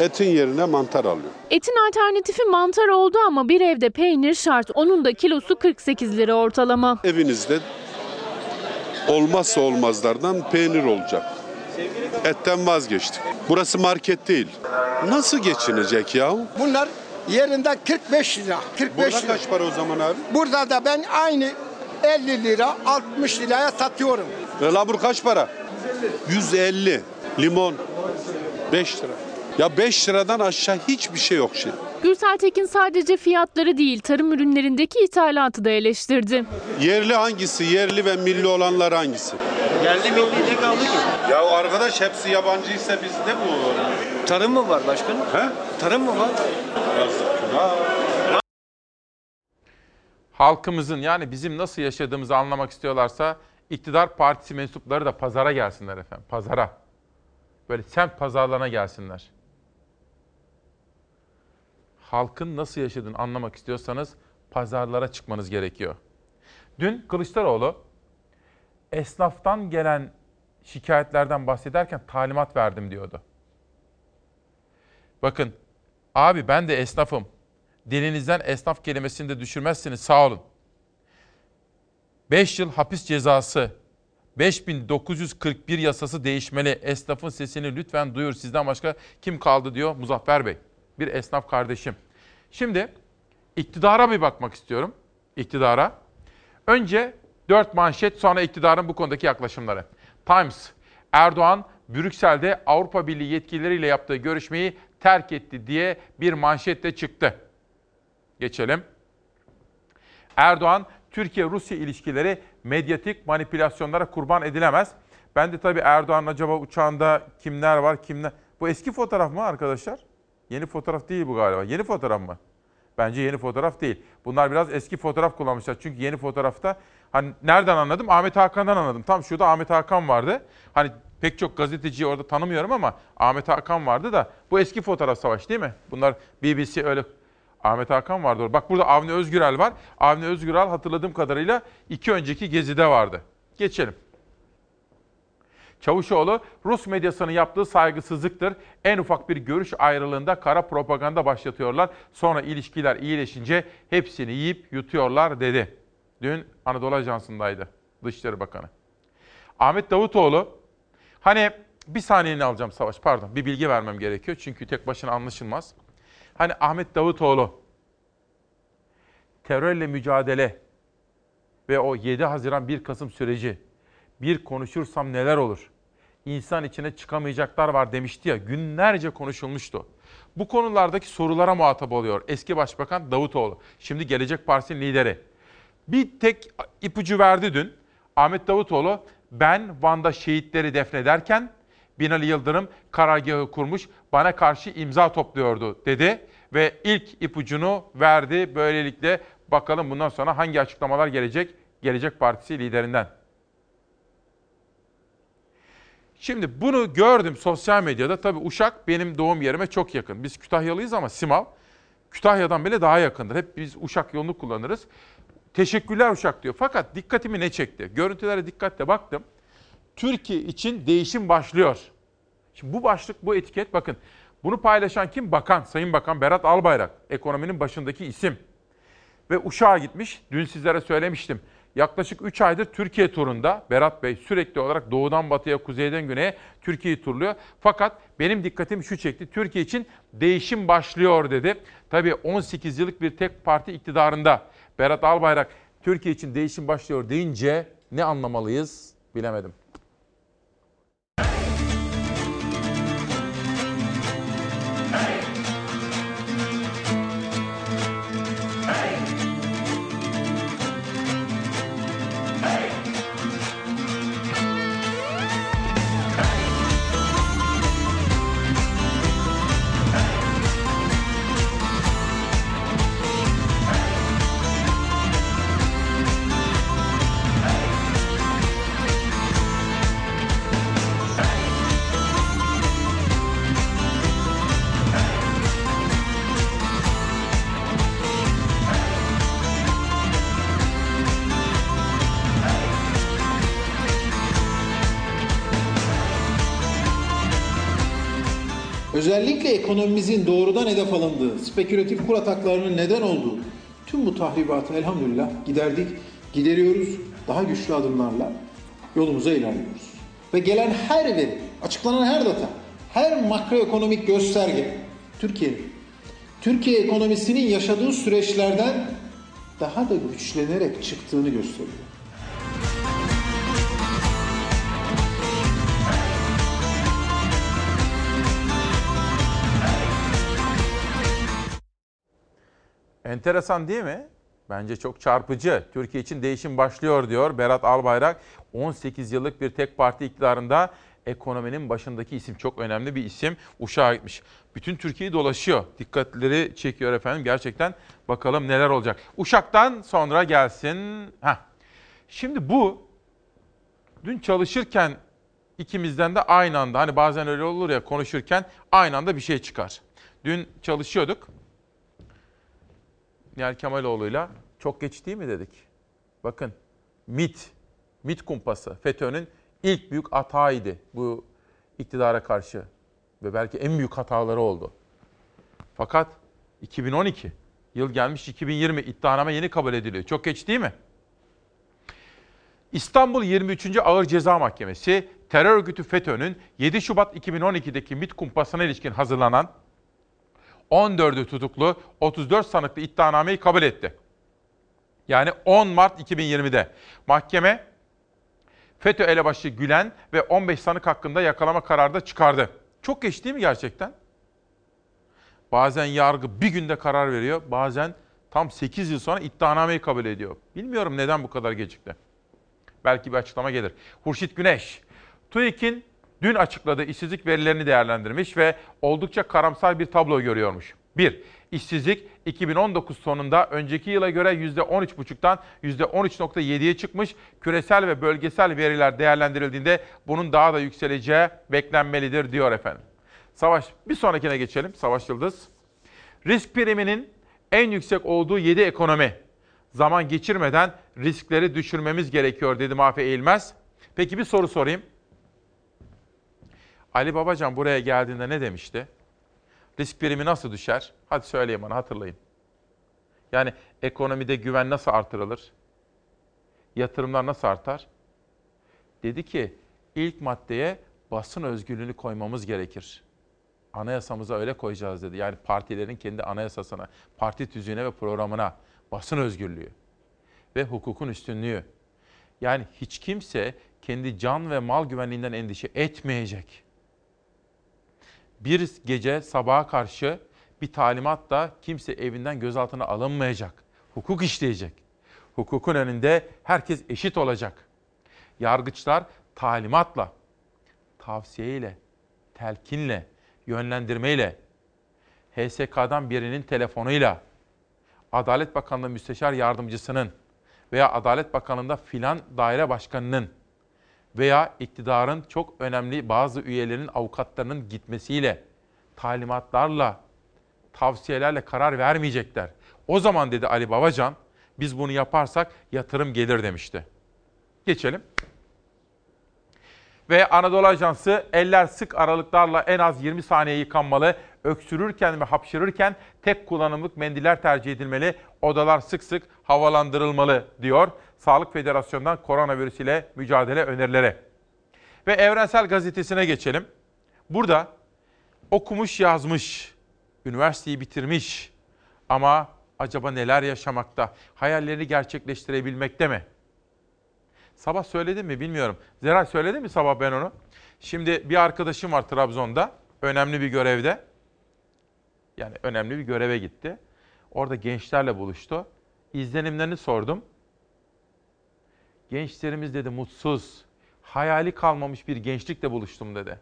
etin yerine mantar alıyor. Etin alternatifi mantar oldu ama bir evde peynir şart. Onun da kilosu 48 lira ortalama. Evinizde olmazsa olmazlardan peynir olacak. Etten vazgeçtik. Burası market değil. Nasıl geçinecek ya? Bunlar yerinde 45 lira. 45 Burada lira. kaç para o zaman abi? Burada da ben aynı 50 lira 60 liraya satıyorum. Ve labur kaç para? 150. Limon 5 lira. Ya 5 liradan aşağı hiçbir şey yok şey. Gürsel Tekin sadece fiyatları değil tarım ürünlerindeki ithalatı da eleştirdi. Yerli hangisi? Yerli ve milli olanlar hangisi? Yerli milli ne kaldı ki? Ya arkadaş hepsi yabancıysa biz ne bu? Tarım mı var başkanım? He? Tarım mı var? halkımızın yani bizim nasıl yaşadığımızı anlamak istiyorlarsa iktidar partisi mensupları da pazara gelsinler efendim. Pazara. Böyle semt pazarlarına gelsinler. Halkın nasıl yaşadığını anlamak istiyorsanız pazarlara çıkmanız gerekiyor. Dün Kılıçdaroğlu esnaftan gelen şikayetlerden bahsederken talimat verdim diyordu. Bakın abi ben de esnafım. Dilinizden esnaf kelimesini de düşürmezsiniz sağ olun. 5 yıl hapis cezası, 5941 yasası değişmeli. Esnafın sesini lütfen duyur. Sizden başka kim kaldı diyor Muzaffer Bey. Bir esnaf kardeşim. Şimdi iktidara bir bakmak istiyorum. İktidara. Önce 4 manşet sonra iktidarın bu konudaki yaklaşımları. Times, Erdoğan Brüksel'de Avrupa Birliği yetkilileriyle yaptığı görüşmeyi terk etti diye bir manşetle çıktı. Geçelim. Erdoğan, Türkiye-Rusya ilişkileri medyatik manipülasyonlara kurban edilemez. Ben de tabii Erdoğan'ın acaba uçağında kimler var, kimler... Bu eski fotoğraf mı arkadaşlar? Yeni fotoğraf değil bu galiba. Yeni fotoğraf mı? Bence yeni fotoğraf değil. Bunlar biraz eski fotoğraf kullanmışlar. Çünkü yeni fotoğrafta hani nereden anladım? Ahmet Hakan'dan anladım. Tam şurada Ahmet Hakan vardı. Hani pek çok gazeteciyi orada tanımıyorum ama Ahmet Hakan vardı da bu eski fotoğraf savaş değil mi? Bunlar BBC öyle Ahmet Hakan vardı orada. Bak burada Avni Özgürel var. Avni Özgürel hatırladığım kadarıyla iki önceki gezide vardı. Geçelim. Çavuşoğlu, Rus medyasının yaptığı saygısızlıktır. En ufak bir görüş ayrılığında kara propaganda başlatıyorlar. Sonra ilişkiler iyileşince hepsini yiyip yutuyorlar dedi. Dün Anadolu Ajansı'ndaydı Dışişleri Bakanı. Ahmet Davutoğlu, hani bir saniyeni alacağım Savaş pardon bir bilgi vermem gerekiyor. Çünkü tek başına anlaşılmaz. Hani Ahmet Davutoğlu terörle mücadele ve o 7 Haziran 1 Kasım süreci bir konuşursam neler olur? İnsan içine çıkamayacaklar var demişti ya günlerce konuşulmuştu. Bu konulardaki sorulara muhatap oluyor eski Başbakan Davutoğlu. Şimdi Gelecek Partisi'nin lideri. Bir tek ipucu verdi dün. Ahmet Davutoğlu ben Van'da şehitleri defnederken Binali Yıldırım karargahı kurmuş bana karşı imza topluyordu dedi. Ve ilk ipucunu verdi. Böylelikle bakalım bundan sonra hangi açıklamalar gelecek Gelecek Partisi liderinden. Şimdi bunu gördüm sosyal medyada. Tabii Uşak benim doğum yerime çok yakın. Biz Kütahyalıyız ama Simav Kütahya'dan bile daha yakındır. Hep biz Uşak yolunu kullanırız. Teşekkürler Uşak diyor. Fakat dikkatimi ne çekti? Görüntülere dikkatle baktım. Türkiye için değişim başlıyor. Şimdi bu başlık, bu etiket bakın. Bunu paylaşan kim? Bakan, Sayın Bakan Berat Albayrak. Ekonominin başındaki isim. Ve Uşak'a gitmiş. Dün sizlere söylemiştim. Yaklaşık 3 aydır Türkiye turunda Berat Bey sürekli olarak doğudan batıya, kuzeyden güneye Türkiye'yi turluyor. Fakat benim dikkatim şu çekti. Türkiye için değişim başlıyor dedi. Tabii 18 yıllık bir tek parti iktidarında Berat Albayrak Türkiye için değişim başlıyor deyince ne anlamalıyız bilemedim. Ekonomimizin doğrudan hedef alındığı, spekülatif kur ataklarının neden olduğu tüm bu tahribatı elhamdülillah giderdik, gideriyoruz, daha güçlü adımlarla yolumuza ilerliyoruz. Ve gelen her veri, açıklanan her data, her makroekonomik gösterge Türkiye'nin, Türkiye ekonomisinin yaşadığı süreçlerden daha da güçlenerek çıktığını gösteriyor. Enteresan değil mi? Bence çok çarpıcı. Türkiye için değişim başlıyor diyor Berat Albayrak. 18 yıllık bir tek parti iktidarında ekonominin başındaki isim çok önemli bir isim. Uşak'a gitmiş. Bütün Türkiye'yi dolaşıyor. Dikkatleri çekiyor efendim. Gerçekten bakalım neler olacak. Uşak'tan sonra gelsin. Heh. Şimdi bu dün çalışırken ikimizden de aynı anda hani bazen öyle olur ya konuşurken aynı anda bir şey çıkar. Dün çalışıyorduk. Nihal Kemaloğlu'yla çok geç değil mi dedik? Bakın MIT, MIT kumpası FETÖ'nün ilk büyük hataydı bu iktidara karşı. Ve belki en büyük hataları oldu. Fakat 2012, yıl gelmiş 2020 iddianame yeni kabul ediliyor. Çok geç değil mi? İstanbul 23. Ağır Ceza Mahkemesi terör örgütü FETÖ'nün 7 Şubat 2012'deki MIT kumpasına ilişkin hazırlanan 14'ü tutuklu 34 sanıklı iddianameyi kabul etti. Yani 10 Mart 2020'de mahkeme FETÖ elebaşı Gülen ve 15 sanık hakkında yakalama kararı da çıkardı. Çok geç değil mi gerçekten? Bazen yargı bir günde karar veriyor, bazen tam 8 yıl sonra iddianameyi kabul ediyor. Bilmiyorum neden bu kadar gecikti. Belki bir açıklama gelir. Hurşit Güneş, TÜİK'in dün açıkladığı işsizlik verilerini değerlendirmiş ve oldukça karamsar bir tablo görüyormuş. 1. İşsizlik 2019 sonunda önceki yıla göre %13,5'tan %13,7'ye çıkmış. Küresel ve bölgesel veriler değerlendirildiğinde bunun daha da yükseleceği beklenmelidir diyor efendim. Savaş bir sonrakine geçelim. Savaş Yıldız. Risk priminin en yüksek olduğu 7 ekonomi. Zaman geçirmeden riskleri düşürmemiz gerekiyor dedi Mafi Eğilmez. Peki bir soru sorayım. Ali Babacan buraya geldiğinde ne demişti? Risk primi nasıl düşer? Hadi söyleyin bana hatırlayın. Yani ekonomide güven nasıl artırılır? Yatırımlar nasıl artar? Dedi ki ilk maddeye basın özgürlüğünü koymamız gerekir. Anayasamıza öyle koyacağız dedi. Yani partilerin kendi anayasasına, parti tüzüğüne ve programına Basın özgürlüğü ve hukukun üstünlüğü. Yani hiç kimse kendi can ve mal güvenliğinden endişe etmeyecek. Bir gece sabaha karşı bir talimatla kimse evinden gözaltına alınmayacak. Hukuk işleyecek. Hukukun önünde herkes eşit olacak. Yargıçlar talimatla, tavsiyeyle, telkinle, yönlendirmeyle, HSK'dan birinin telefonuyla, Adalet Bakanlığı Müsteşar Yardımcısının veya Adalet Bakanlığı'nda filan daire başkanının veya iktidarın çok önemli bazı üyelerinin avukatlarının gitmesiyle, talimatlarla, tavsiyelerle karar vermeyecekler. O zaman dedi Ali Babacan, biz bunu yaparsak yatırım gelir demişti. Geçelim. Ve Anadolu Ajansı eller sık aralıklarla en az 20 saniye yıkanmalı. Öksürürken ve hapşırırken tek kullanımlık mendiller tercih edilmeli. Odalar sık sık havalandırılmalı diyor. Sağlık Federasyonu'ndan koronavirüs ile mücadele önerileri. Ve Evrensel Gazetesi'ne geçelim. Burada okumuş yazmış, üniversiteyi bitirmiş ama acaba neler yaşamakta, hayallerini gerçekleştirebilmekte mi? Sabah söyledim mi bilmiyorum. Zeray söyledi mi sabah ben onu? Şimdi bir arkadaşım var Trabzon'da. Önemli bir görevde. Yani önemli bir göreve gitti. Orada gençlerle buluştu. İzlenimlerini sordum. Gençlerimiz dedi mutsuz, hayali kalmamış bir gençlikle buluştum dedi.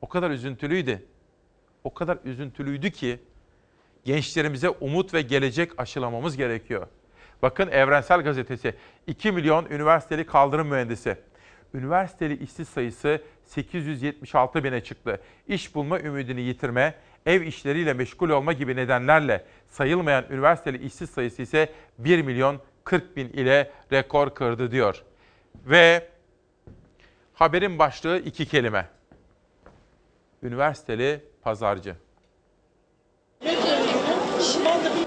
O kadar üzüntülüydü. O kadar üzüntülüydü ki gençlerimize umut ve gelecek aşılamamız gerekiyor. Bakın Evrensel Gazetesi 2 milyon üniversiteli kaldırım mühendisi. Üniversiteli işsiz sayısı 876 bine çıktı. İş bulma ümidini yitirme, ev işleriyle meşgul olma gibi nedenlerle sayılmayan üniversiteli işsiz sayısı ise 1 milyon 40 bin ile rekor kırdı diyor. Ve haberin başlığı iki kelime. Üniversiteli pazarcı.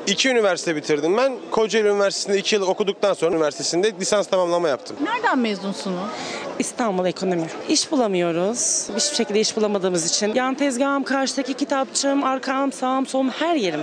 İki üniversite bitirdim ben. Kocaeli Üniversitesi'nde iki yıl okuduktan sonra üniversitesinde lisans tamamlama yaptım. Nereden mezunsunuz? İstanbul Ekonomi. İş bulamıyoruz. Hiçbir şekilde iş bulamadığımız için. Yan tezgahım, karşıdaki kitapçığım, arkam, sağım, solum her yerim.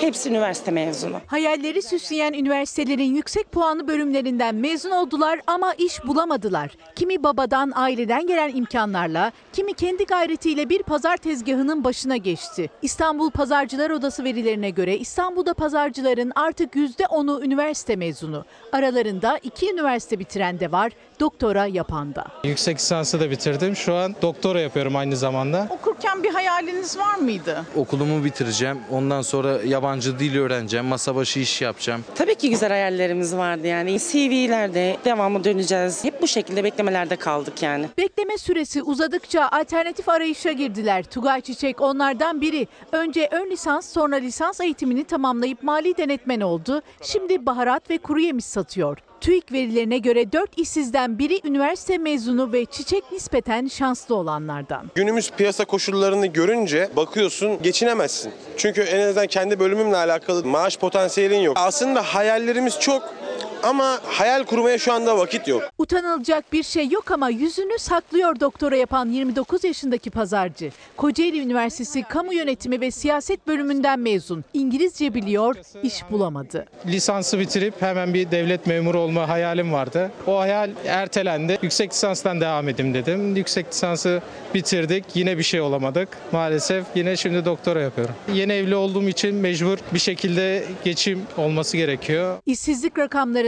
Hepsi üniversite mezunu. Hayalleri süsleyen üniversitelerin yüksek puanlı bölümlerinden mezun oldular ama iş bulamadılar. Kimi babadan, aileden gelen imkanlarla, kimi kendi gayretiyle bir pazar tezgahının başına geçti. İstanbul Pazarcılar Odası verilerine göre İstanbul'da pazarcıların artık %10'u üniversite mezunu. Aralarında iki üniversite bitiren de var, doktora yapan da. Yüksek lisansı da bitirdim. Şu an doktora yapıyorum aynı zamanda. Okurken bir hayaliniz var mıydı? Okulumu bitireceğim. Ondan sonra yabancı dil öğreneceğim. Masa başı iş yapacağım. Tabii ki güzel hayallerimiz vardı yani. CV'lerde devamlı döneceğiz. Hep bu şekilde beklemelerde kaldık yani. Bekleme süresi uzadıkça alternatif arayışa girdiler. Tugay Çiçek onlardan biri. Önce ön lisans sonra lisans eğitimini tamamlayıp mali denetmen oldu. Şimdi baharat ve kuru yemiş satıyor. TÜİK verilerine göre 4 işsizden biri üniversite mezunu ve çiçek nispeten şanslı olanlardan. Günümüz piyasa koşullarını görünce bakıyorsun geçinemezsin. Çünkü en azından kendi bölümümle alakalı maaş potansiyelin yok. Aslında hayallerimiz çok ama hayal kurmaya şu anda vakit yok. Utanılacak bir şey yok ama yüzünü saklıyor doktora yapan 29 yaşındaki pazarcı. Kocaeli Üniversitesi Kamu Yönetimi ve Siyaset bölümünden mezun. İngilizce biliyor, iş bulamadı. Lisansı bitirip hemen bir devlet memuru olma hayalim vardı. O hayal ertelendi. Yüksek lisanstan devam edeyim dedim. Yüksek lisansı bitirdik. Yine bir şey olamadık. Maalesef yine şimdi doktora yapıyorum. Yeni evli olduğum için mecbur bir şekilde geçim olması gerekiyor. İşsizlik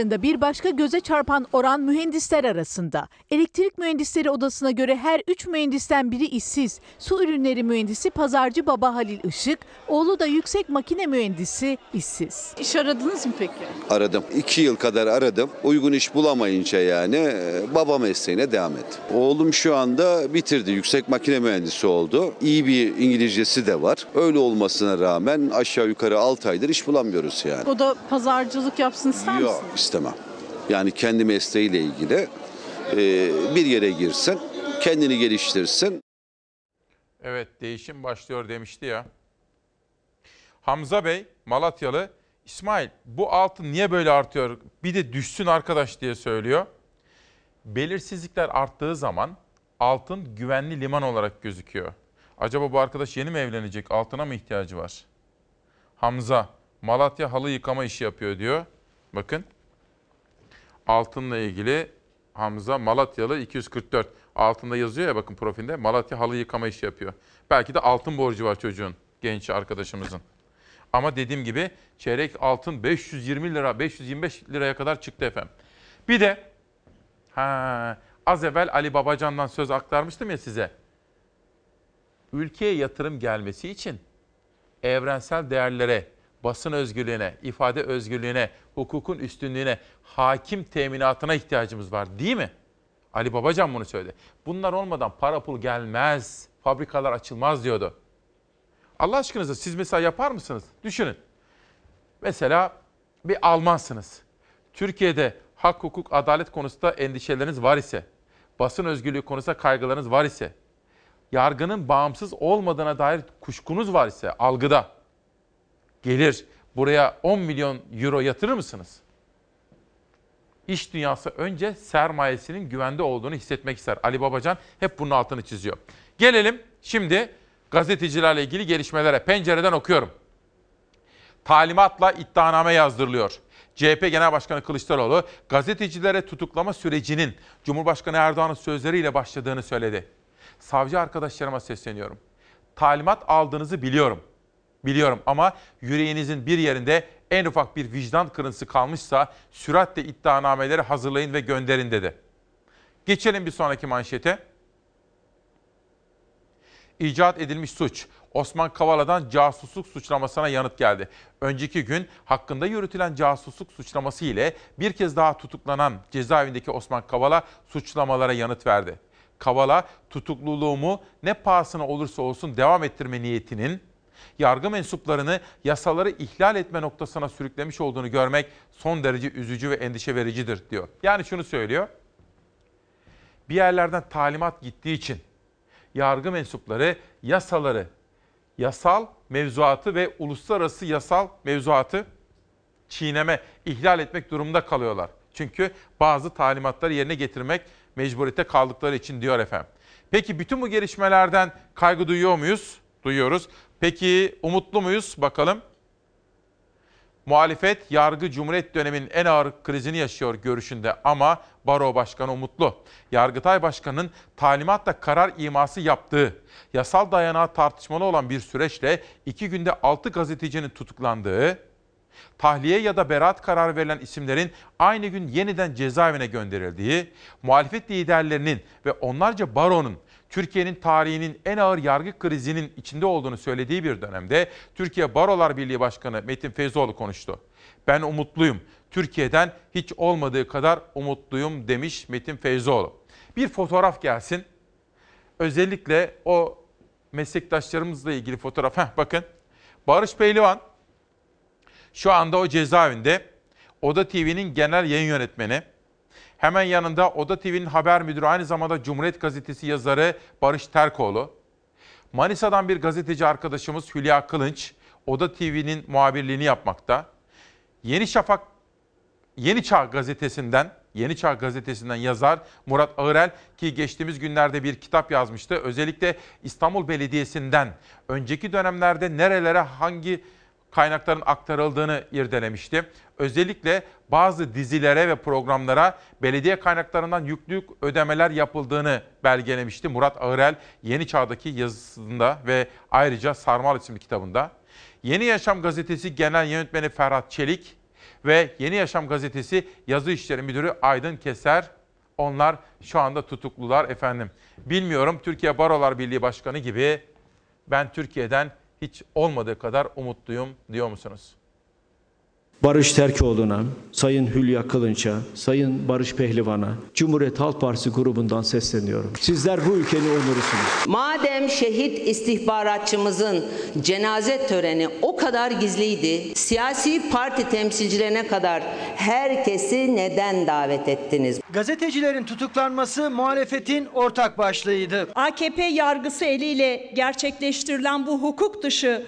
rakamlarında bir başka göze çarpan oran mühendisler arasında. Elektrik Mühendisleri Odası'na göre her 3 mühendisten biri işsiz. Su ürünleri mühendisi pazarcı baba Halil Işık, oğlu da yüksek makine mühendisi işsiz. İş aradınız mı peki? Aradım. İki yıl kadar aradım. Uygun iş bulamayınca yani e, baba mesleğine devam ettim. Oğlum şu anda bitirdi. Yüksek makine mühendisi oldu. İyi bir İngilizcesi de var. Öyle olmasına rağmen aşağı yukarı 6 aydır iş bulamıyoruz yani. O da pazarcılık yapsın ister misiniz? İstemem. Yani kendi mesleğiyle ilgili e, bir yere girsin, kendini geliştirsin. Evet değişim başlıyor demişti ya. Hamza Bey Malatyalı İsmail bu altın niye böyle artıyor? Bir de düşsün arkadaş diye söylüyor. Belirsizlikler arttığı zaman altın güvenli liman olarak gözüküyor. Acaba bu arkadaş yeni mi evlenecek? Altına mı ihtiyacı var? Hamza Malatya halı yıkama işi yapıyor diyor. Bakın. Altınla ilgili Hamza Malatyalı 244. Altında yazıyor ya bakın profilde. Malatya halı yıkama işi yapıyor. Belki de altın borcu var çocuğun, genç arkadaşımızın. Ama dediğim gibi çeyrek altın 520 lira, 525 liraya kadar çıktı efendim. Bir de ha, az evvel Ali Babacan'dan söz aktarmıştım ya size. Ülkeye yatırım gelmesi için evrensel değerlere, basın özgürlüğüne, ifade özgürlüğüne, hukukun üstünlüğüne, hakim teminatına ihtiyacımız var değil mi? Ali Babacan bunu söyledi. Bunlar olmadan para pul gelmez, fabrikalar açılmaz diyordu. Allah aşkınıza siz mesela yapar mısınız? Düşünün. Mesela bir Almansınız. Türkiye'de hak, hukuk, adalet konusunda endişeleriniz var ise, basın özgürlüğü konusunda kaygılarınız var ise, yargının bağımsız olmadığına dair kuşkunuz var ise algıda gelir buraya 10 milyon euro yatırır mısınız? İş dünyası önce sermayesinin güvende olduğunu hissetmek ister. Ali Babacan hep bunun altını çiziyor. Gelelim şimdi gazetecilerle ilgili gelişmelere. Pencereden okuyorum. Talimatla iddianame yazdırılıyor. CHP Genel Başkanı Kılıçdaroğlu gazetecilere tutuklama sürecinin Cumhurbaşkanı Erdoğan'ın sözleriyle başladığını söyledi. Savcı arkadaşlarıma sesleniyorum. Talimat aldığınızı biliyorum. Biliyorum ama yüreğinizin bir yerinde en ufak bir vicdan kırıntısı kalmışsa süratle iddianameleri hazırlayın ve gönderin dedi. Geçelim bir sonraki manşete. İcat edilmiş suç. Osman Kavala'dan casusluk suçlamasına yanıt geldi. Önceki gün hakkında yürütülen casusluk suçlaması ile bir kez daha tutuklanan cezaevindeki Osman Kavala suçlamalara yanıt verdi. Kavala tutukluluğumu ne pahasına olursa olsun devam ettirme niyetinin yargı mensuplarını yasaları ihlal etme noktasına sürüklemiş olduğunu görmek son derece üzücü ve endişe vericidir diyor. Yani şunu söylüyor. Bir yerlerden talimat gittiği için yargı mensupları yasaları, yasal mevzuatı ve uluslararası yasal mevzuatı çiğneme, ihlal etmek durumunda kalıyorlar. Çünkü bazı talimatları yerine getirmek mecburiyete kaldıkları için diyor efendim. Peki bütün bu gelişmelerden kaygı duyuyor muyuz? Duyuyoruz. Peki umutlu muyuz? Bakalım. Muhalefet yargı cumhuriyet döneminin en ağır krizini yaşıyor görüşünde ama Baro Başkanı umutlu. Yargıtay Başkanı'nın talimatla karar iması yaptığı, yasal dayanağı tartışmalı olan bir süreçle iki günde altı gazetecinin tutuklandığı, tahliye ya da beraat kararı verilen isimlerin aynı gün yeniden cezaevine gönderildiği, muhalefet liderlerinin ve onlarca baronun Türkiye'nin tarihinin en ağır yargı krizinin içinde olduğunu söylediği bir dönemde Türkiye Barolar Birliği Başkanı Metin Feyzoğlu konuştu. Ben umutluyum. Türkiye'den hiç olmadığı kadar umutluyum demiş Metin Feyzoğlu. Bir fotoğraf gelsin. Özellikle o meslektaşlarımızla ilgili fotoğraf. Heh, bakın. Barış Pehlivan şu anda o cezaevinde. Oda TV'nin genel yayın yönetmeni. Hemen yanında Oda TV'nin haber müdürü aynı zamanda Cumhuriyet Gazetesi yazarı Barış Terkoğlu. Manisa'dan bir gazeteci arkadaşımız Hülya Kılınç Oda TV'nin muhabirliğini yapmakta. Yeni Şafak Yeni Çağ gazetesinden Yeni Çağ gazetesinden yazar Murat Ağırel ki geçtiğimiz günlerde bir kitap yazmıştı. Özellikle İstanbul Belediyesi'nden önceki dönemlerde nerelere hangi kaynakların aktarıldığını irdelemişti. Özellikle bazı dizilere ve programlara belediye kaynaklarından yüklü ödemeler yapıldığını belgelemişti. Murat Ağırel Yeni Çağ'daki yazısında ve ayrıca Sarmal isimli kitabında. Yeni Yaşam Gazetesi Genel Yönetmeni Ferhat Çelik ve Yeni Yaşam Gazetesi Yazı İşleri Müdürü Aydın Keser onlar şu anda tutuklular efendim. Bilmiyorum Türkiye Barolar Birliği Başkanı gibi ben Türkiye'den hiç olmadığı kadar umutluyum diyor musunuz? Barış Terkoğlu'na, Sayın Hülya Kılınç'a, Sayın Barış Pehlivan'a, Cumhuriyet Halk Partisi grubundan sesleniyorum. Sizler bu ülkenin onurusunuz. Madem şehit istihbaratçımızın cenaze töreni o kadar gizliydi, siyasi parti temsilcilerine kadar herkesi neden davet ettiniz? Gazetecilerin tutuklanması muhalefetin ortak başlığıydı. AKP yargısı eliyle gerçekleştirilen bu hukuk dışı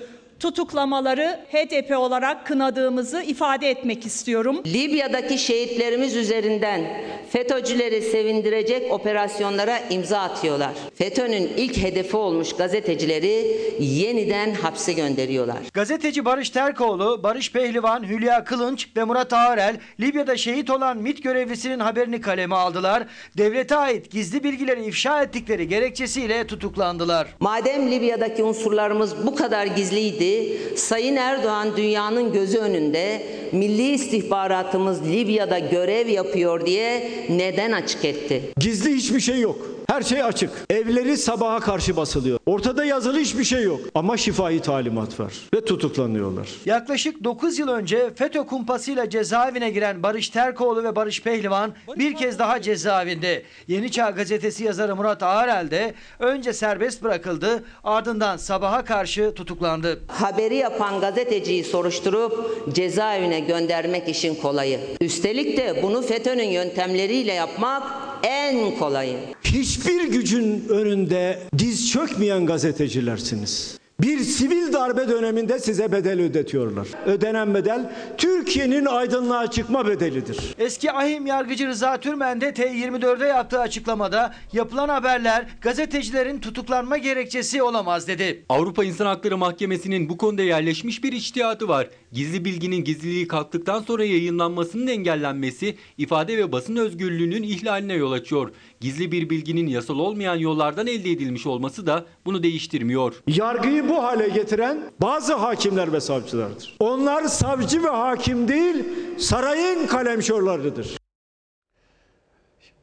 tutuklamaları HDP olarak kınadığımızı ifade etmek istiyorum. Libya'daki şehitlerimiz üzerinden FETÖ'cüleri sevindirecek operasyonlara imza atıyorlar. FETÖ'nün ilk hedefi olmuş gazetecileri yeniden hapse gönderiyorlar. Gazeteci Barış Terkoğlu, Barış Pehlivan, Hülya Kılınç ve Murat Ağarel Libya'da şehit olan MİT görevlisinin haberini kaleme aldılar. Devlete ait gizli bilgileri ifşa ettikleri gerekçesiyle tutuklandılar. Madem Libya'daki unsurlarımız bu kadar gizliydi, Sayın Erdoğan dünyanın gözü önünde milli istihbaratımız Libya'da görev yapıyor diye neden açık etti? Gizli hiçbir şey yok. Her şey açık. Evleri sabaha karşı basılıyor. Ortada yazılı hiçbir şey yok. Ama şifai talimat var. Ve tutuklanıyorlar. Yaklaşık 9 yıl önce FETÖ kumpasıyla cezaevine giren Barış Terkoğlu ve Barış Pehlivan bir kez daha cezaevinde. Yeni Çağ gazetesi yazarı Murat Ağarel de önce serbest bırakıldı ardından sabaha karşı tutuklandı. Haberi yapan gazeteciyi soruşturup cezaevine göndermek işin kolayı. Üstelik de bunu FETÖ'nün yöntemleriyle yapmak en kolayı. Hiçbir gücün önünde diz çökmeyen gazetecilersiniz. Bir sivil darbe döneminde size bedel ödetiyorlar. Ödenen bedel Türkiye'nin aydınlığa çıkma bedelidir. Eski ahim yargıcı Rıza Türmen de T24'e yaptığı açıklamada yapılan haberler gazetecilerin tutuklanma gerekçesi olamaz dedi. Avrupa İnsan Hakları Mahkemesi'nin bu konuda yerleşmiş bir içtihatı var. Gizli bilginin gizliliği kalktıktan sonra yayınlanmasının engellenmesi ifade ve basın özgürlüğünün ihlaline yol açıyor. Gizli bir bilginin yasal olmayan yollardan elde edilmiş olması da bunu değiştirmiyor. Yargıyı bu hale getiren bazı hakimler ve savcılardır. Onlar savcı ve hakim değil, sarayın kalemşorlarıdır.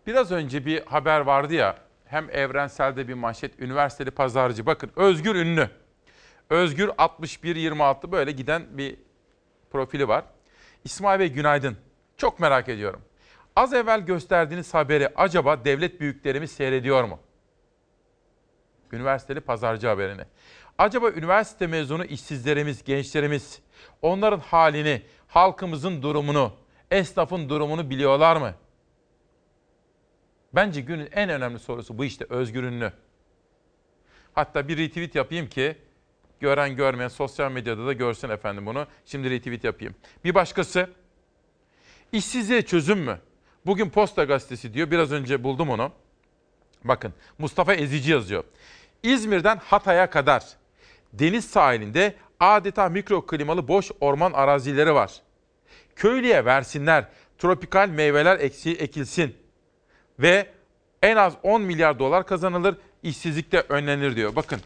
Biraz önce bir haber vardı ya, hem evrenselde bir manşet, üniversiteli pazarcı. Bakın Özgür Ünlü. Özgür 61-26 böyle giden bir profili var. İsmail Bey günaydın. Çok merak ediyorum. Az evvel gösterdiğiniz haberi acaba devlet büyüklerimiz seyrediyor mu? Üniversiteli pazarcı haberini. Acaba üniversite mezunu işsizlerimiz, gençlerimiz onların halini, halkımızın durumunu, esnafın durumunu biliyorlar mı? Bence günün en önemli sorusu bu işte Özgür Ünlü. Hatta bir retweet yapayım ki gören görmeyen sosyal medyada da görsün efendim bunu. Şimdi retweet yapayım. Bir başkası işsizliğe çözüm mü? Bugün Posta Gazetesi diyor. Biraz önce buldum onu. Bakın Mustafa Ezici yazıyor. İzmir'den Hatay'a kadar deniz sahilinde adeta mikro klimalı boş orman arazileri var. Köylüye versinler, tropikal meyveler eksi, ekilsin ve en az 10 milyar dolar kazanılır, işsizlik de önlenir diyor. Bakın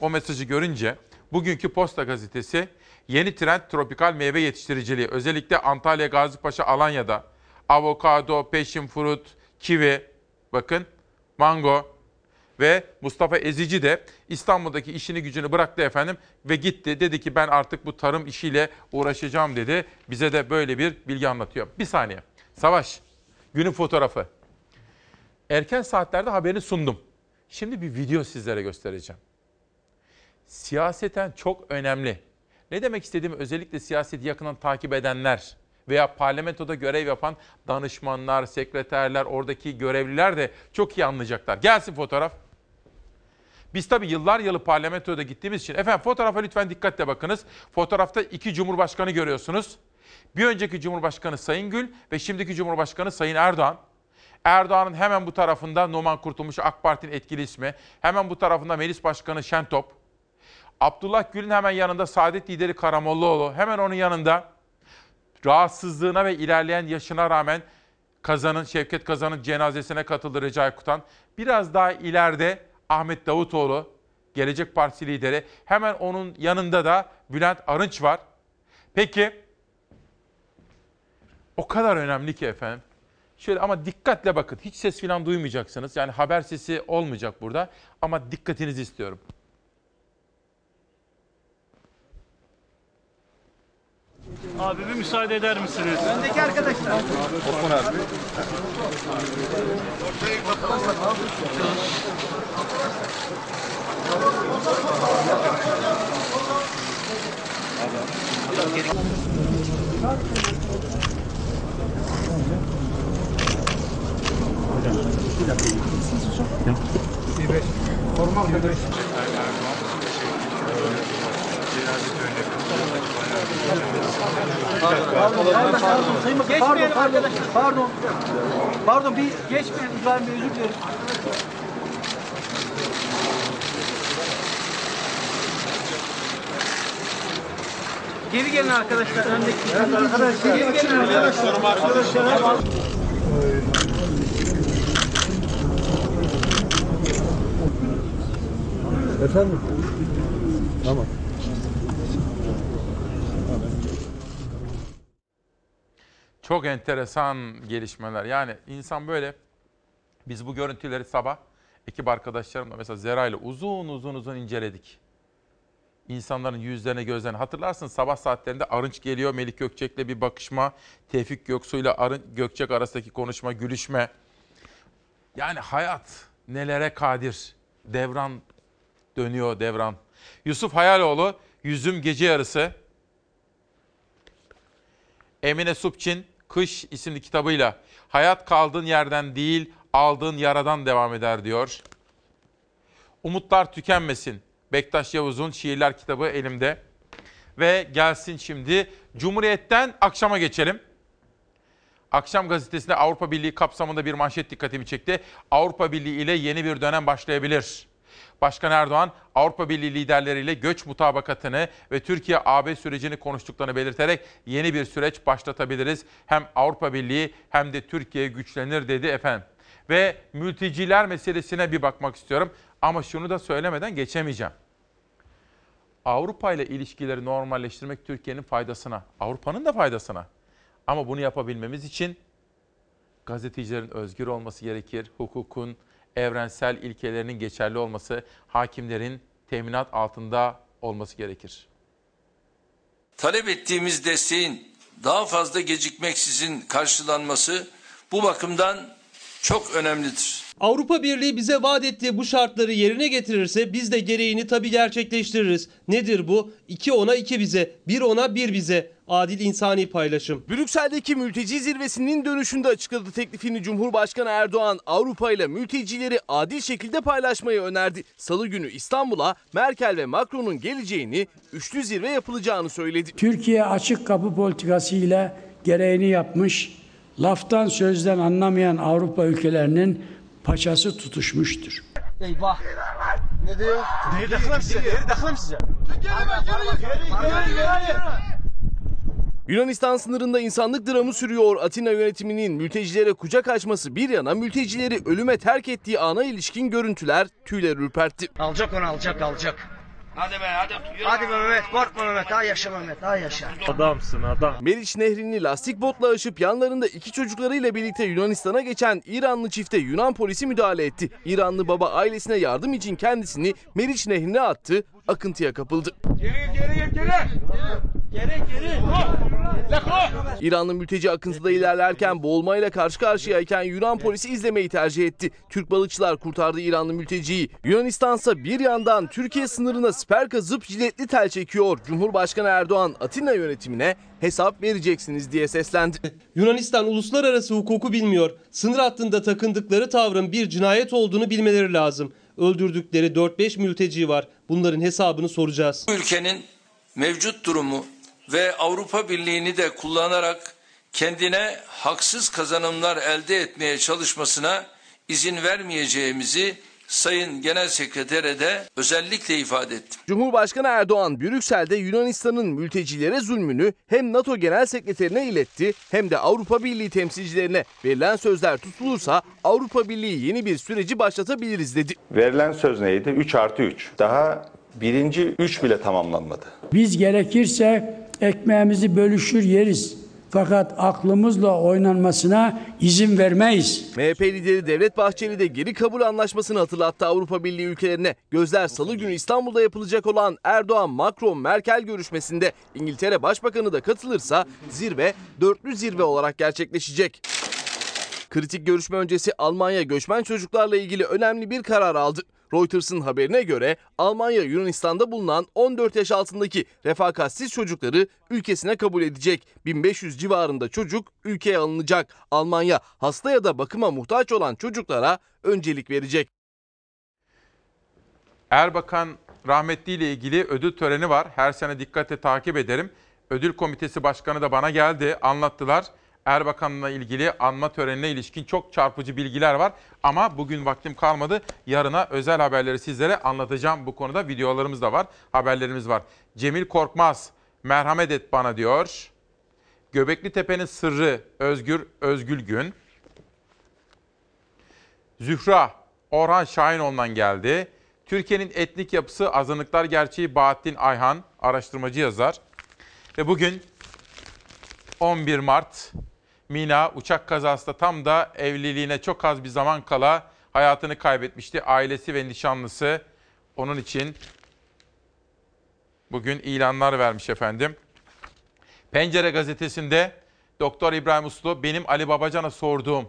o mesajı görünce bugünkü Posta Gazetesi yeni trend tropikal meyve yetiştiriciliği. Özellikle Antalya, Gazipaşa, Alanya'da avokado, passion fruit, kivi, bakın mango ve Mustafa Ezici de İstanbul'daki işini gücünü bıraktı efendim ve gitti. Dedi ki ben artık bu tarım işiyle uğraşacağım dedi. Bize de böyle bir bilgi anlatıyor. Bir saniye. Savaş, günün fotoğrafı. Erken saatlerde haberini sundum. Şimdi bir video sizlere göstereceğim. Siyaseten çok önemli. Ne demek istediğimi özellikle siyaseti yakından takip edenler veya parlamentoda görev yapan danışmanlar, sekreterler, oradaki görevliler de çok iyi anlayacaklar. Gelsin fotoğraf. Biz tabii yıllar yılı parlamentoda gittiğimiz için, efendim fotoğrafa lütfen dikkatle bakınız. Fotoğrafta iki cumhurbaşkanı görüyorsunuz. Bir önceki cumhurbaşkanı Sayın Gül ve şimdiki cumhurbaşkanı Sayın Erdoğan. Erdoğan'ın hemen bu tarafında Numan Kurtulmuş AK Parti'nin etkili ismi. Hemen bu tarafında Meclis Başkanı Şentop. Abdullah Gül'ün hemen yanında Saadet lideri Karamollaoğlu. Hemen onun yanında rahatsızlığına ve ilerleyen yaşına rağmen Kazan'ın, Şevket Kazan'ın cenazesine katıldı Recai Kutan. Biraz daha ileride Ahmet Davutoğlu, Gelecek Partisi lideri. Hemen onun yanında da Bülent Arınç var. Peki, o kadar önemli ki efendim. Şöyle ama dikkatle bakın. Hiç ses falan duymayacaksınız. Yani haber sesi olmayacak burada. Ama dikkatinizi istiyorum. Abi bir müsaade eder misiniz? Öndeki arkadaşlar. Osman abi. Formal arkadaş. Cenaze törenine Geçmeyelim arkadaşlar. Pardon. Pardon bir geçmeyelim İbrahim Bey özür dilerim. Geri gelin arkadaşlar. Öndeki. Arkadaşlar. Geri gelin arkadaşlar. Arkadaşlar. Efendim? Tamam. Çok enteresan gelişmeler. Yani insan böyle biz bu görüntüleri sabah ekip arkadaşlarımla mesela Zera ile uzun uzun uzun inceledik. İnsanların yüzlerine gözlerine hatırlarsın sabah saatlerinde Arınç geliyor Melik Gökçek'le bir bakışma, Tevfik Göksu ile Arınç Gökçek arasındaki konuşma, gülüşme. Yani hayat nelere kadir. Devran dönüyor devran. Yusuf Hayaloğlu Yüzüm Gece Yarısı Emine Supçin Kış isimli kitabıyla hayat kaldığın yerden değil aldığın yaradan devam eder diyor. Umutlar tükenmesin. Bektaş Yavuz'un şiirler kitabı elimde. Ve gelsin şimdi Cumhuriyet'ten akşama geçelim. Akşam gazetesinde Avrupa Birliği kapsamında bir manşet dikkatimi çekti. Avrupa Birliği ile yeni bir dönem başlayabilir. Başkan Erdoğan Avrupa Birliği liderleriyle göç mutabakatını ve Türkiye-AB sürecini konuştuklarını belirterek yeni bir süreç başlatabiliriz. Hem Avrupa Birliği hem de Türkiye güçlenir dedi efendim. Ve mülteciler meselesine bir bakmak istiyorum ama şunu da söylemeden geçemeyeceğim. Avrupa ile ilişkileri normalleştirmek Türkiye'nin faydasına, Avrupa'nın da faydasına. Ama bunu yapabilmemiz için gazetecilerin özgür olması gerekir, hukukun, evrensel ilkelerinin geçerli olması, hakimlerin teminat altında olması gerekir. Talep ettiğimiz desteğin daha fazla gecikmeksizin karşılanması bu bakımdan çok önemlidir. Avrupa Birliği bize vaat ettiği bu şartları yerine getirirse biz de gereğini tabii gerçekleştiririz. Nedir bu? 2 ona 2 bize, 1 ona 1 bize. Adil insani paylaşım. Brüksel'deki mülteci zirvesinin dönüşünde açıkladı teklifini Cumhurbaşkanı Erdoğan Avrupa ile mültecileri adil şekilde paylaşmayı önerdi. Salı günü İstanbul'a Merkel ve Macron'un geleceğini, üçlü zirve yapılacağını söyledi. Türkiye açık kapı politikasıyla gereğini yapmış, laftan sözden anlamayan Avrupa ülkelerinin paçası tutuşmuştur. Eyvah. Ne diyor? Geri dakılam size. Geri dakılam size. Yunanistan sınırında insanlık dramı sürüyor. Atina yönetiminin mültecilere kucak açması bir yana mültecileri ölüme terk ettiği ana ilişkin görüntüler tüyler ürpertti. Alacak onu alacak alacak. Hadi be hadi. Hadi be Mehmet korkma Mehmet daha yaşa Mehmet daha yaşa. Adamsın adam. Meriç Nehri'ni lastik botla aşıp yanlarında iki çocuklarıyla birlikte Yunanistan'a geçen İranlı çifte Yunan polisi müdahale etti. İranlı baba ailesine yardım için kendisini Meriç Nehri'ne attı, akıntıya kapıldı. Geri geri geri. Geri geri. İranlı mülteci akıntıda ilerlerken boğulmayla karşı karşıyayken Yunan polisi izlemeyi tercih etti. Türk balıkçılar kurtardı İranlı mülteciyi. Yunanistansa bir yandan Türkiye sınırına siper kazıp jiletli tel çekiyor. Cumhurbaşkanı Erdoğan Atina yönetimine hesap vereceksiniz diye seslendi. Yunanistan uluslararası hukuku bilmiyor. Sınır hattında takındıkları tavrın bir cinayet olduğunu bilmeleri lazım. Öldürdükleri 4-5 mülteci var. Bunların hesabını soracağız. Bu ülkenin mevcut durumu ve Avrupa Birliği'ni de kullanarak kendine haksız kazanımlar elde etmeye çalışmasına izin vermeyeceğimizi Sayın Genel Sekretere de özellikle ifade ettim. Cumhurbaşkanı Erdoğan Brüksel'de Yunanistan'ın mültecilere zulmünü hem NATO Genel Sekreterine iletti hem de Avrupa Birliği temsilcilerine verilen sözler tutulursa Avrupa Birliği yeni bir süreci başlatabiliriz dedi. Verilen söz neydi? 3 artı 3. Daha birinci 3 bile tamamlanmadı. Biz gerekirse ekmeğimizi bölüşür yeriz. Fakat aklımızla oynanmasına izin vermeyiz. MHP lideri Devlet Bahçeli de geri kabul anlaşmasını hatırlattı Avrupa Birliği ülkelerine. Gözler salı günü İstanbul'da yapılacak olan Erdoğan-Macron-Merkel görüşmesinde İngiltere Başbakanı da katılırsa zirve dörtlü zirve olarak gerçekleşecek. Kritik görüşme öncesi Almanya göçmen çocuklarla ilgili önemli bir karar aldı. Reuters'ın haberine göre Almanya Yunanistan'da bulunan 14 yaş altındaki refakatsiz çocukları ülkesine kabul edecek. 1500 civarında çocuk ülkeye alınacak. Almanya hasta ya da bakıma muhtaç olan çocuklara öncelik verecek. Erbakan rahmetli ile ilgili ödül töreni var. Her sene dikkatle takip ederim. Ödül Komitesi Başkanı da bana geldi, anlattılar. Erbakan'la ilgili anma törenine ilişkin çok çarpıcı bilgiler var. Ama bugün vaktim kalmadı. Yarına özel haberleri sizlere anlatacağım. Bu konuda videolarımız da var, haberlerimiz var. Cemil Korkmaz, merhamet et bana diyor. Göbekli Tepe'nin sırrı Özgür Özgül Gün. Zühra Orhan Şahinoğlu'ndan geldi. Türkiye'nin etnik yapısı azınlıklar gerçeği Bahattin Ayhan, araştırmacı yazar. Ve bugün 11 Mart Mina uçak kazasında tam da evliliğine çok az bir zaman kala hayatını kaybetmişti. Ailesi ve nişanlısı onun için bugün ilanlar vermiş efendim. Pencere gazetesinde Doktor İbrahim Uslu benim Ali Babacan'a sorduğum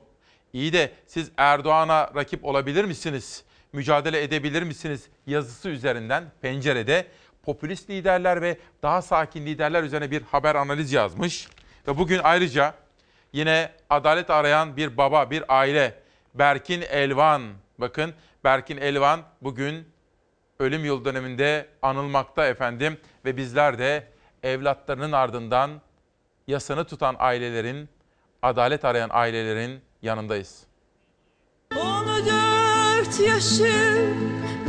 iyi de siz Erdoğan'a rakip olabilir misiniz? Mücadele edebilir misiniz? yazısı üzerinden pencerede popülist liderler ve daha sakin liderler üzerine bir haber analiz yazmış. Ve bugün ayrıca yine adalet arayan bir baba, bir aile Berkin Elvan. Bakın Berkin Elvan bugün ölüm yıl döneminde anılmakta efendim ve bizler de evlatlarının ardından yasını tutan ailelerin, adalet arayan ailelerin yanındayız. 14 yaşı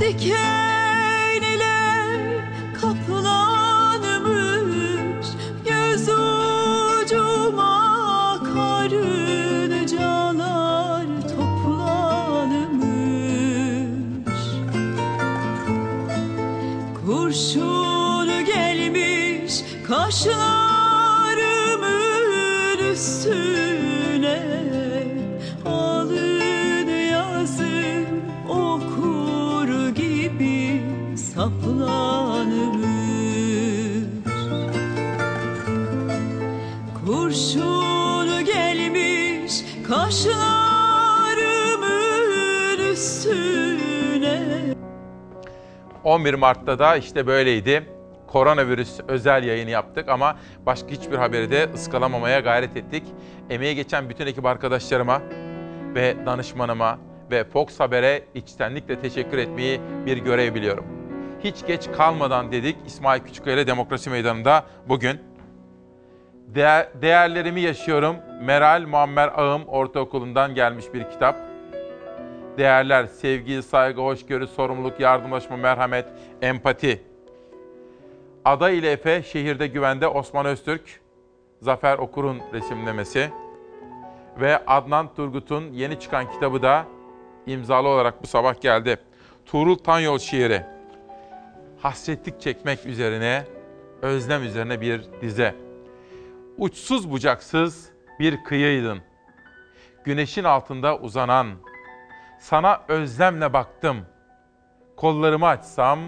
diken 11 Mart'ta da işte böyleydi. Koronavirüs özel yayını yaptık ama başka hiçbir haberi de ıskalamamaya gayret ettik. Emeği geçen bütün ekip arkadaşlarıma ve danışmanıma ve Fox Haber'e içtenlikle teşekkür etmeyi bir görev biliyorum. Hiç geç kalmadan dedik İsmail Küçükkaya ile Demokrasi Meydanı'nda bugün. Değer, değerlerimi yaşıyorum. Meral Muammer Ağım Ortaokulu'ndan gelmiş bir kitap. Değerler, sevgi, saygı, hoşgörü, sorumluluk, yardımlaşma, merhamet, empati. Ada ile Efe, şehirde güvende Osman Öztürk, Zafer Okur'un resimlemesi. Ve Adnan Turgut'un yeni çıkan kitabı da imzalı olarak bu sabah geldi. Tuğrul Tanyol şiiri. Hasretlik çekmek üzerine, özlem üzerine bir dize. Uçsuz bucaksız bir kıyıydın. Güneşin altında uzanan, sana özlemle baktım. Kollarımı açsam,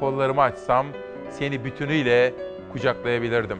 kollarımı açsam seni bütünüyle kucaklayabilirdim.